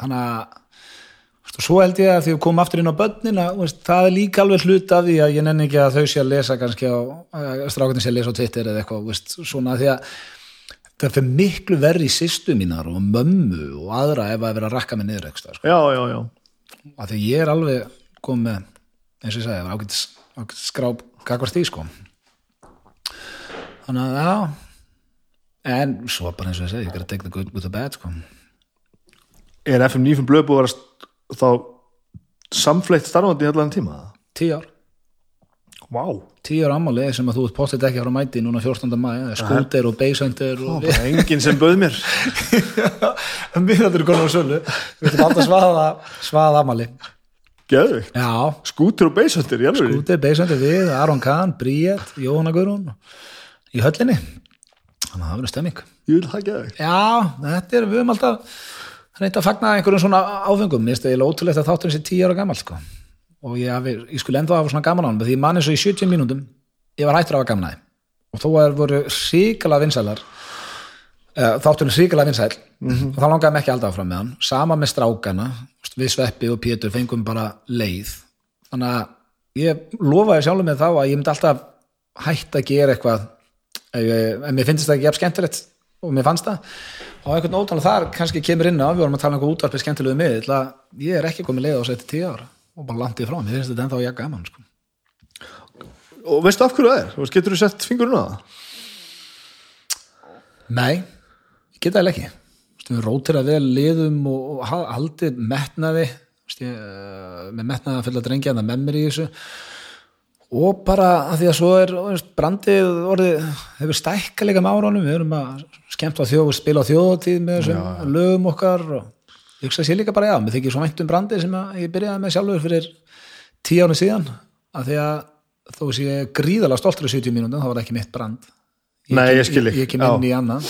[SPEAKER 2] þannig að og svo held ég að því að koma aftur inn á börnin að, veist, það er líka alveg hlut af því að ég nenni ekki að þau sé að lesa kannski á, strákunni sé að lesa á Twitter eða eitthvað, veist, svona því að það fyrir miklu verri í sýstu mínar og mömmu og aðra ef að vera að rakka mig niður eitthvað, sko.
[SPEAKER 1] já, já, já.
[SPEAKER 2] Af því að ég er alveg komið með, eins og ég sagði, ágætis, ágætis skráp gagvart því, sko. Þannig að, já. En svo bara eins og ég segi, ég gotta take the good with the bad, sko.
[SPEAKER 1] Er FM 9 blöð búið að vera þá samfleitt starfandi í allan tíma?
[SPEAKER 2] Tíu ár.
[SPEAKER 1] Vá,
[SPEAKER 2] tíu ára ammali sem að þú ert pottet ekki að að mæti núna 14. mæ, skúter og beisöndir og
[SPEAKER 1] bara enginn sem bauð mér.
[SPEAKER 2] Við þetta er konar á sölu. Við ætlum alltaf svaða, svaða ammali Já,
[SPEAKER 1] skútur og beisöndir, ég
[SPEAKER 2] skúter, beisöndir við, Aron Kahn, Bríett Jóhanna Guðrún í höllinni. Þannig að það verður stemming.
[SPEAKER 1] Ég vil það geðu
[SPEAKER 2] já, þetta er, við höfum alltaf reynt að fagna einhverjum svona áfengum mér finnst það ótrúlegt að þátturinn sé tíu ára gammal sko. og ég, hafi, ég skulle enda hafa svona gaman á hann því ég man eins og í 70 mínútum ég var hættur að hafa gaman að og þó að það voru ríkala vinsælar Eh, þátturinn svíkilega vinsæl og þá langaði mig ekki alltaf áfram með hann. Sama með strákana, við Sveppi og Pétur fengum bara leið. Þannig að ég lofaði sjálfum með þá að ég myndi alltaf hætt að gera eitthvað ef, ég, ef mér finnst það ekki jafn skemmtilegt og mér fannst það. Og einhvern ótála þar kannski kemur inn á við vorum að tala um eitthvað útvarpið skemmtilegu miðl að ég er ekki komið leið á sætti tíu ára. Og bara landið frá, mér finnst þetta ennþá ég gaman sko.
[SPEAKER 1] og veistu af hverju það er? Getur þú sett fingurinn á það?
[SPEAKER 2] Nei, geta það ekki. Við rótir að vel liðum og, og ha- haldið metnaði ég, eh, með metnaði að fylla drengja það með mér í þessu. Og bara að því að svo er brandið orðið hefur stækka líka með áránum við erum að skemmt á þjóð spila á þjóðatíð með þessum lögum okkar og ég hugsa sér líka bara já, mér þykir svo vænt um brandið sem ég byrjaði með sjálfur fyrir tíu ára síðan. Að því að þó sé ég gríðalega stoltur í 70 mínúndum, þá var það ekki mitt brand.
[SPEAKER 1] Nei, ég þig.
[SPEAKER 2] ég, ég kem inn
[SPEAKER 1] Já.
[SPEAKER 2] í annað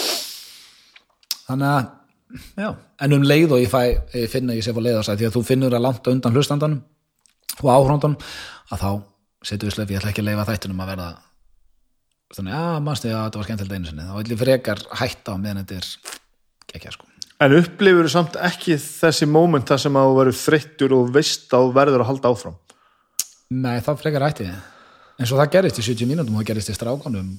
[SPEAKER 2] þannig að já, en um leið og ég fæ ég finna ég sé fór leið á sæð því að þú finnur að langt undan hlustandanum og áhróndanum að þá setur við slöf, ég ætla ekki að leifa þættunum að verða þannig, já, mannstu, já, þetta var skemmtilegt einu sinni. Þá vil ég frekar hætta á meðan þetta er ekki sko.
[SPEAKER 1] En upplifur þú samt ekki þessi moment þar sem að þú verður þreyttur og veist að þú verður að halda áfram?
[SPEAKER 2] Nei, þá frekar hætti ég. Eins og það gerist í 70 mínútum og það gerist í strákanum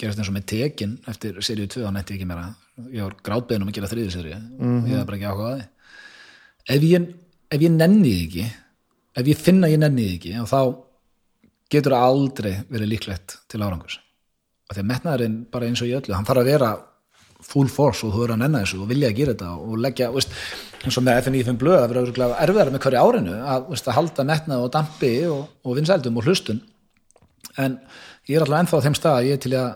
[SPEAKER 2] gerist eins og með tekin eftir seríu 2 þá nætti ég ekki meira. Ég var grátbeðin um að gera þriði seríu. Ég hef bara ekki áhuga á því. Ef ég, ef ég nenni því ekki ef ég finna að ég nenni því ekki þá getur það aldrei verið líklegt til árangurs. Og því að metnaðurinn bara eins og í öllu hann þarf að vera full force og þú verður að nenna þessu og vilja að gera þetta og leggja, veist, eins og með FNI 5 blöð það verður örugglega erfiðara með hverju árinu að, veist, að halda metnað og dampi og, og vinsældum og hlustun. En ég er alltaf ennþá á þeim stað að ég er til að,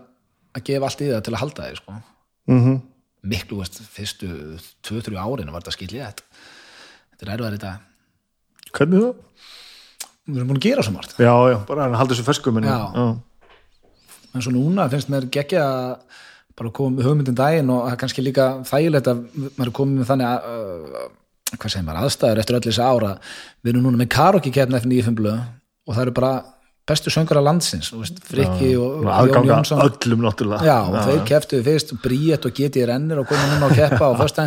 [SPEAKER 2] að gefa allt í það til að halda því sko.
[SPEAKER 1] Mm -hmm.
[SPEAKER 2] miklu, veist, fyrstu 2-3 árinu var þetta skilja þetta þetta er í dag.
[SPEAKER 1] Hvernig það?
[SPEAKER 2] við erum búin að gera svo margt.
[SPEAKER 1] Já, já, bara að halda þessu ferskum en,
[SPEAKER 2] svo núna finnst mér geggja að bara koma með hugmyndin daginn og það er kannski líka þægilegt að maður er komið með þannig að, hvað segir maður, aðstæður eftir öll þessi ára við erum núna með karaoke keppni eftir nýjum blöð og það eru bara bestu söngara landsins, þú veist, Frikki og Jón Jónsson.
[SPEAKER 1] öllum náttúrulega.
[SPEAKER 2] Já, og þeir keftuðu fyrst Bríett og Geti Rennir og komum núna að keppa og fyrst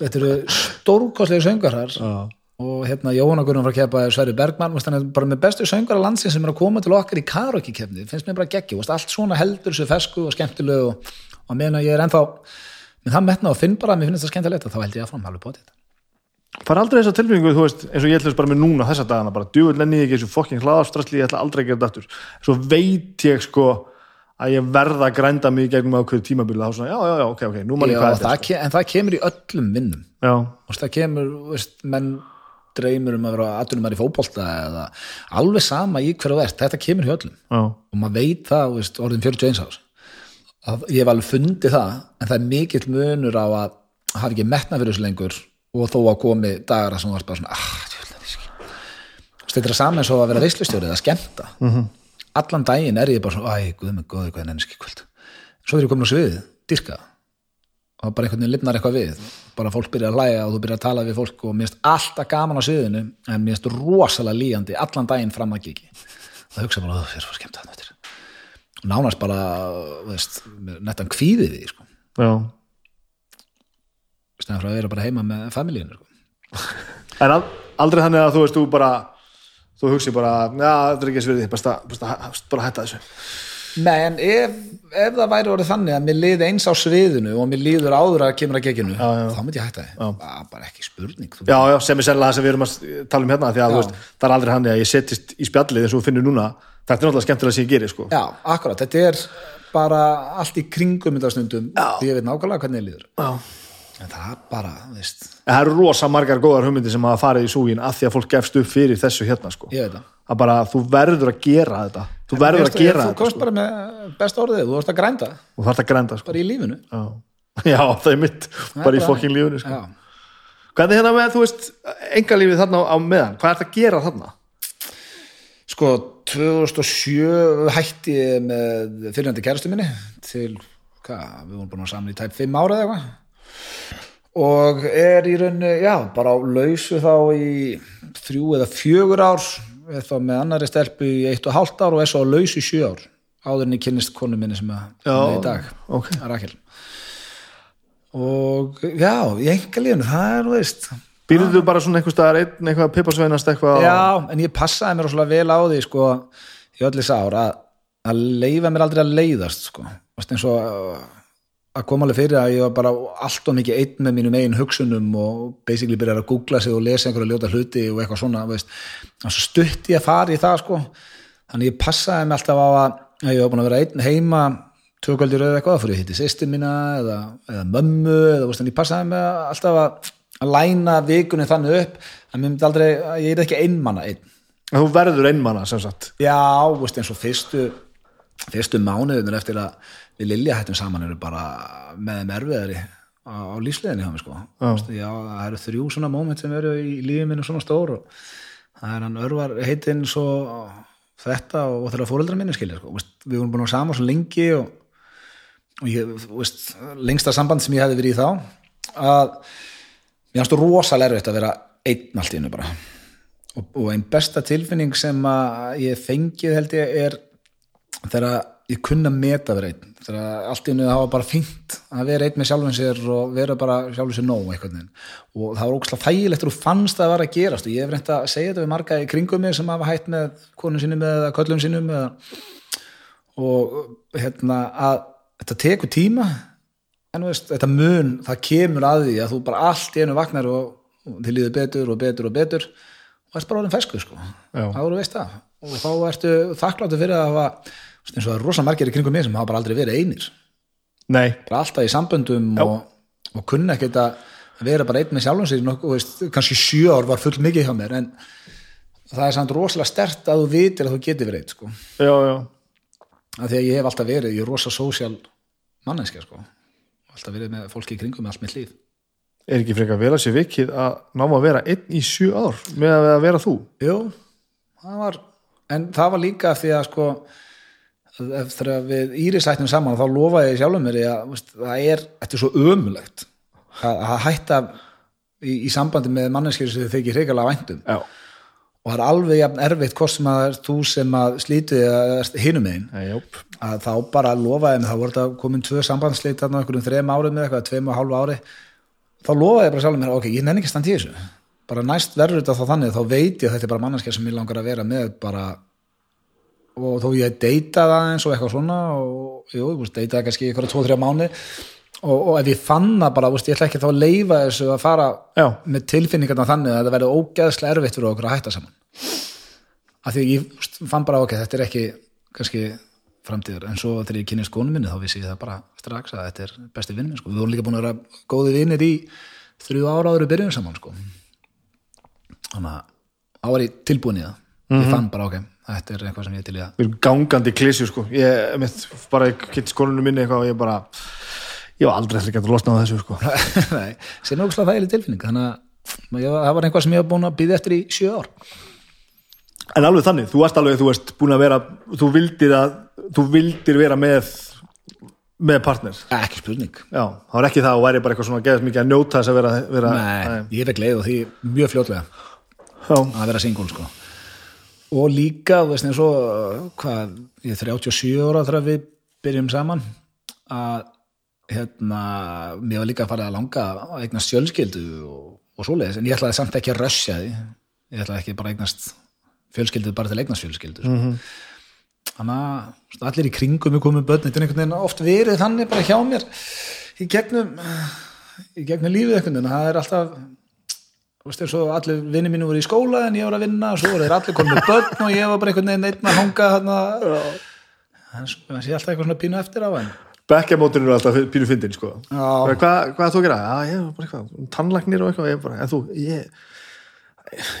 [SPEAKER 2] þetta eru stórkostlega söngarar og hérna Jóhanna Guðrún frá að keppa er Sverri Bergmann, veist, bara með bestu söngara landsins sem er að koma til okkar í karaoke keppni. Finnst mér bara geggi, veist, allt svona heldur sér fesku og skemmtilegu og, og meðan að ég er ennþá með það metna og finn bara að mér finnst það skemmtilegt og þá held ég að fram alveg på þetta
[SPEAKER 1] Það er aldrei þessa tilfinningu, þú veist, eins og ég ætlum bara með núna þessa dagana, bara djúvel nenni ég ekki þessu fokking hlaðarstrasli, ég ætla aldrei að gera þetta aftur. Svo veit ég sko að ég verða að grænda mig gegnum ákveðu tímabili þá svona, já, já, já, ok, ok, nú mann ég hvað
[SPEAKER 2] það,
[SPEAKER 1] þetta
[SPEAKER 2] ke en það kemur í öllum vinnum.
[SPEAKER 1] Er sko.
[SPEAKER 2] og það kemur, veist, menn dreymur um að vera aðtunum í fótbolta eða alveg sama í hverju verð þetta kemur í öllum.
[SPEAKER 1] Já,
[SPEAKER 2] og maður veit það, veist, orðin 41 árs að ég hef alveg fundið það en það er mikill munur á að hafa ekki metna fyrir þessu lengur og þó að komi dagar að sem þú varst bara svona ah, þetta er saman og að vera veislustjórið að skemmta. -hmm. allan daginn er ég bara svona æ, guð góði, hvað er nenniski kvöld? Svo þegar ég komin á sviðið, dyrka. Og bara einhvern veginn lifnar eitthvað við. Bara fólk byrja að hlæja og þú byrja að tala við fólk og mér finnst alltaf gaman á sviðinu en mér finnst rosalega líjandi allan daginn fram að kiki það hugsa bara, það er svo skemmt að þetta og nánast bara, veist nettan kvíðið því, sko stæðan frá að vera bara heima með familíinu sko.
[SPEAKER 1] En al- aldrei þannig að þú veist, þú bara þú hugsi bara, já, þetta er ekki að, best að bara hætta þessu.
[SPEAKER 2] Nei, en ef, ef það væri orðið þannig að mér liði eins á sviðinu og mér líður áður að kemur að geginu
[SPEAKER 1] Já, já.
[SPEAKER 2] þá myndi ég hætta því, Bara- bara ekki spurning þú
[SPEAKER 1] Já, já, sem er sennilega það sem við erum að tala um hérna því að veist, það er aldrei hann að ég setjist í spjallið eins og þú finnur núna, þetta er náttúrulega skemmtilega sem ég gerir sko.
[SPEAKER 2] Já, akkurat, þetta er bara allt í kringum þetta stundum. Því ég veit nákvæmlega hvernig ég líður.
[SPEAKER 1] Já.
[SPEAKER 2] En það er bara, veist
[SPEAKER 1] En það eru rosa margar góðar hugmyndir sem hafa farið í súgin af því að fólk gefst upp fyrir þessu hérna sko.
[SPEAKER 2] ég veit það
[SPEAKER 1] að bara þú verður að gera þetta þú verður að gera
[SPEAKER 2] Þú
[SPEAKER 1] þetta
[SPEAKER 2] komst
[SPEAKER 1] sko.
[SPEAKER 2] bara með besta orðið, þú vorst að grænda
[SPEAKER 1] og þarf að grænda sko.
[SPEAKER 2] bara í lífinu
[SPEAKER 1] Já. Já, það er mitt bara í
[SPEAKER 2] bara-
[SPEAKER 1] fokking lífunu sko.
[SPEAKER 2] Já.
[SPEAKER 1] Hvernig hérna með, þú veist, engalífið þarna á meðan, hvað er þetta að gera þarna?
[SPEAKER 2] Sko, 2007 hætti ég með fyrirhandi kærastu minni til, hvað, við vorum búin að saman í tæp 5 ára eða eitthvað og er í rauninni, já, bara á lausu þá í þrjú eða fjögur ár er þá með annari stelpu í eitt og hálft ár og er svo á lausu í sjö ár áður en ég kynnist konu minni sem að er í dag,
[SPEAKER 1] Ok.
[SPEAKER 2] Rakel. Og já, í enga lífunu það er, veist.
[SPEAKER 1] Býrðu þú bara svona einhver staðar einn eitthvað piparsveinast eitthvað?
[SPEAKER 2] Já, en ég passaði mér rosalega vel á því sko, í öll þess ár að, leifa mér aldrei að leiðast sko, eins og að koma alveg fyrir að ég var bara allt og mikið einn með mínum eigin hugsunum og basically byrjar að googla sig og lesa einhverja ljóta hluti og eitthvað svona veist. og svo stutt ég að fara í það sko. þannig ég passaði mig alltaf á að ég var búin að vera einn heima tökvöldir eða eitthvað, fyrir að hitti sýstir mína eða, eða mömmu eða, veist, en ég passaði mig alltaf að, að læna vikunni þannig upp að aldrei, að ég er ekki einmanna einn
[SPEAKER 1] Þú verður einmanna sem sagt
[SPEAKER 2] Já, veist, eins og fyrstu fyrstu mánuðunir eftir að við Lilja hættum saman eru bara með þeim erfiðari á, á lífsleginni sko. Það eru þrjú svona moment sem eru í lífið minni svona stór og það er hann örvar heitinn svo þetta og þeirra fóreldra minni skilja sko. Við vorum búin að saman svo lengi og, og ég, veist, lengsta samband sem ég hefði verið í þá að mér fannst rosalega erfitt að vera einn allt í hennu bara og, og einn besta tilfinning sem að ég fengið held ég er þegar ég kunna meta vera einn þegar allt í hennu það var bara fínt að vera einn með sjálfum sér og vera bara sjálfum sér nóg eitthvað og það var ógslag þægilegt og fannst að það var að gerast og ég hef reynd að segja þetta við marga í kringum mig sem hafa hætt með konun sínum eða köllum sínum eða, og hérna að þetta tekur tíma en veist, þetta mun, það kemur að því að þú bara allt í einu vagnar og, og þið líður betur og betur og betur og ert bara orðin fesku sko.
[SPEAKER 1] Já.
[SPEAKER 2] þá eru veist það. Og þá ertu þakkláttu fyrir að hafa eins og það er rosa margir í kringum mig sem hafa bara aldrei verið einir
[SPEAKER 1] Nei,
[SPEAKER 2] bara alltaf í samböndum
[SPEAKER 1] Já.
[SPEAKER 2] og, og kunna ekkert að vera bara einn með sjálfum sér nokkuð, veist, kannski sjö ár var full mikið hjá mér en það er samt rosalega stert að þú vitir að þú getur verið einn sko.
[SPEAKER 1] já, já
[SPEAKER 2] af því að ég hef alltaf verið, ég er rosa sósjál manneskja sko. alltaf verið með fólki í kringum með allt mitt líf
[SPEAKER 1] Er ekki frekar vel að sé vikið að náma að vera einn í sjö ár með að að vera þú
[SPEAKER 2] Jú, það var en það var líka því að sko eftir að við Íris hættum saman þá lofaði ég sjálfum mér að veist, það er, þetta er svo ömulegt að, að hætta í, í sambandi með manneskjur sem þið þykir hreikalega væntum.
[SPEAKER 1] Já,
[SPEAKER 2] og það er alveg jafn erfitt hvort sem að þú sem að slítu hinum einn að þá bara lofaði mig, þá voru þetta komin tvö sambandslít þarna einhverjum þrem árið með eitthvað, tveim og hálfu ári. Þá lofaði ég bara sjálfum mér, ok, ég nenni ekki að standa í þessu. Bara næst verður þetta þá þannig þá veit ég að þetta er bara manneskja sem ég langar að vera með bara og þó ég deyta það eins og eitthvað svona og jú, deytaði kannski ykkur að tvo, þrjá mánu og, og ef ég fann það bara, veist, ég ætla ekki þá að leifa þessu að fara
[SPEAKER 1] Já,
[SPEAKER 2] með tilfinningarna þannig að það verði ógeðslega erfitt fyrir okkur að hætta saman. Af því að ég veist, fann bara ok, þetta er ekki kannski framtíðar, en svo þegar ég kynist konu minni þá vissi ég það bara strax að þetta er besti vinn sko. við vorum líka búin að vera góði vinnir í þrjú ára áður við byrjum saman sko. þannig að ég tilbúin í það ég fann bara ok, þetta er eitthvað sem ég er til í að
[SPEAKER 1] við erum gangandi klísju sko. Ég, mitt, bara kitt skonunum minni eitthvað og ég bara ég var aldrei ekki að losna á þessu sko.
[SPEAKER 2] Nei, sem er ógslag þægileg tilfinning þannig að ég, það var eitthvað sem ég var búin að býða eftir í sjö ár.
[SPEAKER 1] En alveg þannig, þú ert alveg, þú ert búin að vera þú vildir að, þú vildir vera með með partner.
[SPEAKER 2] Ekki spurning.
[SPEAKER 1] Já, það var ekki það og væri bara eitthvað svona geðast mikið að njóta þess að vera, vera
[SPEAKER 2] Nei, ég er ekki leið og því mjög fljótlega
[SPEAKER 1] Já,
[SPEAKER 2] að vera single sko og líka, þú veist eins og hvað, ég er 37 ára þegar við byrjum saman að hérna, mér var líka að fara að langa að eignast fjölskyldu og, og svoleiðis, en ég ætlaði samt ekki að rössja því. Ég ætlaði ekki bara að eignast fjölskyldu bara til að eignast fjölskyldu mm -hmm. þannig að allir í kringum er komið börn, þetta er einhvern veginn oft verið þannig bara hjá mér í gegnum í gegnum lífið einhvern veginn, það er alltaf eins og allir vinni mínu voru í skóla en ég var að vinna og svo voru þeir allir komið með börn og ég var bara einhvern veginn einn að hanga þarna þannig að það sé alltaf eitthvað svona pínu eftir á en
[SPEAKER 1] bekkjamóturinn er alltaf pínu fyndin sko. Hvað, hvað er þú gera? Já, ég er bara eitthvað, tannlagnir og eitthvað ég er bara, en þú, ég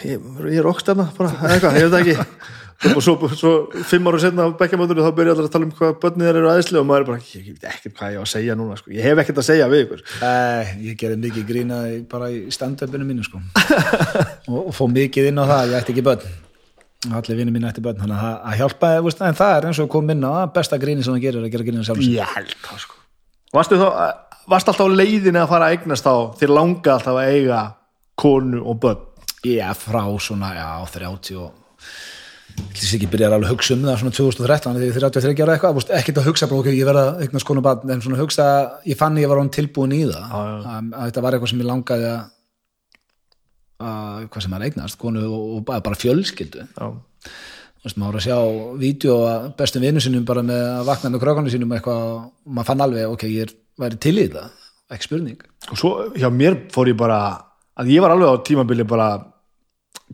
[SPEAKER 1] ég, ég er bara, eða eitthvað, ég veit ekki og svo, svo fimm ára setna á bekkjamóturinn þá byrja allir að tala um hvað börnið þeir eru aðeinslega og maður er bara, ég, veit ekkert hvað ég á að segja núna sko. ég hef ekkert að segja við ykkur.
[SPEAKER 2] Nei, ég gerði mikið grína bara í stand-upinu mínu sko. Og, og fó mikið inn á það, ég ætti ekki börn. Allir vinni mínu ætti börn þannig að að hjálpaði, veist, en það er eins og kom inn á besta gríni sem það gerir er að gera grína sjálf
[SPEAKER 1] ég held það sko. Varstu, þá, varstu alltaf á leiðinni að fara að eignast þá? Þér langa alltaf að eiga konu og börn?
[SPEAKER 2] Já, frá svona, já, 30 og þess ekki byrjar alveg að hugsa um það svona 2013 þegar ég er 33 ára eitthvað, ekkert að hugsa bara, ok, ég verða eitthvað skona barn, en svona hugsa ég fann ég var án tilbúin í það
[SPEAKER 1] já.
[SPEAKER 2] Að, að þetta var eitthvað sem ég langaði að, að hvað sem er eignast konu og, og bara bara fjölskyldu þú veist, maður var að sjá vídeo að bestum vinnu sinum bara með að vakna með krökanu sínum eitthvað og maður fann alveg, ok, ég er, væri til í það ekki spurning
[SPEAKER 1] og svo hjá mér fór ég bara að ég var alveg á tímabili bara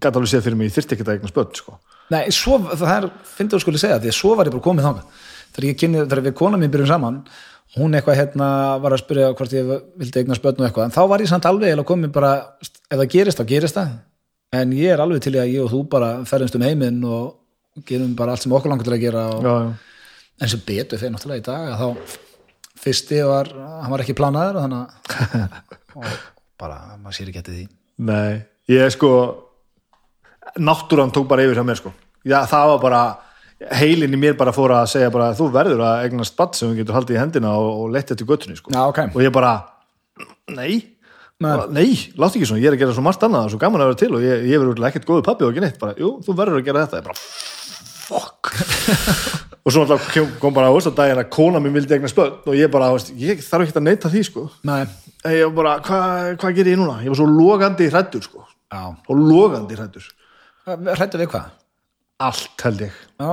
[SPEAKER 1] gæti alveg séð fyrir mig, ég þyrfti ekki að eigna spöld sko.
[SPEAKER 2] Nei, svo, það finnst þú skulle segja því að svo var ég bara komið þangað. Þegar ég kynni, þegar við kona mín byrjum saman hún eitthvað hérna var að spyrja hvort ég vildi eigna spötn og eitthvað en þá var ég samt alveg eða komið bara ef það gerist, þá gerist það. En ég er alveg til að ég og þú bara ferðumst um heiminn og gerum bara allt sem okkur langar til að gera og,
[SPEAKER 1] já, já.
[SPEAKER 2] en sem betur fyrir náttúrulega í dag að þá fyrsti var, hann var ekki planaður og þannig að bara, maður sér ekki eftir því.
[SPEAKER 1] Nei, ég sko náttúran tók bara yfir hjá mér sko. Já, það var bara, heilin í mér bara fór að segja bara, þú verður að eignast spatt sem þú getur haldið í hendina og, og leitt þetta göttunni sko.
[SPEAKER 2] Já, ok.
[SPEAKER 1] og ég bara, nei.
[SPEAKER 2] Nei.
[SPEAKER 1] nei, láttu ekki svona, ég er að gera svo margt annað svo gaman að vera til og ég, ég verður ekkert góðu pappi og ekki neitt, bara, jú, þú verður að gera þetta. Ég bara, fuck. Og svo alltaf kom, bara, veist, að daginn að kona mér vildi eigna spöld og ég bara, veist, ég þarf ekki að neita því sko.
[SPEAKER 2] Nei,
[SPEAKER 1] ég bara, hvað hva ger ég núna? Ég var svo logandi hrættur sko. Og logandi hrættur
[SPEAKER 2] hrættu við hvað?
[SPEAKER 1] allt held ég.
[SPEAKER 2] Já,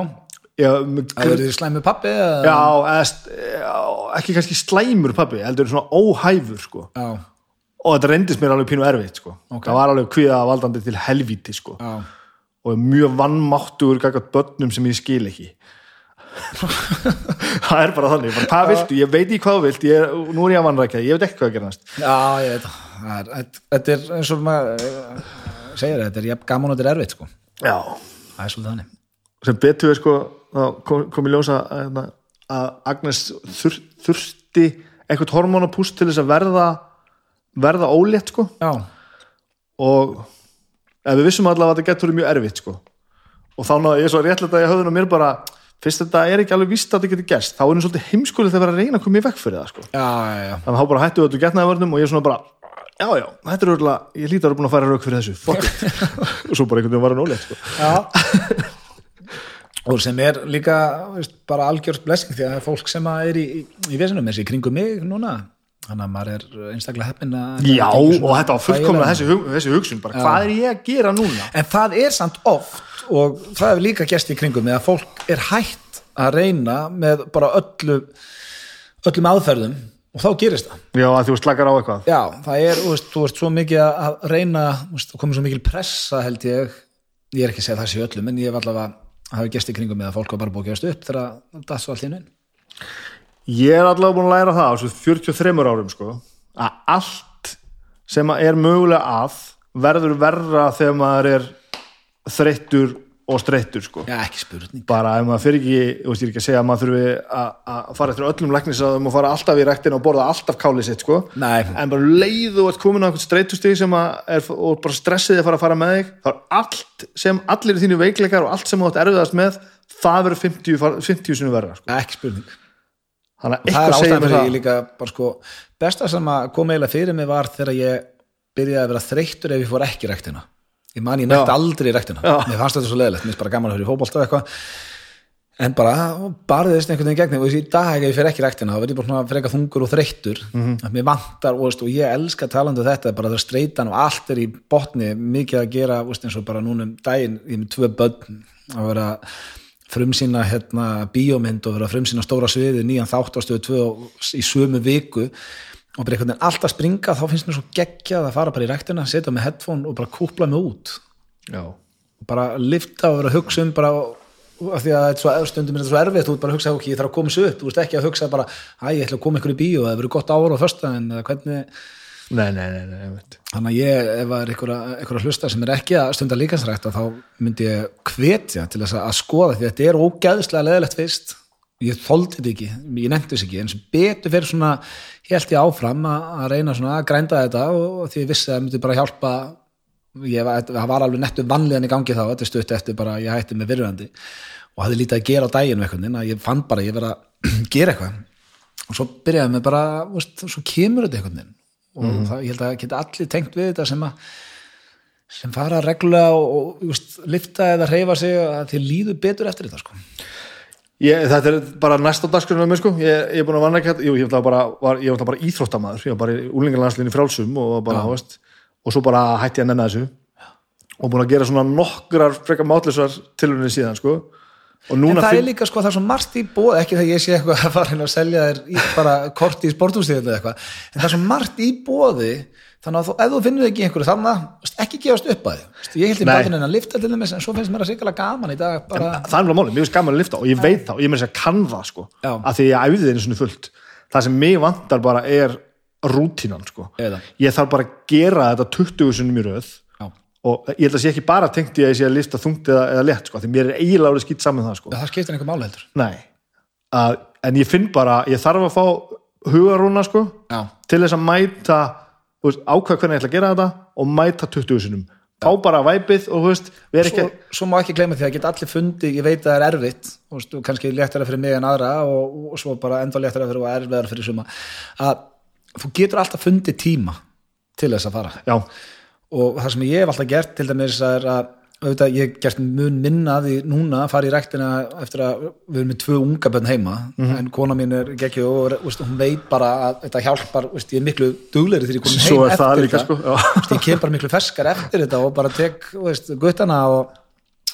[SPEAKER 1] ég, með
[SPEAKER 2] að
[SPEAKER 1] gr-
[SPEAKER 2] verður þið slæmi pappi
[SPEAKER 1] já, eða, ekki kannski slæmur pabbi heldur svona óhæfur sko. Og þetta reyndist mér alveg pínu erfitt sko.
[SPEAKER 2] Ok.
[SPEAKER 1] það var alveg kviða valdandi til helvíti sko. Og mjög vannmáttugur gaggat börnum sem ég skil ekki. Það er bara þannig bara, hvað viltu, ég veit ekki hvað þú vilt ég, nú er ég að vannrækja, ég veit ekki hvað að gera næst
[SPEAKER 2] já, ég veit það. Það þetta- er eins og maður segir, þetta er jafn gaman og þetta er erfitt sko.
[SPEAKER 1] já,
[SPEAKER 2] Það er svolítið þannig.
[SPEAKER 1] Sem betur er sko þá kom, kom í ljósa að, hérna, að Agnes þur, þurfti eitthvað hormonapúst til þess að verða verða ólétt sko.
[SPEAKER 2] Já,
[SPEAKER 1] og við vissum allavega að þetta getur mjög erfitt sko og þá náðu ég svo réttlega að ég höfðun á mér bara fyrst þetta er ekki alveg víst að þetta getur gerst þá er henni svolítið heimskulið þegar að reyna að koma í vekk fyrir það sko.
[SPEAKER 2] Já, já, já.
[SPEAKER 1] þannig að þá bara hættu þetta getnaðavörnum og ég er svona bara já já, þetta er örgulega, ég líti að vera búin að færa rauk fyrir þessu. Og svo bara einhvern veginn var hann ólétt sko.
[SPEAKER 2] Já. og sem er líka veist, bara algjörst blessing því að það er fólk sem að er í, í, í vesinum eins og í kringum mig núna. Þannig að maður er einstaklega heppin að
[SPEAKER 1] Já, og þetta var fullkomlega þessi, þessi hugsun bara, hvað er ég að gera núna?
[SPEAKER 2] en það er samt oft og það er líka gest í kringum mig að fólk er hætt að reyna með bara öllu öllum aðferðum og þá gerist það.
[SPEAKER 1] Já, að þú slakar á eitthvað.
[SPEAKER 2] Já, það er, þú veist, þú veist svo mikið að reyna, það komið svo mikil pressa held ég, ég er ekki að segja það sé öllum en ég hef allavega, hafi gest í kringum mig að fólk var bara búið að gefast upp þegar það svo allt í inn.
[SPEAKER 1] Ég er allavega búin að læra það á þessu 43 árum sko, að allt sem að er mögulega að verður verra þegar maður er þreyttur og streittur sko.
[SPEAKER 2] já, ekki spurning
[SPEAKER 1] bara ef maður fyrir ekki, þú veist ég er ekki að segja að maður þurfi að, að fara eftir öllum læknisaðum og fara alltaf í rektin og borða alltaf kálið sitt sko.
[SPEAKER 2] Nei.
[SPEAKER 1] en bara leið og ert komin á einhvern streittustig sem að er, og bara stressið að fara að fara með þig þá er allt sem allir þínu veikleikar og allt sem þú átt erfiðast með það verður 50, far- 50 sinni verra sko.
[SPEAKER 2] ekki spurning
[SPEAKER 1] þannig að
[SPEAKER 2] er
[SPEAKER 1] eitthvað mér
[SPEAKER 2] fyrir
[SPEAKER 1] það
[SPEAKER 2] líka bara sko, besta sem að kom eiginlega fyrir mig var þegar ég byrjaði að vera þreyttur ef ég fór ekki rektina ég man ég nætti aldrei í rektina
[SPEAKER 1] Já.
[SPEAKER 2] mér fannst þetta svo leðilegt, mér finnst bara gaman að höra í fótbolta og eitthvað. En bara barðist einhvern veginn gegn og í dag ef ég fer ekki í rektina þá verð ég bara svona freka þungur og þreyttur.
[SPEAKER 1] Mhm.
[SPEAKER 2] að mér vantar og, veist, og ég elska talandi um þetta bara það streytan og allt er í botni mikið að gera veist, eins og bara núna um daginn ég er með tvö börn að vera frumsýna hérna bíómynd og vera frumsýna stóra sviði nýjan þátt á stöðu tvö í sömu viku og bara einhvern veginn alltaf springa þá finnst mér svo geggjað að fara bara í rektina setja með headphone og bara kúpla mig út.
[SPEAKER 1] Já.
[SPEAKER 2] og bara lifta og vera að hugsa um bara af því að svo, stundum er þetta svo erfitt þú ert bara að hugsa, ok, ég þarf að koma þessu upp. Þú veist ekki að hugsa bara, æ, ég ætla að koma ykkur í bíó það verður gott ára á föstudaginn eða hvernig
[SPEAKER 1] nei, nei, nei,
[SPEAKER 2] þannig að ég, ef það er að, að hlusta sem er ekki að stunda líkansrækt þá myndi ég hvetja til þess að, að skoða því að þetta er ógæðslega leðilegt fyrst ég þoldi þetta ekki, ég nefndi þess ekki en sem betur fyrir svona held ég áfram að, reyna svona að grænda þetta og, því ég vissi að það myndi bara hjálpa ég var, alveg nettu vanlíðan í gangi þá, þetta stutt eftir bara ég hætti með virðandi og hafði lítið að gera á daginn eitthvað, að ég fann bara ég verið að gera eitthvað. Og svo byrjaði með bara veist, svo kemur þetta veginn. Og það, ég held að geta allir tengt við þetta sem að sem fara reglulega og, og lifta eða hreyfa sig að þið líður betur eftir þetta sko.
[SPEAKER 1] Ég, þetta er bara næsta dagskrunum með sko, ég, ég er búin að vanna ekki jú, ég var bara, var, ég var bara íþróttamaður. Ég var bara í úlingarlandslinni frálsum og, bara, veist, og svo bara hætti ég að nenna þessu. Og búin að gera svona nokkrar frekar mátlisvar tilhörunni síðan sko.
[SPEAKER 2] En það er líka sko það er svo margt í bóð ekki þegar ég sé eitthvað að fara inn og selja þér bara kort í sporthústíðinu eða eitthvað en það er svo margt í bóði þannig að þú, ef þú finnur ekki einhverju þannig ekki gefast upp að því ég held í
[SPEAKER 1] Nei.
[SPEAKER 2] bátinn að lifta til þess en svo finnst mér að sikala gaman í dag bara,
[SPEAKER 1] það er mjög máli, mér finnst gaman að lifta og ég veit það og ég með þess að kann það sko
[SPEAKER 2] Já.
[SPEAKER 1] að því ég æfði þeirni svona fullt. Það sem mig vantar bara er rútínan sko.
[SPEAKER 2] Eða.
[SPEAKER 1] ég þarf bara að gera þetta 20 sinni mjög röð
[SPEAKER 2] já,
[SPEAKER 1] og ég held að sé ekki bara tengt í að ég sé að lifta þungt eða, eða létt sko, því mér er eiginlega skýtt saman það sko.
[SPEAKER 2] Það
[SPEAKER 1] að, en ég finn bara ég þarf að fá hugarúna sko,
[SPEAKER 2] já,
[SPEAKER 1] til þess að mæta ákvað hvernig ég ætla að gera þetta og mæta 20 sinum fá bara væpið og veist, við erum
[SPEAKER 2] svo,
[SPEAKER 1] ekki
[SPEAKER 2] svo má ekki gleyma því að geta allir fundi ég veit að það er erfitt og veist, og kannski léttara fyrir mig en aðra og, og svo bara enda léttara fyrir og erfiðara fyrir suma. Að þú getur alltaf fundið tíma til þess að fara.
[SPEAKER 1] Já,
[SPEAKER 2] og það sem ég hef alltaf gert til dæmis er að auðvitað, ég gert mun minna að því núna að fara í rektina eftir að við erum með tvö unga bönn heima
[SPEAKER 1] Mhm.
[SPEAKER 2] en kona mín er geggju og veist, hún veit bara að þetta hjálpar veist, ég er miklu duglegri þegar ég
[SPEAKER 1] Svo
[SPEAKER 2] heim
[SPEAKER 1] er það
[SPEAKER 2] eftir
[SPEAKER 1] líka, sko.
[SPEAKER 2] Veist, ég kem bara miklu ferskar eftir þetta og bara tek guttana og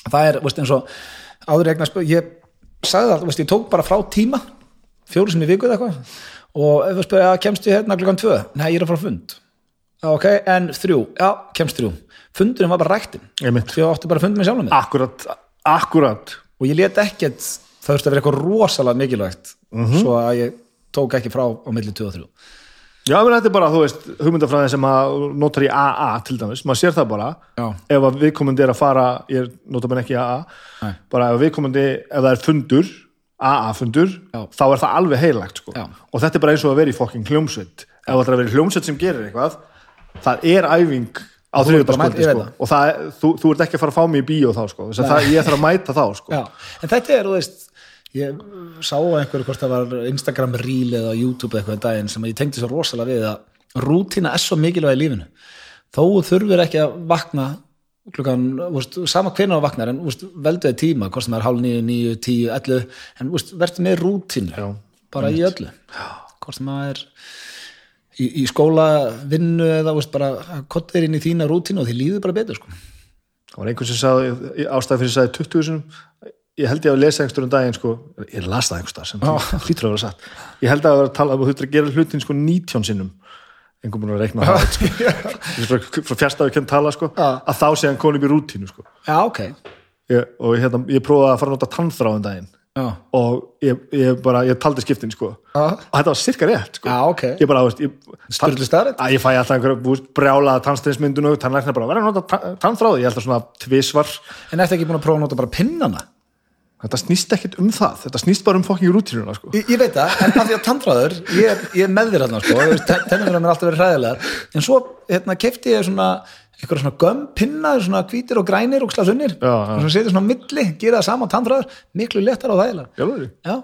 [SPEAKER 2] það er eins og áður eignar spil ég sagði það, ég tók bara frá tíma fjóru sem ég vikuð eitthvað og ef við spyrja, kemst ég hérna klukkan tvö nei, ég er að fara fund ok, en þrjú, já, kemst þrjú fundurinn var bara ræktin
[SPEAKER 1] Einmitt.
[SPEAKER 2] því ég átti bara fund með sjálfum mig
[SPEAKER 1] akkurat, akkurat
[SPEAKER 2] og ég let ekkert, það þurfti að vera eitthvað rosalega mikilvægt
[SPEAKER 1] Mhm.
[SPEAKER 2] svo að ég tók ekki frá á milli 2 og 3
[SPEAKER 1] Já, menn þetta er bara, þú veist, hugmyndafræðin sem að notar í AA til dæmis, maður sér það bara
[SPEAKER 2] Já.
[SPEAKER 1] ef að viðkomandi er að fara ég notar menn ekki AA
[SPEAKER 2] Nei.
[SPEAKER 1] bara ef viðkomandi, ef það er fundur AA fundur,
[SPEAKER 2] Já.
[SPEAKER 1] þá er það alveg heilagt sko. Og þetta er bara eins og að vera í fokking hljómsveit ef það er að vera hljómsveit sem gerir eitthvað það er æfing á
[SPEAKER 2] veit
[SPEAKER 1] sko.
[SPEAKER 2] það.
[SPEAKER 1] og það þú, þú ert ekki að fara að fá mig í bíó þá sko. það, ég þarf að mæta þá sko.
[SPEAKER 2] En þetta er, þú veist ég sá einhverju hvort það var Instagram reel eða YouTube eitthvað í daginn sem ég tengdi svo rosalega við að rútína er svo mikilvæg í lífinu þó þurfur ekki að vakna klukkan, veist, sama hvenær á vaknar en veist, veldu þið tíma, hvort sem er hálf nýju, nýju, tíu, ellu, en verður með rútínu,
[SPEAKER 1] Já,
[SPEAKER 2] bara í öllu hvort sem það er í, í skóla, vinnu eða veist, bara kottir inn í þína rútínu og þið líður bara betur sko.
[SPEAKER 1] það var einhvern sem sagði ástæði fyrir að sagði 20 sinum ég held ég að lesa einhverjum daginn sko, ég las það einhverstað sem hlýtur að vera satt ég held að það var að tala um að þú þurftir að gera hlutin sko 19 sinnum einhvern búin að reikna það sko. frá fjärstaðu kemd tala sko, að þá sé hann konum í rútínu sko.
[SPEAKER 2] Já, ok
[SPEAKER 1] ég, og ég, hérna, ég prófaði að fara að nota tannþráðum daginn
[SPEAKER 2] Já,
[SPEAKER 1] og ég, ég bara, ég taldi skiptin sko.
[SPEAKER 2] Já.
[SPEAKER 1] og þetta var sirka rétt sko.
[SPEAKER 2] Já, ok.
[SPEAKER 1] ég bara, þú veist, ég,
[SPEAKER 2] Sturlu staðreynd.
[SPEAKER 1] að ég fæ alltaf einhverja brjálaða tannsteinsmyndun og tannlækna bara, verður að nota tannþráði, ég held að svona tvisvar
[SPEAKER 2] En ertu ekki búin að prófa að nota bara pinnana?
[SPEAKER 1] þetta snýst ekkit um það, þetta snýst bara um fokking rútínuna sko.
[SPEAKER 2] Ég, ég veit það, en af því að tannfræður, ég, ég með þér hérna, sko, tennum mér alltaf verið hræðilegar, en svo hérna, kefti ég svona, eitthvað svona gömm pinna, svona hvítir og grænir og
[SPEAKER 1] já.
[SPEAKER 2] og svona setja svona milli, gera það sama tannfræður, miklu léttar og þægilega.
[SPEAKER 1] Já,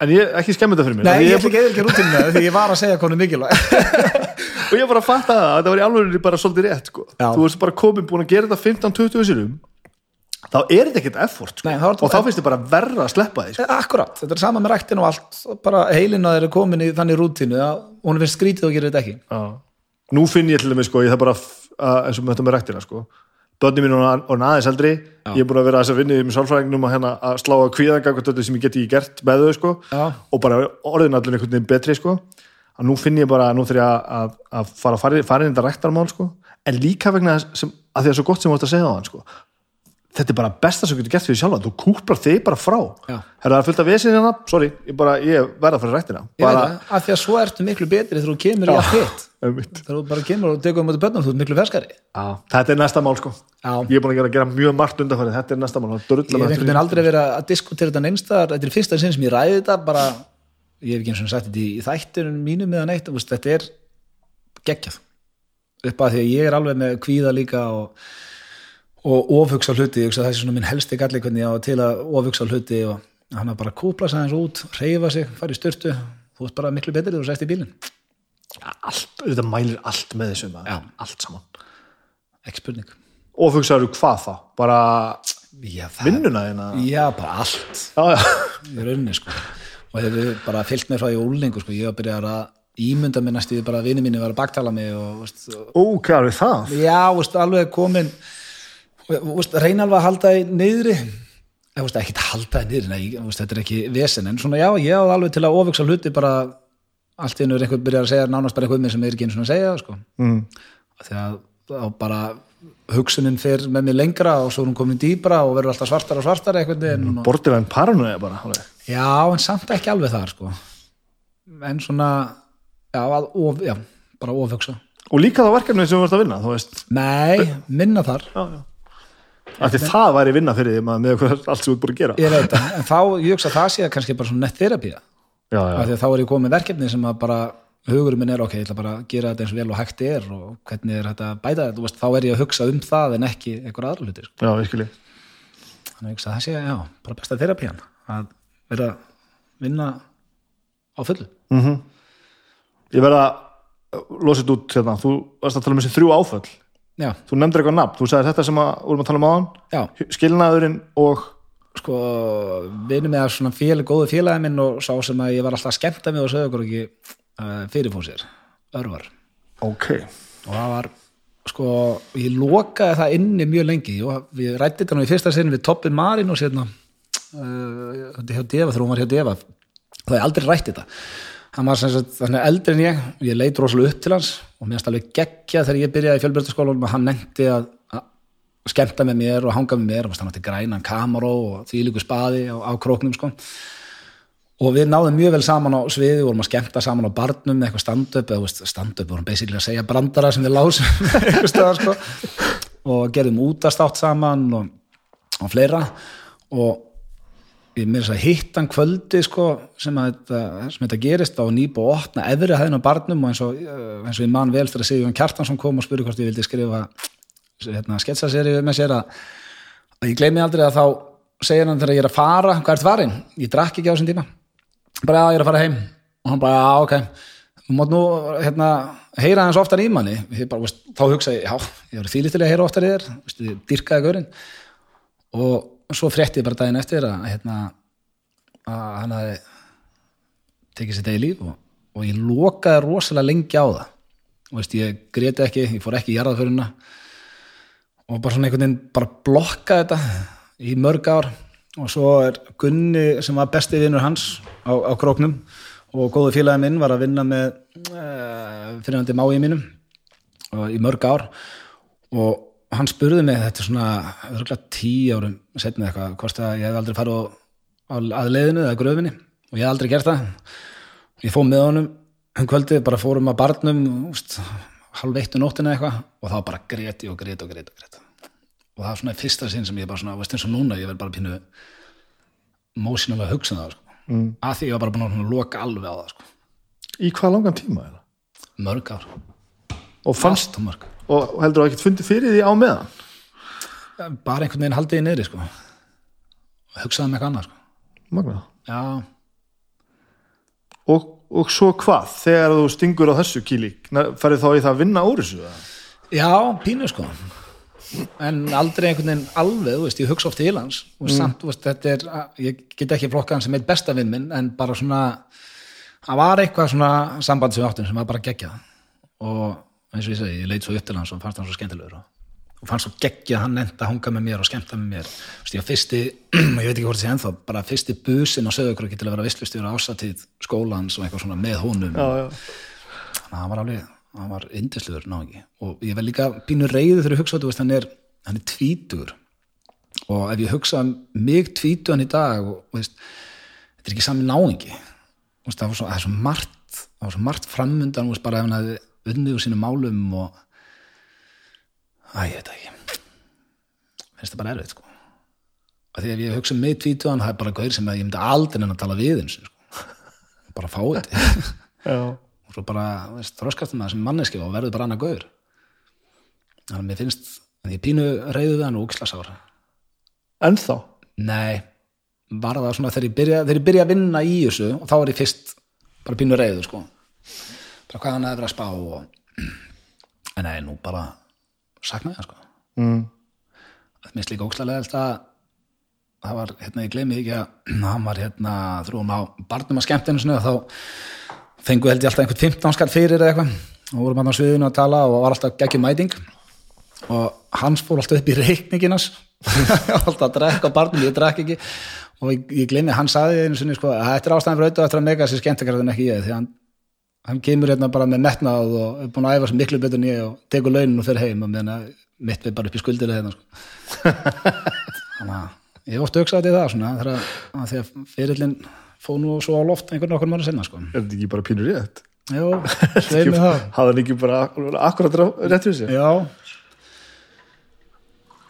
[SPEAKER 1] en ég, ekki skemmi þetta fyrir mér
[SPEAKER 2] Nei, ég ætla ekki eða ekki rútinu því ég var að segja konu mikilvæg.
[SPEAKER 1] og ég fatt að þetta var í alveg bara svolítið rétt sko. Þú veist bara komin búin að gera þetta 15-20 sinum þá er þetta ekkit effort sko.
[SPEAKER 2] Nei,
[SPEAKER 1] og þá finnst þið bara verra að sleppa því sko.
[SPEAKER 2] Akkurat, þetta er sama með ræktin og allt, bara að að og
[SPEAKER 1] nú finn ég til dæmis sko, ég það bara að, eins og með þetta með ræktina sko. bönni mín og aðeins eldri ég er búin að vera þess að vinna með sálfræðingnum að, hérna, að slá að kvíðangakvöldu sem ég geti ekki gert með þau sko.
[SPEAKER 2] Já.
[SPEAKER 1] og bara orðin allir einhvern veginn betri sko. að nú finn ég bara að nú þurf ég að, að, að fara, fara, fara inn í þetta ræktarmál sko. en líka vegna þess sem, að því að svo gott sem þú ætti að segja á hann sko. Þetta er bara besta sem getur gert fyrir sjálfa þú kúplar þig bara frá. Er það fullt af vesinn hérna, sorry, ég, bara, ég verða að fara ræktina.
[SPEAKER 2] Ég
[SPEAKER 1] bara,
[SPEAKER 2] af því að svo ertu miklu betri þegar þú kemur í allt hitt. Þegar þú bara kemur og tekur um þetta börnum, þú ert miklu ferskari.
[SPEAKER 1] Já, þetta er næsta mál sko.
[SPEAKER 2] Já.
[SPEAKER 1] ég er búin að gera, gera mjög margt undanfærið þetta er næsta mál,
[SPEAKER 2] Ég
[SPEAKER 1] er
[SPEAKER 2] hef einhvern veginn aldrei verið að diskutera þetta neinstæðar, þetta er fyrsta sinn sem ég ræði þetta, bara, ég hef ekki eins og sagt þetta í, í þættunum mínum eða neitt, þetta er geggjað. Upp að því að ég er alveg með kvíða líka og, og ofhugsa hluti, ég það er svona minn helsti galli hvernig ég á til að ofhugsa hluti og hann að bara kúpla sig aðeins út, reyfa sig, fara í styrtu, þú veist bara miklu betri þegar þú sest í bílinn.
[SPEAKER 1] allt, þetta mælir allt með þessu maður.
[SPEAKER 2] Já.
[SPEAKER 1] allt saman.
[SPEAKER 2] Ekki spurning.
[SPEAKER 1] og hugsaður hvað þá, bara
[SPEAKER 2] já, það,
[SPEAKER 1] vinnuna þína
[SPEAKER 2] já, bara allt.
[SPEAKER 1] Já, já,
[SPEAKER 2] í rauninni sko. Og hefur bara fyllt mér frá í úlingu sko, ég var að byrja að ímynda mér næstu bara að vini mínu var að baktala mig og, veist, og
[SPEAKER 1] ó, hvað er það?
[SPEAKER 2] Já, veist, alveg komin veist, reyna alveg að halda eða veist, ekki að halda nei, veist, þetta er ekki vesen, en svona já, ég á alveg til að ofugsa hluti bara allt er einhvern byrjar að segja nánast bara eitthvað með sem er ekki einu svona að segja sko.
[SPEAKER 1] mm.
[SPEAKER 2] þegar þá bara hugsunin fer með mér lengra og svo er hún komin dýbra og verður alltaf svartar og svartar einhvern veginn og...
[SPEAKER 1] borderline paranoia bara alveg.
[SPEAKER 2] já, en samt ekki alveg þar sko. en svona já, að, of, já bara ofugsa
[SPEAKER 1] og líka það verkefni sem þú varst að vinna þú veist,
[SPEAKER 2] nei, minna þar
[SPEAKER 1] já, já af því það væri vinna fyrir því með allt sem þú ert búin að gera.
[SPEAKER 2] Ég veit það, en þá, ég hugsa að það sé kannski bara svona nett þerapía
[SPEAKER 1] já,
[SPEAKER 2] af
[SPEAKER 1] já,
[SPEAKER 2] því að þá er ég komið verkefni sem að bara hugurinn minn er ok, ég ætla bara að gera þetta eins og vel og hægt er og hvernig er þetta að bæta þetta, þú veist, þá er ég að hugsa um það en ekki einhver aðra hluti sko.
[SPEAKER 1] já, virkilega.
[SPEAKER 2] Þannig að ég hugsa að það sé, já, bara besta þerapían að vera að vinna á fullu.
[SPEAKER 1] Mm ég verða að þetta út hérna. þú varst að tala um þessi þrjú áföll
[SPEAKER 2] já,
[SPEAKER 1] þú nefndir eitthvað nafn, þú sagði þetta sem að vorum að tala um áðan.
[SPEAKER 2] Já,
[SPEAKER 1] skilnaðurinn og
[SPEAKER 2] sko vinur með að svona félag, góðu félagi minn og sá sem að ég var alltaf að skemmta mig og sögðu okkur ekki uh, fyrirfósir, örvar.
[SPEAKER 1] Ok,
[SPEAKER 2] og það var sko, ég lokaði það inni mjög lengi. Og við rætti þetta nú í fyrsta sinni við Toppin Marin og sérna uh, þetta hjá Deva, þegar hún var hjá Deva. Það er aldrei rætti þetta hann var sem sagt, þannig eldri en ég og ég leit rosalega upp til hans og mér finnst alveg geggja þegar ég byrjaði í fjölbjörnskólanum og hann nefndi að, að skemmta með mér og hanga með mér. Og hann átti grænan kameró og því líku spaði á, á króknum sko. Og við náðum mjög vel saman á sviði vorum að skemmta saman á barnum með eitthvað stand-up eða stand-up vorum basically að segja brandara sem við lásum staðar, sko. og gerðum útastátt saman og, og fleira. Og ég mér þess að hitt hann kvöldi sko, sem, að þetta, sem þetta gerist á nýbú og opna efri hæðin á barnum og eins og, eh, eins og ég man vel þegar Sigjón Kjartansson kom og spurði hvort ég vildi skrifa hérna, sketsaserið með sér að, að ég gleymi aldrei að þá segir hann þegar ég er að fara, hvað ert farin? Ég drakk ekki á þessum tíma. Bara að ég er að fara heim. Og hann bara, já, ok. Þú mátt nú, hérna, heyra hans oftar í manni. Bara, veist, þá hugsa ég, já ég var þýlið til að heyra oftar í þér. Veist, ég dyrkaði gaurinn. Og svo frétti ég bara daginn eftir að, hérna, að hann hafi tekið sér degi líf og, og ég lokaði rosalega lengi á það. Og veist, ég greti ekki, ég fór ekki í jarðaföruna og bara svona einhvern veginn bara blokkaði þetta í mörg ár. Og svo er Gunni sem var besti vinnur hans á, á króknum og góðu félagi minn var að vinna með uh, fyrirhandi mái mínum og, í mörg ár. Og hann spurði mig þetta svona tíu árum setnið eitthvað, hvort að ég hef aldrei farið á, að leiðinu eða gröfinni og ég hef aldrei gert það ég fóð með honum um kvöldið, bara fórum að barnum úst, halv eitt um nóttina eitthvað og þá bara greti og greti og greti og og það er svona fyrsta sinn sem ég bara svona, veist eins og núna ég verð bara pínu mósinalega að hugsa um það sko. mm. að því ég var bara búin að loka alveg á það sko.
[SPEAKER 1] í hvað langan tíma er það?
[SPEAKER 2] mörg ár,
[SPEAKER 1] og fannst,
[SPEAKER 2] og mörg
[SPEAKER 1] og heldur þú ekkert fundið fyrir því á meðan?
[SPEAKER 2] bara einhvern veginn haldið í niðri sko. og hugsaði með eitthvað annað sko.
[SPEAKER 1] Magna.
[SPEAKER 2] já,
[SPEAKER 1] og, og svo hvað þegar þú stingur á þessu kílík ferði þá í það að vinna úr þessu
[SPEAKER 2] já, pínu sko en aldrei einhvern veginn alveg, veist, ég hugsa oft til hans og samt, þú veist, er ég get ekki flokka hann sem eitt besta vinn minn en bara svona, það var eitthvað svona samband sem við áttum sem var bara geggjað og eins og ég segi, ég leit svo upp til hans og fannst hann svo skemmtilegur og, fannst svo geggjað hann enda að hanga með mér og skemmta með mér. Þú veist, ég fyrsti, ég veit ekki hvort það sé ennþá bara fyrsti busin á sögurkröki til að vera visslustjóra ásatíð skólans og eitthvað svona með honum.
[SPEAKER 1] Já, já.
[SPEAKER 2] þannig að hann var alveg, hann var yndislegur náðingi og ég var líka pínu reyðu þegar ég hugsa veist, hann er, hann er tvítur og ef ég hugsa mig tvítugan í dag og og veist, þetta er ekki sami veist, það, var svo, það margt var svo margt þú veist, bara ef hann hefði unnið úr sínum málum og að ég veit ekki. Finnst það bara erfitt sko. Að því ef ég hugsa um mig tvítugan það er bara gaur sem að ég myndi aldrei en að tala við eins sko. bara fá þetta.
[SPEAKER 1] Já.
[SPEAKER 2] og svo bara, veist, þroskast um það sem manneski og verður bara annað gaur. Þannig að mér finnst að ég pínu reyðu við hann og úkslasár
[SPEAKER 1] ennþá?
[SPEAKER 2] Nei, var það svona þegar ég byrja, þegar ég byrja að vinna í þessu og þá er ég fyrst bara pínu reyðu sko bara hvað hann hefur að spá og en nei, nú bara sakna ég það sko.
[SPEAKER 1] Mm.
[SPEAKER 2] mér slíka ókslega að það var, hérna, ég gleymi ekki að hann var hérna, þrúum á barnum að skemmtinu sinni og þá fengu held ég alltaf einhvern 15 skall fyrir eða eitthvað. Og vorum hann á sviðinu að tala og var alltaf geggjum mæting. Og hans fór alltaf upp í reikninginas alltaf að drekka barnum, ég drekk ekki. Og ég, ég gleymi, hann saði einu sinni sko, þetta er ástæðan fyrir auðvitað eftir að mega sér skemmtikar en ekki ég, því hann, hann kemur hérna bara með metnað og er búin að æfa sér miklu betur en ég og tekur launin og fyrir heim og meðan mitt við bara upp í skuldir hérna sko. þannig að ég oft auksaði það svona þegar að, að því að fyrirlin fóð nú svo á loft einhvern okkur mann senna sko.
[SPEAKER 1] Er þetta ekki bara pínur rétt?
[SPEAKER 2] Jó, sveið mig það
[SPEAKER 1] Hafði hann ekki bara akkurat rétt fyrir sig?
[SPEAKER 2] Já,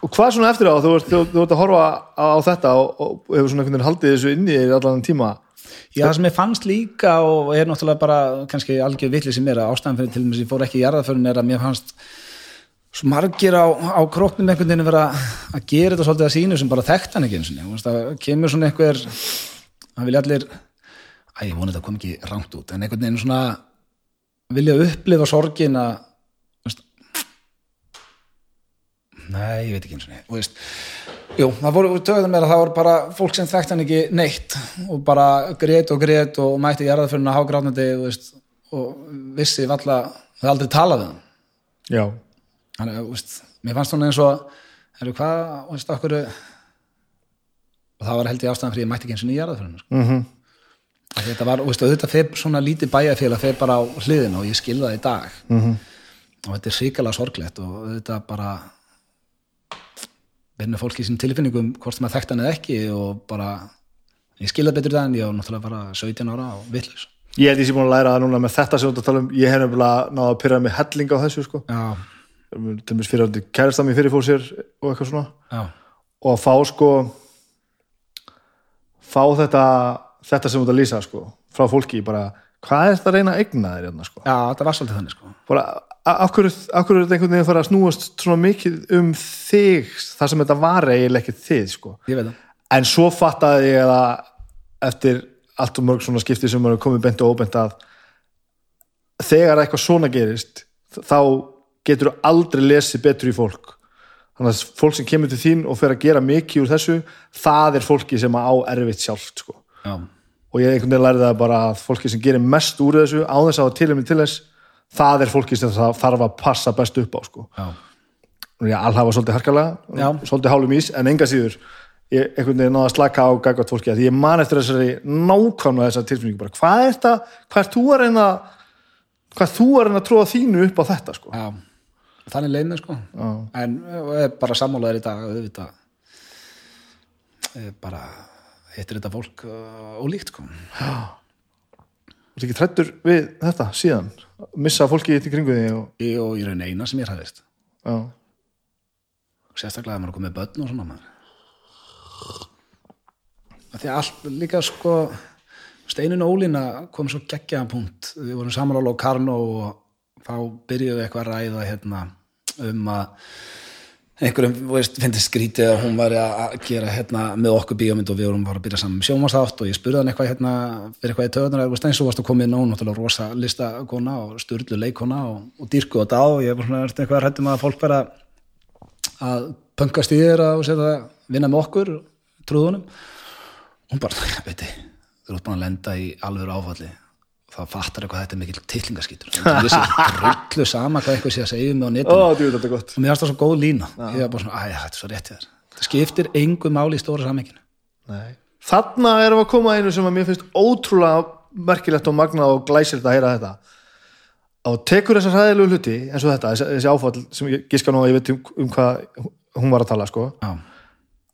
[SPEAKER 1] Og hvað svona eftir á, þú ert, þú, þú ert að horfa á, á þetta og, og hefur svona einhvern veginn haldið þessu inni í allan tíma?
[SPEAKER 2] Já, það sem ég fannst líka og er náttúrulega bara kannski algjör vitli sem er að ástæðan fyrir til þess að ég fór ekki í jarðaförun er að mér fannst svo margir á, á króknum einhvern veginn vera að gera þetta svolítið að sínu sem bara þekkt hann ekki eins og það kemur svona einhver það vilja allir æ, ég voni þetta kom ekki rangt út en einhvern veginn svona vilja upplifa sorgin að veist, nei, ég veit ekki eins og og veist Jú, það voru töðum mér að það voru bara fólk sem þekkt hann ekki neitt og bara grét og grét og mætti jarðaföruna hágrátnandi veist, og vissi valla það aldrei talaði hann.
[SPEAKER 1] Já,
[SPEAKER 2] Þannig, að, veist, mér fannst hún eins og eru hvað, veist, okkur og það var held ég ástæðan fyrir ég mætti ekki eins og nýja jarðaföruna sko.
[SPEAKER 1] mm
[SPEAKER 2] þetta var, veist, auðvitað fer svona lítið bæjarfélag fer bara á hliðina og ég skilði það í dag.
[SPEAKER 1] -hmm.
[SPEAKER 2] og þetta er hrikalega sorglegt og auðvitað bara vinnur fólki sín tilfinningum hvort sem að þekkt hann eða ekki og bara ég skilða betur það en ég var náttúrulega bara 17 ára og vitlaus.
[SPEAKER 1] Ég held ég sé búin að læra það núna með þetta sem þú ert að tala um. Ég hef nefnilega náða að pyrra með helling á þessu sko.
[SPEAKER 2] já,
[SPEAKER 1] til dæmis fyrir að kærasta mér fyrir fór sér og eitthvað svona.
[SPEAKER 2] Já,
[SPEAKER 1] og að fá sko fá þetta þetta sem þú ert að lýsa sko frá fólki bara, hvað er þetta að reyna að egna þér hérna sko?
[SPEAKER 2] Já, þetta var svolítið þannig sko.
[SPEAKER 1] Bara, af hverju, er þetta einhvern veginn að fara að snúast svona mikið um þig þar sem þetta var eiginlega ekki þið sko? En svo fattaði ég að eftir allt og mörg svona skipti sem maður er komið bent og óbent að þegar eitthvað svona gerist þá getur þú aldrei lesið betur í fólk. Þannig að fólk sem kemur til þín og fer að gera mikið úr þessu það er fólki sem á erfitt sjálft sko.
[SPEAKER 2] já,
[SPEAKER 1] og ég einhvern veginn lærði það bara að fólki sem gerir mest úr þessu á þess að hafa tilum til þess það er fólki sem það þarf að passa best upp á sko.
[SPEAKER 2] já
[SPEAKER 1] ég alhafa svolítið harkalega
[SPEAKER 2] Já.
[SPEAKER 1] svolítið hálum ís, en enga síður ég einhvern veginn náða að slaka á gagvat fólki að því ég man eftir þessari nákvæmlega þessar tilfinningu bara, hvað er þetta, hvað er þú að reyna hvað þú að reyna að tróða þínu upp á þetta sko
[SPEAKER 2] Já, þannig mér sko
[SPEAKER 1] Já.
[SPEAKER 2] en bara sammálaður í dag auðvitað er bara hittir þetta fólk uh, ólíkt sko
[SPEAKER 1] þú ert ekki trættur við þetta síðan? Missa fólki í kringu því og,
[SPEAKER 2] Í- og í raun eina sem ég hræðist.
[SPEAKER 1] Já,
[SPEAKER 2] sérstaklega að maður er komið börn og svona maður. Því allt líka sko Steinin og Ólína kom svo geggjaðan punkt. Við vorum saman á Locarno og þá byrjuðu eitthvað að ræða hérna um að einhverjum, veist, finnst skrítið að hún var að gera hérna með okkur bíómynd og við vorum bara að byrja saman með sjómastátt og ég spurði hann eitthvað hérna fyrir eitthvað í töðunar eða eins og varst að koma inn á náttúrulega rosa listakona og styrlu leikona og, og dýrku og dá og ég var svona eitthvað rættum að fólk vera að pöngast í þér að setja, vinna með okkur? trúðunum hún bara, veit þið, þú ert búin að lenda í alveg áfalli þá fattar eitthvað þetta er mikil tillingaskítur ég sé drullu sama hvað eitthvað sé að segja um mig á netinu.
[SPEAKER 1] Djú, er gott.
[SPEAKER 2] Og mér finnst það svo góð lína. Ég var bara svona, æja, þetta er svo rétt þér. Það skiptir engu máli í stóra sammenginu
[SPEAKER 1] Nei. þarna erum við að koma að einu sem að mér finnst ótrúlega merkilegt og magnað og glæsilegt að heyra þetta. Og tekur þessar hræðilegu hluti eins og þetta, þessi, áfall sem ég giska nú að ég veit um, um hvað hún var að tala sko,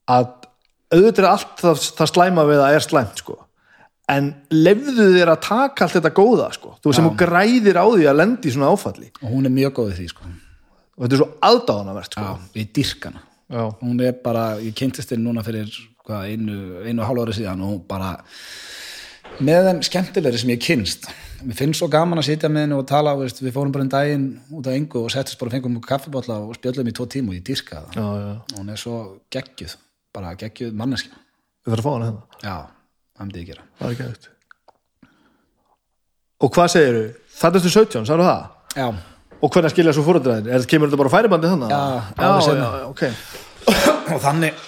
[SPEAKER 1] að auðvitað er allt það, það slæma við að er slæmt sko en lefðu þér að taka allt þetta góða sko, þú sem þú græðir á því að lendi svona áfalli
[SPEAKER 2] og hún er mjög góð í því sko.
[SPEAKER 1] og þetta er svo aðdáðanavert sko.
[SPEAKER 2] já, við dyrkana
[SPEAKER 1] Já.
[SPEAKER 2] hún er bara, ég kynntist þér núna fyrir hvað, einu, einu hálf ári síðan og hún bara með þeim skemmtilegri sem ég kynst mér finnst svo gaman að sitja með henni og tala veist, við fórum bara en daginn út af engu og settist bara og fengum kaffibotla og spjöllum í tvo tíma og ég dyrka það
[SPEAKER 1] Já, já.
[SPEAKER 2] hún er svo geggjuð bara geggjuð manneskja
[SPEAKER 1] Ég þarf að fá hana hérna,
[SPEAKER 2] já, það myndi ég gera
[SPEAKER 1] það er ekki aukt Og hvað segirðu? Þetta ertu 17, sagðu það?
[SPEAKER 2] já,
[SPEAKER 1] Og hvernig skilja svo fóruðræðin? Er kemur þetta bara á færibandi þannig?
[SPEAKER 2] Já,
[SPEAKER 1] já, já, ok
[SPEAKER 2] og þannig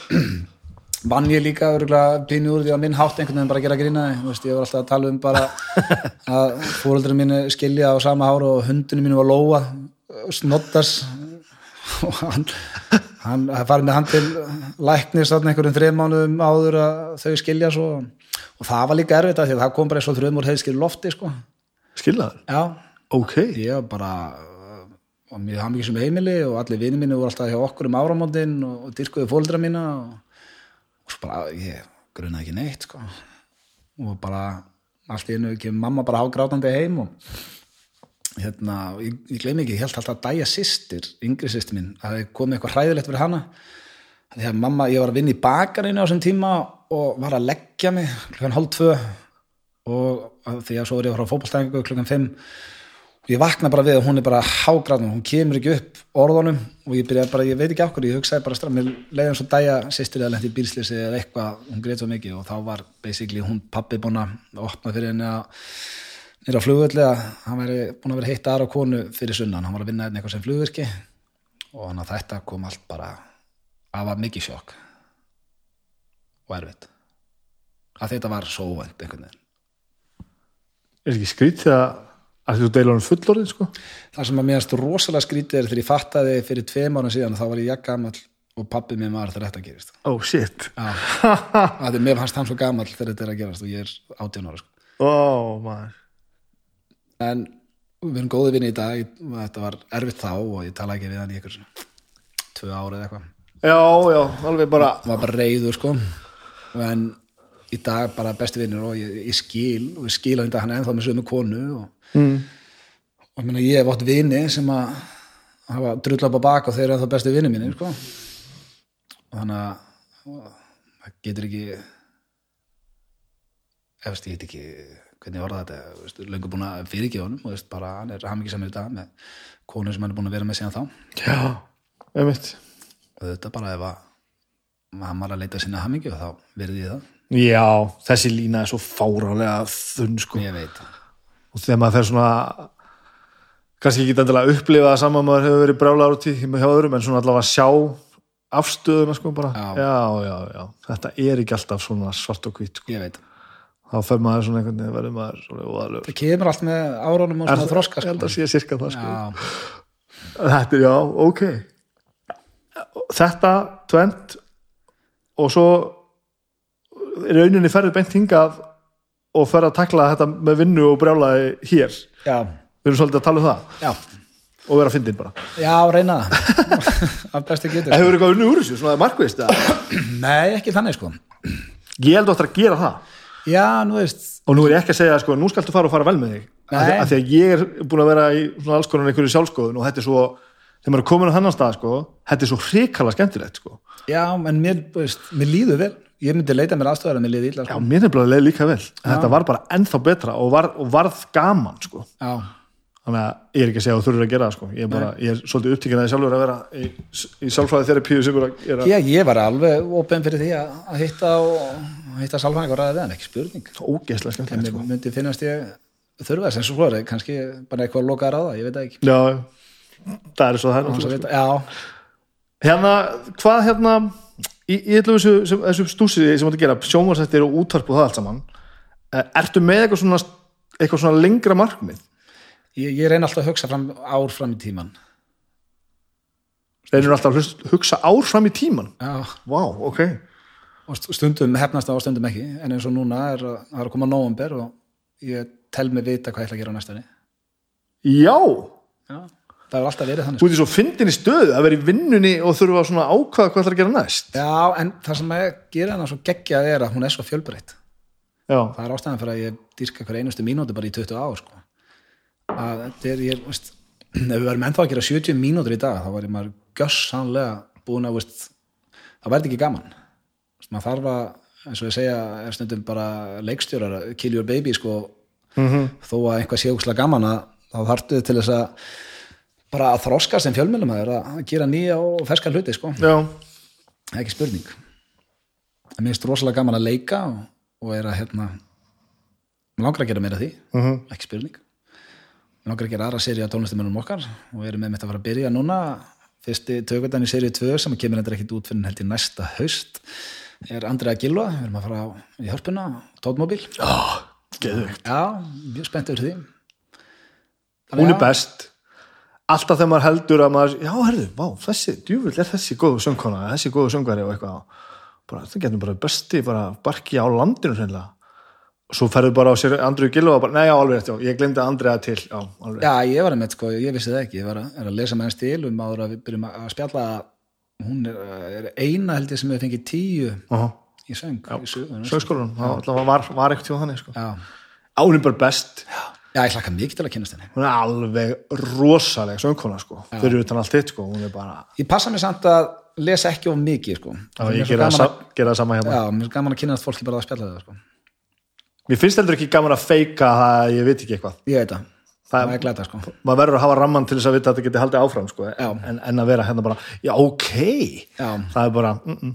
[SPEAKER 2] vann ég líka örgulega pínu úr því að minn hátt einhvern veginn bara að gera grínaði veist, ég var alltaf að tala um bara að fóröldurinn mínu skilja á sama háru og hundinu mínu var lóa snottas og hann, hann farið með hann til læknis þarna einhverjum þreim mánuðum áður að þau skilja svo og það var líka erfitt að því að það kom bara eins og þrjum úr heiðskil lofti sko
[SPEAKER 1] Skilnaður?
[SPEAKER 2] já,
[SPEAKER 1] Ok.
[SPEAKER 2] ég var bara og mér hafði mikið sem heimili og allir vinni mínu voru alltaf hjá okkur um áramótin og, og dyrkuðu fóldra mína og, og svo bara, ég grunaði ekki neitt sko og bara allt í einu kemur mamma bara hágrátandi heim og hérna, og ég, ég gleymi ekki, ég held alltaf að dæja systir, yngri systir mín, að það komið eitthvað hræðilegt fyrir hana að mamma, ég var að vinna í bakarinu á þessum tíma og var að leggja mig klukkan hálf tvö og því að svo er ég að fara á fótballstæðingu klukkan fimm. Og ég vakna bara við og hún er bara hágráðnum, hún kemur ekki upp orðunum og ég byrja bara, ég veit ekki okkur, ég hugsaði bara strafn, mér leiði eins og dæja sýstir eða lendi í bílslýsi eða eitthvað, hún greið svo mikið og þá var basically hún pappi búin að opna fyrir henni að nýra að hann væri búin að vera heitt aðra konu fyrir sunnan, hann var að vinna hérna eitthvað sem flugvirki og hann að þetta kom allt bara að var mikið sjokk og erfitt að þetta var svo óvænt einhvern veginn
[SPEAKER 1] Er ekki skrítið að, að þú deila hann fullorðin, sko?
[SPEAKER 2] Það sem að mér erst rosalega skrítið er þegar ég fattaði fyrir tveim ára síðan að þá var ég gamall og pappi mér var þegar þetta gerist.
[SPEAKER 1] Oh, shit.
[SPEAKER 2] Já, að því mér fannst hann svo gamall þegar þetta er að gerast og ég er 18 ára. Sko.
[SPEAKER 1] Oh, maður.
[SPEAKER 2] En við erum góði vinni í dag, þetta var erfitt þá og ég tala ekki við hann í ykkur svona tvö ára eða eitthvað.
[SPEAKER 1] Já, já, alveg bara,
[SPEAKER 2] var bara reyður sko, en í dag bara besti vinnur og ég, ég skil og ég skil að þetta hann ennþá með sömu konu og
[SPEAKER 1] mm.
[SPEAKER 2] og meina, ég hef átt vini sem að hafa drulla upp á bak og þeir eru það bestu vini mínir sko. og þannig að það getur ekki eftir ég heit ekki hvernig orða þetta, löngu búin að fyrirgefa honum og veist, bara hann er hamingi samir í dag með konu sem hann er búin að vera með síðan þá
[SPEAKER 1] já, einmitt.
[SPEAKER 2] Og þetta bara ef að hann var að leita sinna hamingi og þá verði ég það
[SPEAKER 1] Já, þessi lína er svo fárálega þunn, sko.
[SPEAKER 2] ég veit
[SPEAKER 1] Og þegar maður fer svona, kannski ekki endilega að upplifa það saman maður hefur verið brjálaður út í hjá öðrum, en svona allavega að sjá afstöðuna, sko, bara.
[SPEAKER 2] Já.
[SPEAKER 1] já, já, já. Þetta er ekki alltaf svona svart og hvít, sko.
[SPEAKER 2] ég veit,
[SPEAKER 1] Þá fer maður svona einhvern veginn, verður maður svona óðalur.
[SPEAKER 2] það kemur allt með árunum og svona þroska
[SPEAKER 1] Ég held
[SPEAKER 2] sko.
[SPEAKER 1] að sé sirka það, sko.
[SPEAKER 2] Já,
[SPEAKER 1] Þetta er, já, ok Þetta, tvent og svo rauninni ferði beint hingað og ferði að takla þetta með vinnu og brjálaði hér.
[SPEAKER 2] Já,
[SPEAKER 1] við erum svolítið að tala um það.
[SPEAKER 2] Já.
[SPEAKER 1] Og vera að fyndin bara.
[SPEAKER 2] Já, reyna. Það af bestu getur
[SPEAKER 1] Hefur eitthvað unni úr þessu, svona markvist?
[SPEAKER 2] Nei, ekki þannig sko.
[SPEAKER 1] Ég held áttur að gera það.
[SPEAKER 2] Já, nú veist.
[SPEAKER 1] Og nú er ég ekki að segja, sko, nú skaltu fara og fara vel með þig. Af því, að ég er búin að vera í alls konar einhverju sjálfskoðun og þetta er svo þegar maður er komin á þannan stað, sko þetta er svo hrikala skemmtilegt, sko
[SPEAKER 2] Já, en mér, veist, mér líður vel Ég myndi leita mér aðstöðar að mér líði illa
[SPEAKER 1] Já,
[SPEAKER 2] sko.
[SPEAKER 1] mér er bara leið líka vel en þetta var bara ennþá betra og, var, og varð gaman sko.
[SPEAKER 2] Já,
[SPEAKER 1] þannig að ég er ekki að segja að þú þurfur að gera það sko. ég, er bara, ég er svolítið upptíkin að ég sjálfur að vera í, í sálfræði þeirri sem er að gera
[SPEAKER 2] ég, var alveg opinn fyrir því að, að hitta og að hitta salfæðing og ræða við hann, ekki spurning
[SPEAKER 1] ógeðslega
[SPEAKER 2] En
[SPEAKER 1] skemmtilegt
[SPEAKER 2] mér
[SPEAKER 1] sko.
[SPEAKER 2] myndi finnast ég þurfa þess en svo kannski bara eitthvað að loka að ráða, ég veit það ekki
[SPEAKER 1] Já, það er svo það er
[SPEAKER 2] að
[SPEAKER 1] náttúrulega, hérna, hvað hérna í, þessu, sem- þessu stúsi sem þú gera, sjónvarsættir og útvarp og það allt saman eh, ertu með eitthvað svona, eitthvað svona lengra markmið?
[SPEAKER 2] Ég, ég reyna alltaf að hugsa fram, ár fram í tíman
[SPEAKER 1] reynir alltaf að hugsa ár fram í tíman
[SPEAKER 2] Já,
[SPEAKER 1] Vá, ok.
[SPEAKER 2] Og st- stundum hefnast það og stundum ekki en eins og núna er að, er að koma nóvember og ég tel mig vita hvað ég ætla að gera næstunni.
[SPEAKER 1] Já,
[SPEAKER 2] Já, það er alltaf verið þannig
[SPEAKER 1] þú í svo fyndin í stöðu að vera í vinnunni og þurfa svona að ákvaða hvað það að gera næst.
[SPEAKER 2] Já, en það sem að gera hana svo geggjað er að hún er svo fjölbreytt.
[SPEAKER 1] Já,
[SPEAKER 2] það er ástæðan fyrir að ég dýrka hver einustu mínúti bara í 20 ár sko. að þetta er, ég, veist, ef við verðum ennþá að gera 70 mínútur í dag þá var ég maður gössanlega búin að veist, það verði ekki gaman. Veist, maður þarf að, eins og ég segja er stundum bara leikstjórar kill your baby sko,
[SPEAKER 1] Mhm.
[SPEAKER 2] þó að einhvað sé úkslega gaman að þá þarftu til þess að bara að þroska sem fjölmjölum að, að gera nýja og ferska hluti sko.
[SPEAKER 1] Já,
[SPEAKER 2] það er ekki spurning. Mér finnst rosalega gaman að leika og, og er að hérna langar að gera meira því,
[SPEAKER 1] Mhm.
[SPEAKER 2] ekki spurning. Langar að gera aðra séri á tónlistamennum okkar og við erum með mitt að fara að byrja núna. Fyrsti tökutan í serið 2 sem kemur endur ekkit út fyrir held í næsta haust er Andrea Gilva, við erum að fara í hörpuna tótmóbíl
[SPEAKER 1] Já, geðvegt.
[SPEAKER 2] já, mjög spennt yfir því.
[SPEAKER 1] Hún er best. Alltaf þegar maður heldur að maður, já, herðu, vá, þessi, djúvill er þessi góðu söngkona, þessi góðu söngvari og eitthvað. Bara, það getur bara besti, bara barki á landinu hreinlega. Og svo ferðu bara á sér Andrið Gilva og bara, já, alveg já, ég glemdi Andrea til, já, alveg
[SPEAKER 2] já, ég var að með sko, ég vissi það ekki ég var að, að lesa með hans til um áður að við byrjum að spjalla hún er, er eina held ég sem hefur fengið tíu
[SPEAKER 1] Já,
[SPEAKER 2] í söng í sögu,
[SPEAKER 1] söngskólanum, það alltaf var, var ekkert hjá þannig, sko.
[SPEAKER 2] Já. Já, ég hlakka mikið til að kynast henni
[SPEAKER 1] Hún er alveg rosaleg söngkona, sko. Fyrir utan allt þitt, sko, hún er bara,
[SPEAKER 2] ég passa mig samt að lesa ekki of mikið sko.
[SPEAKER 1] já,
[SPEAKER 2] Mér
[SPEAKER 1] ég
[SPEAKER 2] svo
[SPEAKER 1] gera,
[SPEAKER 2] gaman
[SPEAKER 1] sa,
[SPEAKER 2] að,
[SPEAKER 1] það sama hérna.
[SPEAKER 2] já, mér er gaman að kynast fólki bara að spjalla það sko.
[SPEAKER 1] Mér finnst heldur ekki gaman að feika það að ég veit ekki eitthvað.
[SPEAKER 2] ég veit það,
[SPEAKER 1] Það-
[SPEAKER 2] það er glæta sko.
[SPEAKER 1] maður verður að hafa ramman til þess að vita að þetta geti haldið áfram sko,
[SPEAKER 2] Já.
[SPEAKER 1] en, en að vera hérna bara já ok,
[SPEAKER 2] Já.
[SPEAKER 1] það er bara mm -mm,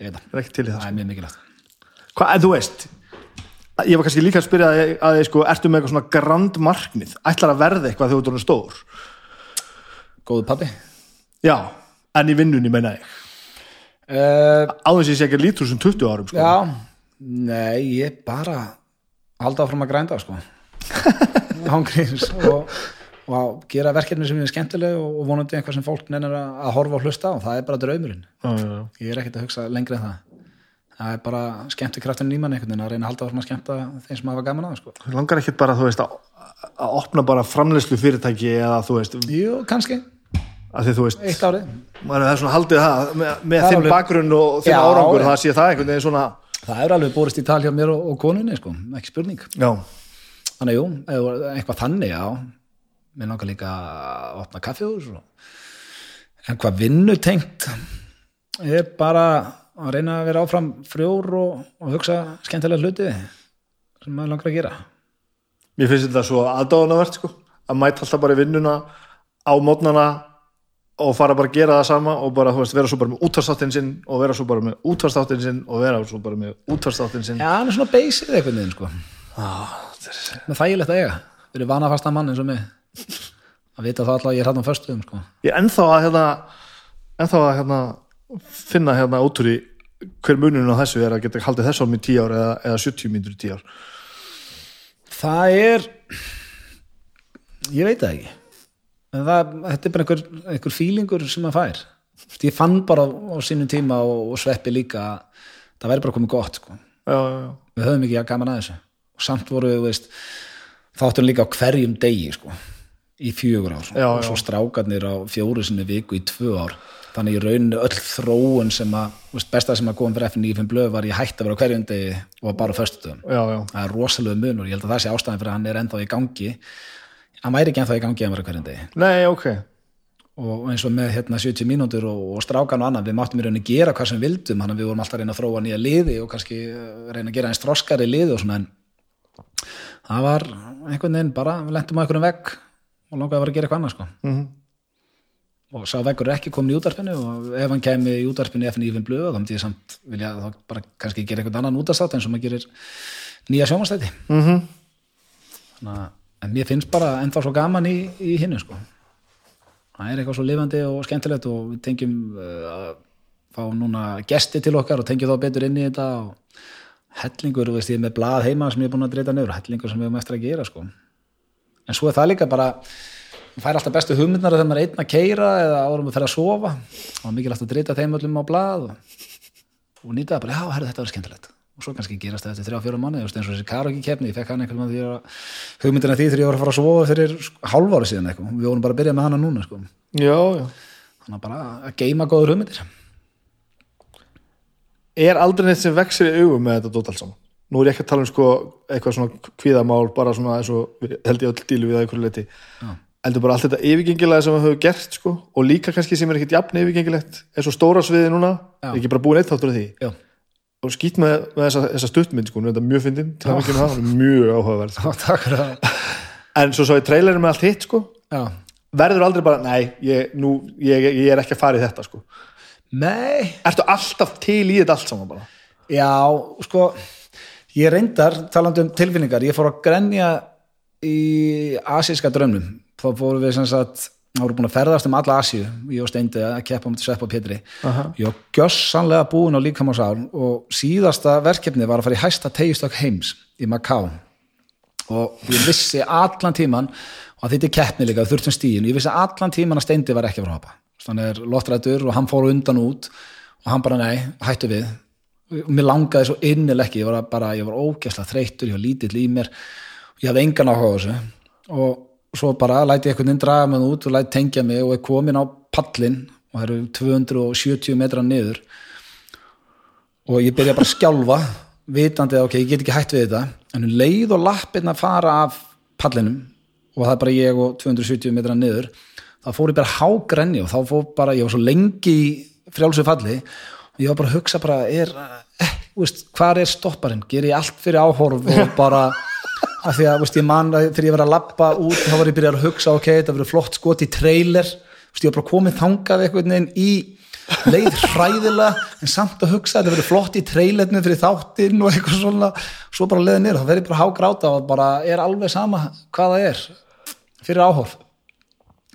[SPEAKER 2] ég það,
[SPEAKER 1] það
[SPEAKER 2] það
[SPEAKER 1] sko.
[SPEAKER 2] er
[SPEAKER 1] Hva, en þú veist ég var kannski líka að spyrja að, að sko, ertu með eitthvað svona grand markmið? Ætlar að verða eitthvað þegar þú orðinn stór?
[SPEAKER 2] Góðu pabbi.
[SPEAKER 1] Já, en í vinnunni meina ég.
[SPEAKER 2] Uh,
[SPEAKER 1] áður sem ég sé ekki lítur sem 20 árum sko.
[SPEAKER 2] já, nei, ég bara halda áfram að grænda sko. hangriðs og, og gera verkefni sem er skemmtileg og og vonandi eitthvað sem fólk nennir að að horfa og hlusta á, það er bara draumurinn.
[SPEAKER 1] Já, já, já.
[SPEAKER 2] ég er ekkert að hugsa lengri en það það er bara skemmti kraftin nýmann einhvern veginn að reyna að halda áfram að skemmta þeim sem hafa gaman að það sko.
[SPEAKER 1] Langar ekkit bara veist að, að opna bara framleyslu fyrirtæki eða þú veist
[SPEAKER 2] jú, kannski,
[SPEAKER 1] að því þú veist maður er svona haldið það með, með
[SPEAKER 2] Það
[SPEAKER 1] þinn
[SPEAKER 2] alveg-
[SPEAKER 1] bakgrunn og þinn árangur
[SPEAKER 2] já.
[SPEAKER 1] það sé það einhvern veginn svona
[SPEAKER 2] það er alveg borist í tal hjá mér og, og konunni sko, ekki spurning.
[SPEAKER 1] Já,
[SPEAKER 2] þannig jú, eitthvað þannig já. Mér langar líka að opna og... en hvað vinnutengt er bara að reyna að vera áfram frjór og, og hugsa skemmtilega hluti sem maður langar að gera.
[SPEAKER 1] Mér finnst þetta svo aðdáðanavert sko, að mæta alltaf bara í vinnuna á mótnana og fara bara að gera það sama og bara, veist, vera svo bara með útvarstáttin sinn og vera svo bara með útvarstáttin sinn og vera svo bara með útvarstáttin sinn.
[SPEAKER 2] Já, hann er svona basic einhvern veginn sko.
[SPEAKER 1] Ah, er-
[SPEAKER 2] með þægilegt að eiga, verið vanafasta mann eins og mig. Að vita það alltaf að ég er hann á föstuðum sko.
[SPEAKER 1] Ég ennþá að hérna, ennþá að hérna, finna hérna í hver munurinn á þessu er að geta haldið þessu á mig 10 ár eða, eða 70 mínútur í 10 ár.
[SPEAKER 2] Það er ég veit það ekki. En það, þetta er bara einhver, einhver fílingur sem maður fær. Þú veist, ég fann bara á sínum tíma og, og sveppi líka að það væri bara komið gott sko.
[SPEAKER 1] Já, já, já.
[SPEAKER 2] Við höfum ekki að gaman að þessu. Og samt voru við veist, þáttum líka á hverjum degi sko, í fjögur ár. Og svo strákarnir á fjóru sinni viku í tvö ár þannig í rauninu öll þróun sem að veist, besta sem að koma fyrir F95 blöð var ég hætti að vera hverjum degi og bara föstudöfum
[SPEAKER 1] Já, já,
[SPEAKER 2] það er rosalega munur, ég held að það sé ástæðan fyrir að hann er ennþá í gangi. Hann væri ekki ennþá í gangi að vera hverjum degi.
[SPEAKER 1] Nei, ok.
[SPEAKER 2] Og eins og með hérna 70 mínútur og, og strákan og annað, við máttum í rauninni gera hvað sem við vildum, þannig að við vorum alltaf að reyna að þróa nýja liði og kannski eh, reyna að gera eins þroskari liði og svona en það var einhvern veginn bara, við lentum á einhverjum vegg og langaði að vera að gera eitthvað annað sko.
[SPEAKER 1] Mm
[SPEAKER 2] og sá veggur er ekki komin í útarpinu og ef hann kemi í útarpinu í FNÍFN blöð þá myndi ég samt vilja þá bara kannski gera einhvern annan útastátt eins og maður gerir nýja sjómanstætti
[SPEAKER 1] -hmm.
[SPEAKER 2] Þannig að, en mér finnst bara ennþá svo gaman í, í hinnu sko. það er eitthvað svo lifandi og skemmtilegt og við tengjum uh, að fá núna gesti til okkar og tengjum þá betur inn í þetta og hellingur, veist ég með blað heima sem ég er búin að dreita nefur, hellingur sem við erum eftir að gera sko. en svo er það líka bara fær alltaf bestu hugmyndnar þegar maður er einn að keira eða árum að fyrir að sofa og mikilvægt að dreita þeim öllum á blað og, og nýta það bara, já, herri, þetta var skemmtilegt og svo kannski gerast það eftir þrjá fjóra manni eins og þessi karaoke kefni, ég fekk hann einhvern veginn að hugmyndina því þegar ég var að fara að sofa fyrir hálfári síðan eitthvað, við vorum bara að byrja með hana núna sko.
[SPEAKER 1] Já, já
[SPEAKER 2] þannig að bara að geima góður hugmyndir
[SPEAKER 1] Er aldrei neitt sem vexir í augum með þetta dót alls saman? Nú er ég ekki að tala um sko eitthvað svona kvíðamál, bara svona eins og held ég öll dílu við það einhverju leiti
[SPEAKER 2] Já.
[SPEAKER 1] Heldur bara allt þetta yfirgengilega sem við höfum gert sko, og líka kannski sem er ekkert jafn yfirgengilegt eins og stóra sviði núna
[SPEAKER 2] Já.
[SPEAKER 1] ekki bara búin eitt þáttur af því.
[SPEAKER 2] Já,
[SPEAKER 1] og skýt með, með þessa, þessa stuttmynd sko, nú er þetta mjög fyndin, það er mjög áhugaverð
[SPEAKER 2] takk fyrir það.
[SPEAKER 1] En svo svo í trailerin með allt hitt sko.
[SPEAKER 2] Já,
[SPEAKER 1] verður aldrei bara, nei, ég, nú, ég, ég er ekki að fara í þetta sko.
[SPEAKER 2] Nei.
[SPEAKER 1] Ertu alltaf til í þetta allt saman bara?
[SPEAKER 2] Já, sko ég reyndar, talandi um tilfinningar ég fór að grenja í asíska drömmum þá fórum við sem sagt það voru búin að ferðast um alla Asíu. Ég og Steindi að keppa um Svepp og Pétri.
[SPEAKER 1] Aha.
[SPEAKER 2] ég var gjössanlega búin á líkamásál og síðasta verkefni var að fara í hæsta tegistök heims í Macau. Og ég vissi allan tíman og þetta er keppni líka, við þurftum stíðin ég vissi allan tíman að Steindi var ekki að fara að hoppa. Þannig er loftrættur og hann fór undan út og hann bara nei, hættu við. Og mér langaði svo innileg ekki. Ég var bara, ég var ógæslega þreyttur, ég var lítill í mér. Ég hafði engan áhuga á þessu. Og svo bara læti ég einhvern veginn draga mig út og læti tengja mig og er komin á pallin og það eru 270 metra niður. Og ég byrja bara að skjálfa vitandi að ok, ég get ekki hætt við þetta en um leið og lappirna fara af pallinum og það er bara ég og 270 metra niður þá fór ég bara hágrenni og þá fór bara, ég var svo lengi í frjálsu falli og ég var bara að hugsa bara, er, eh, hvað er stopparinn, ger ég allt fyrir áhorf og bara af því að veist, ég man að þegar ég var að lappa út þá var ég byrjað að hugsa, ok, þetta verður flott skot í trailer, veist, ég var bara komið þangað einhvern veginn í leið hræðilega, en samt að hugsa þetta verður flott í trailernu fyrir þáttinn og eitthvað svona, svo bara leiðið nýr þá verður ég bara hágráta og bara er alveg sama hvað það er fyrir áhorf.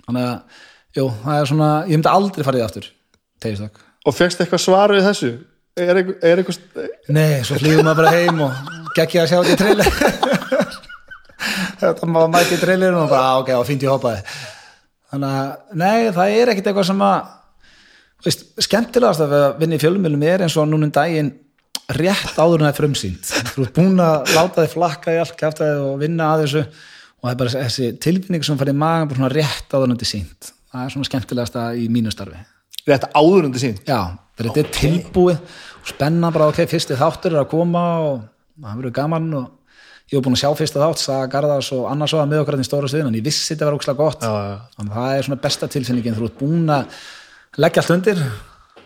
[SPEAKER 2] Þannig að, jú, það er svona ég myndi aldrei farið aftur tegistak
[SPEAKER 1] og fegst eitthvað svar við þessu? Er eitthvað, er eitthvað
[SPEAKER 2] Nei, svo flýðum maður bara heim og ég að sjá þetta í trailer þetta maður mæti í trailerinu og bara, "Ah, ok, og fínt ég hoppaði. Þannig að, nei, það er ekkit eitthvað sem að veist, skemmtilegast að vinna í fjölumilum er eins og núna um daginn rétt áður en það er frumsýnt. Þú ert búin að láta þig flakka í allt kæftæði og vinna að þessu og það er bara þessi tilfinning sem farið í magan bara rétt áður en þetta er sínt það er svona skemmtilegast í mínu starfi.
[SPEAKER 1] Þetta áðurundi sín
[SPEAKER 2] Já, þetta er tilbúið og spenna bara, ok, fyrsti þáttur er að koma og það verður gaman og ég hef búin að sjá fyrsta þátt, Saga Garðars og annars var með okkar í stóra sviðin en ég vissi þetta var ókslega gott.
[SPEAKER 1] Já, já.
[SPEAKER 2] þannig að það er svona besta tilfinningin þú ert búin að leggja allt undir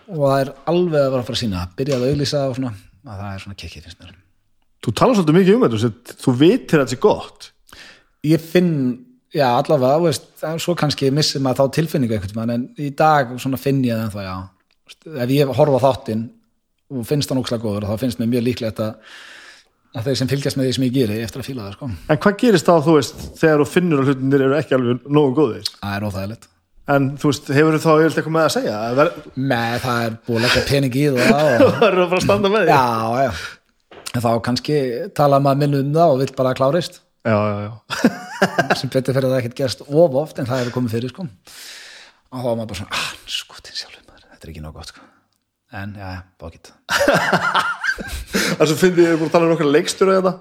[SPEAKER 2] og það er alveg að vera að fara að sína byrja að auðlýsa og svona að það er svona kikkið finnst mér.
[SPEAKER 1] Þú talar svolítið mikið um þetta þú- þú vitir að þetta er gott.
[SPEAKER 2] Ég finn, já allavega veist, það svo kannski missir maður þá tilfinningu veginn, en í dag svona finn ég það ennþá, já. Ef ég horfa þáttinn og finnst hann ókslega góður þá finnst mér mjög líklegt að, að þeir sem fylgjast með því sem ég geri eftir að fíla það sko.
[SPEAKER 1] en hvað gerist þá þú veist þegar þú finnur að hlutinir eru ekki alveg nógu góðir?
[SPEAKER 2] Það er óþægilegt.
[SPEAKER 1] En þú veist, hefur þá yfirleitt eitthvað með að segja? Það ver-
[SPEAKER 2] með það er búið að leggja pening í það og,
[SPEAKER 1] þú verður að fara að standa með því.
[SPEAKER 2] Já, já. En þá kannski tala maður minn um það og vill bara að klárist.
[SPEAKER 1] Já, já, já.
[SPEAKER 2] sem betur fyrir að það ekkert gerst of oft en það hefur komið fyrir sko. Og þá var maður bara svona, ah, til sjálfum maður. Þetta er ekki nóg gott sko en já, bókitt
[SPEAKER 1] þess að finnir ég að tala um okkar leikstjóra þetta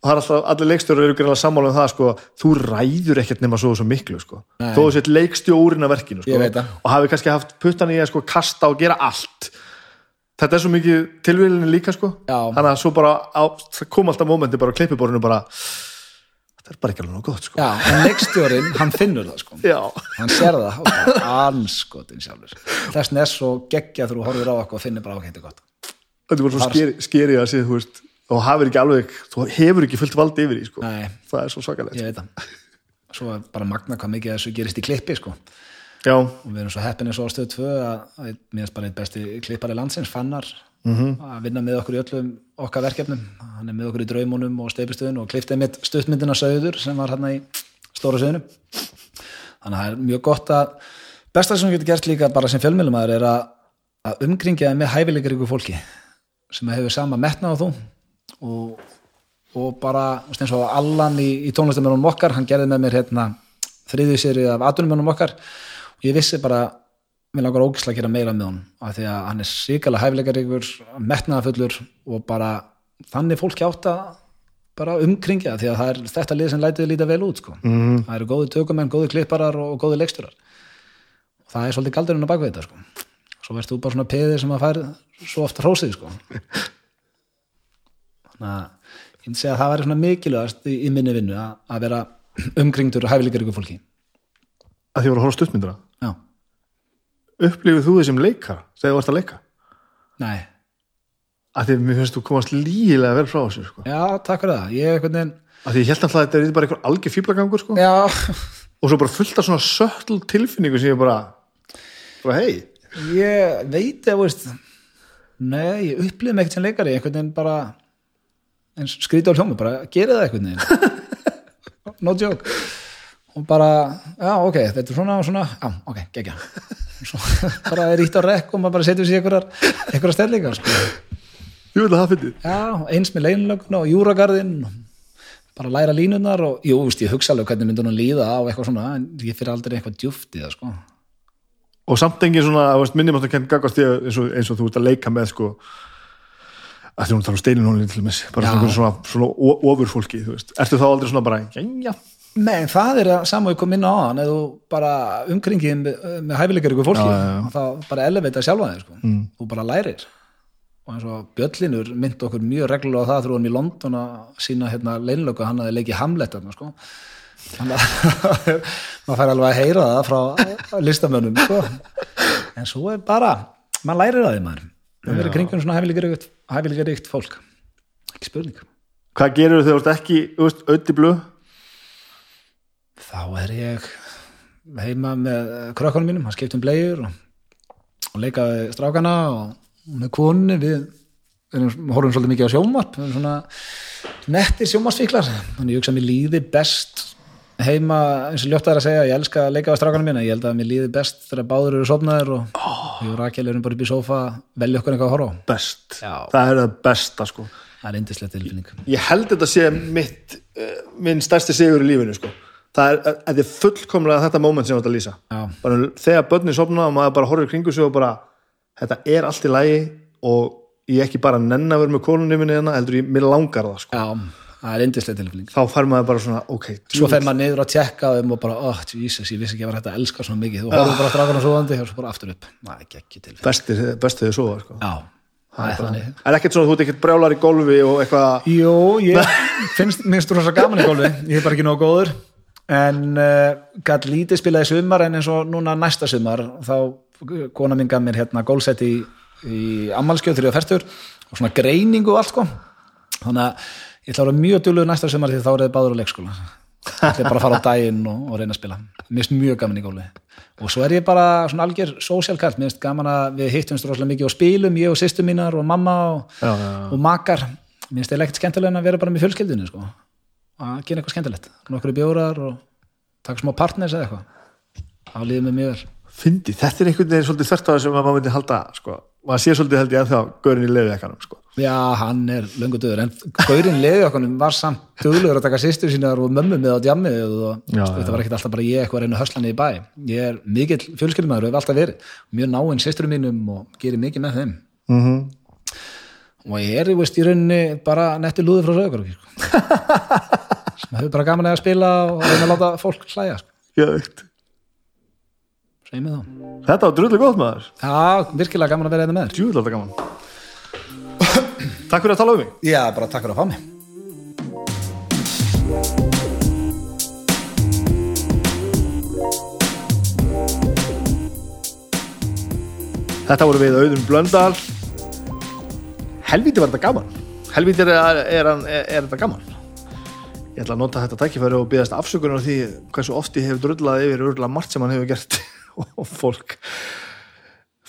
[SPEAKER 1] og það er alltaf, allir leikstjóra eru greinlega sammála um það sko, þú ræður ekkert nema svo svo miklu sko.
[SPEAKER 2] Nei.
[SPEAKER 1] þó þú sett leikstjórin af verkinu sko, og hafi kannski haft puttan í að sko, kasta og gera allt þetta er svo mikið tilvílinni líka sko.
[SPEAKER 2] Já.
[SPEAKER 1] þannig að svo bara á, kom alltaf momenti bara á klippiborinu bara þetta er bara ekki alveg nóg gott sko.
[SPEAKER 2] já, en leikstjórin, hann finnur það sko
[SPEAKER 1] Já.
[SPEAKER 2] hann sér það og bara anskotin sjálfur þess er svo geggja þú horfir á okkur og finnir bara ok, þetta er gott
[SPEAKER 1] þetta er bara svo skeri, skeri að sé þú veist og hafur ekki alveg, þú hefur ekki fullt valdi yfir því sko.
[SPEAKER 2] Nei.
[SPEAKER 1] það er svo svakalegt
[SPEAKER 2] ég veit það svo er bara magna hvað mikið þessu gerist í klippi sko
[SPEAKER 1] já,
[SPEAKER 2] og við erum svo heppinni svo á stöð 2 að, að mér fannar -hmm. að vinna með okkur í öllum okkar verkefnum. Hann er með okkur í draumunum og steipistöðun og klipptið mitt stuttmyndina Söður sem var hann í stóra söðunum þannig að það er mjög gott að besta sem við getum gert líka bara sem fjölmjölumæður er að, að umkringja með hæfileikar ykkur fólki sem hefur sama metna á þú. Og, og bara eins og Allan í, í tónlistamennunum okkar hann gerði með mér hérna þriðju séri af atunumennunum okkar. Og ég vissi bara mér langar ógislega að gera meira með hún af því að hann er síkala hæfileikaríkur metnaðafullur og bara þannig fólki átt að bara umkringja því að það er þetta lið sem lætið líta vel út sko. mm. það eru góði tökumenn, góði klipparar og góði leiksturar og það er svolítið galdurinn á bakvið þetta sko. svo verður þú bara svona peðið sem að fær svo oft hrósið sko. þannig að ég segja að það væri svona mikilvægast í, í minni vinnu að, að vera umkringdur hæfileikaríkur fólki
[SPEAKER 1] að því voru að horfa á stuttmyndina
[SPEAKER 2] já,
[SPEAKER 1] upplifið þú þessum leikar þegar þú varst að leika
[SPEAKER 2] nei
[SPEAKER 1] að því að mér finnst þú komast lígilega vel frá þessu sko.
[SPEAKER 2] Já, takk fyrir það. Ég er veginn,
[SPEAKER 1] að því ég held alltaf að þetta er bara einhver algjör fýblagangur sko.
[SPEAKER 2] já,
[SPEAKER 1] og svo bara fullt af svona söttl tilfinningu sem ég bara, bara hei
[SPEAKER 2] ég veit að, veist, nei, ég upplifði mig ekkert sem leikari, einhvern veginn bara, en skríti á hljómi, bara gera það einhvern veginn. no joke. Og bara, já ok, þetta er svona og svona, já ok, geggja svo bara er ítt á rekk og maður bara setur sér einhverjar stellingar sko.
[SPEAKER 1] Jú, það finnir.
[SPEAKER 2] já, eins með leinlögn og júragarðinn og bara læra línunar og jú, veist, ég hugsa alveg hvernig myndi hún að líða á eitthvað svona, en ég fyrir aldrei eitthvað djúft í það sko.
[SPEAKER 1] Og samt engin svona, minnum að það kenn gagast því eins og, eins og þú ert að leika með, sko, að því hún tala um steinin hún bara
[SPEAKER 2] Já.
[SPEAKER 1] svona, svona, svona o- ofurfólki, þú veist. Ertu þá aldrei svona bara, já,
[SPEAKER 2] Nei, það er að við komum inn á hann eða þú bara umkringið með, með hæfileikar ykkur fólki
[SPEAKER 1] Já, já, já.
[SPEAKER 2] þá bara elevita sjálfa þig sko. mm. þú bara lærir og eins og Bjöllinur myndi okkur mjög reglulega á það hann í London að sína hérna leinlöku hann hafði leikið Hamlet þarna, sko. þannig að maður fær alveg að heyra það frá listamönnum sko. en svo er bara maður lærir að því maður það verður kringum svona hæfileikaríkt fólk ekki spurning
[SPEAKER 1] hvað gerir þegar þú ert ekki, þú veist, öll í blöð?
[SPEAKER 2] Þá er ég heima með krökkunum mínum, hann skipt um bleiur og, og leikaði strákana og með konu við erum, horfum svolítið mikið á sjónvarp við erum svona nettir sjónvarsfíklar þannig ég hugsa að mér líði best heima, eins og ljótt að segja ég elska að leika á strákanum mína, ég held að mér líði best þegar báður eru sofnaðir og oh. ég og Rakel erum bara upp í sófa velja okkur eitthvað að horfa
[SPEAKER 1] Best.
[SPEAKER 2] Já.
[SPEAKER 1] Það er það besta, sko.
[SPEAKER 2] það er indislega tilfinning
[SPEAKER 1] Ég held þetta sé mitt, uh, minn stærsti sigur í lífinu, sko. Það er, að þetta er fullkomlega þetta moment sem þú ert að lýsa. Bara þegar börnin sopna og maður bara horfir kringu sig og bara, þetta er allt í lagi og ég ekki bara nenn að vera með konunni minni hérna, heldur ég, mér langar það, sko.
[SPEAKER 2] já, það er indislega tilfinning.
[SPEAKER 1] Þá fær maður bara svona, ok,
[SPEAKER 2] svo fer maður niður að tjekka og bara, oh, Jesus, ég vissi ekki að vera hægt að elska svona mikið. Þú horfum bara strákana svoðandi og svo bara aftur upp. Er ekki ekki til
[SPEAKER 1] besti, besti þau svo, sko.
[SPEAKER 2] já, það er þannig.
[SPEAKER 1] Það er ekkert svona, þú ert ekkert brjálar í gólfi og eitthvað,
[SPEAKER 2] jú, ég finnst minnst rosa gaman í gólfi ég er bara ekki nógu góður en uh, gæt lítið spilaði sumar en eins og núna næsta sumar þá kona mín gaf mér hérna gólsett í, í ammalskjöð þegar ég var ferstur og svona greiningu og allt sko. Þannig að ég ætla að vera mjög dugluð næsta sumar því þá er það báður á leikskóla. Ég ætla bara að fara á daginn og, og reyna að spila. Mér finnst mjög gaman í gólfi og svo er ég bara svona algjör sósjálkall mér finnst gaman að við hittumst rosalega mikið og spilum ég og sýstu mínar og mamma og,
[SPEAKER 1] Já, já, já.
[SPEAKER 2] og makar. Mér finnst það ekkert skemmtilega að vera bara með fjölskyldinu sko. Að gera eitthvað skemmtilegt. Nokkru bjórar og taka smá partners eða eitthvað. Þá líður mér mjög vel.
[SPEAKER 1] Fyndi, þetta er einhvern veginn svolítið þvert á það sem maður myndi halda, sko. Maður sé svolítið held ég að þá gaurin í lefi ekkanum, sko.
[SPEAKER 2] já, hann er löngu döður en Gaurin leði okkur var samt döðlugur að taka sýstur sínar og mömmu með á djammið og
[SPEAKER 1] Já,
[SPEAKER 2] sko, þetta var ekkert alltaf bara ég eitthvað að reyna að hösla niður í bæ. Ég er mikill fjölskyldumæður og hef alltaf verið. Mjög náinn sýsturum mínum og gerir mikið með þeim.
[SPEAKER 1] Mm -hmm.
[SPEAKER 2] Og ég er, ég veist, í rauninni bara netti lúði frá sögur sko. sem hefur bara gaman að spila og reyna að láta fólk hlæja sko. Þá
[SPEAKER 1] Þetta var drullu gott maður.
[SPEAKER 2] Já, virkilega gaman að vera einnig með þér
[SPEAKER 1] Djúvill alltaf gaman. Takk fyrir að tala um mig.
[SPEAKER 2] Já, bara takk fyrir að fá mig
[SPEAKER 1] Þetta voru við Auðun Blöndal. Helvíti var þetta gaman. Helvíti er, er, er, er, þetta gaman. Ég ætla að nota þetta tækifæri og byggast afsökunar því hversu oft ég hef drullað yfir örgulega margt sem hann hefur gert og fólk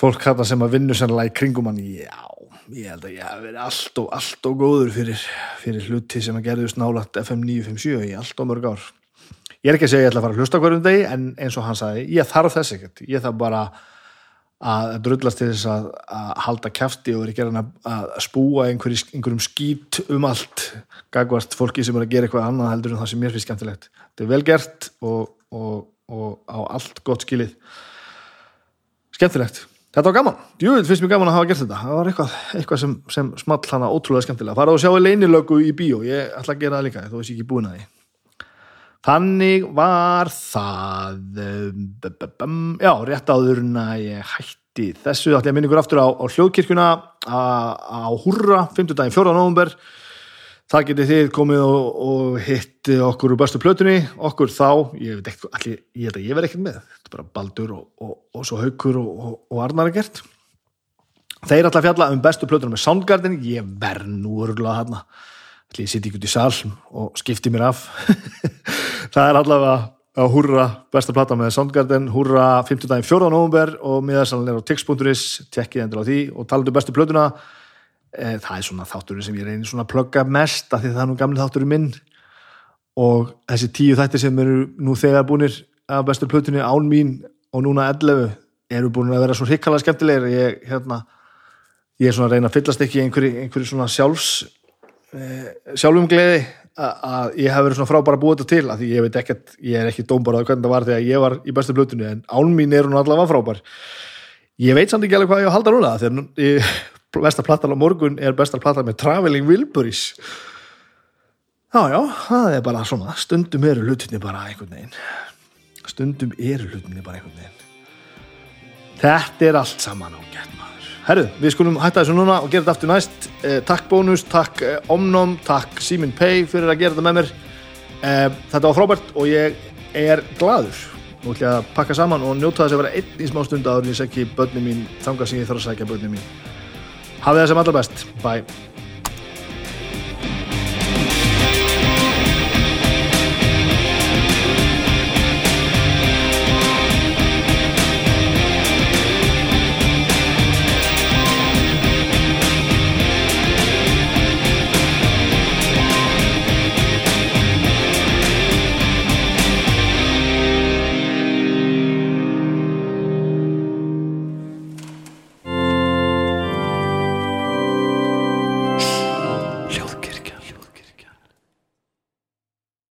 [SPEAKER 1] fólk þetta sem að vinnu sannlega í kringum hann já, ég held að ég hef verið allt og allt og góður fyrir, fyrir hluti sem að gerðust nálægt FM 957 í allt og mörg ár ég er ekki að segja ég ætla að fara að hlusta hverjum degi en eins og hann sagði, ég þarf þess ekkert ég þarf bara að drullast til þess að, að halda kjafti og er ekki að, að spúa einhverjum, einhverjum skít um allt gagvart fólki sem er að gera eitthvað annað heldur en það sem mér finnst skemmtilegt. Þetta er vel gert og, og, og á allt gott skilið. Skemmtilegt. Þetta var gaman, jú, finnst mér gaman að hafa gert þetta. Það var eitthvað, eitthvað sem, sem small hana ótrúlega skemmtilega, fara og sjá leinilögu í bíó. Ég ætla að gera það líka, þó þessi ekki búin að því Þannig var það. Já, rétt áður en að ég hætti þessu, ætla ég að minna ykkur aftur á, á hljóðkirkjuna á, Húrra, 5. daginn 4. november þar getið þið komið og, og hitt okkur úr bestu plötunni, okkur þá ég veit ekki, allir, ég held að ég verð ekkert með. Þetta er bara Baldur og, og, og svo Haukur og, Arnar er gert. Þeir ætla að fjalla um bestu plötunum með Soundgarden, ég verð nú örgulega þarna ætli ég sitt ekki út í sal og skipti mér af? Það er allavega á Húrra besta plata með Soundgarden. Húrra 50 daginn 4. november og miðarsalan er á tix.is tekkið endur á því og talandu bestu plötuna. E, það er svona þátturinn sem ég reynir svona að plugga mest af því það er nú gamli þátturinn minn. Og þessi tíu þættir sem eru nú þegar búnir af bestu plötunni án mín og núna 11 eru búin að vera svo hrikalega skemmtilegir. Ég, hérna, ég er svona að reyna að fyllast ekki einhverju, svona sjálfs sjálfum gleði að ég hef verið svona frábæra búa þetta til að ég veit ekkert, ég er ekki dómbarað hvernig það var þegar ég var í bestu plötunni en án mín er hún allavega frábær. Ég veit samt ekki alveg hvað ég á að halda núna þegar besta platan á morgun er besta platan með Traveling Wilburys. Já já, það er bara svona stundum eru hlutinni bara einhvern veginn. Stundum eru hlutinni bara einhvern veginn. Þetta er allt saman ágætt herru, við skulum hætta þessu núna og gera þetta aftur næst. Eh, takk bónus, takk eh, Omnom takk Simin Pay fyrir að gera þetta með mér. Eh, þetta var frábært og ég er gladur nú ætlum ég að pakka saman og njóta þess að vera einn í smá stund áður en ég segja börnum mín þangað sem ég þarf að segja börnum mín. Hafið það sem allra best, bye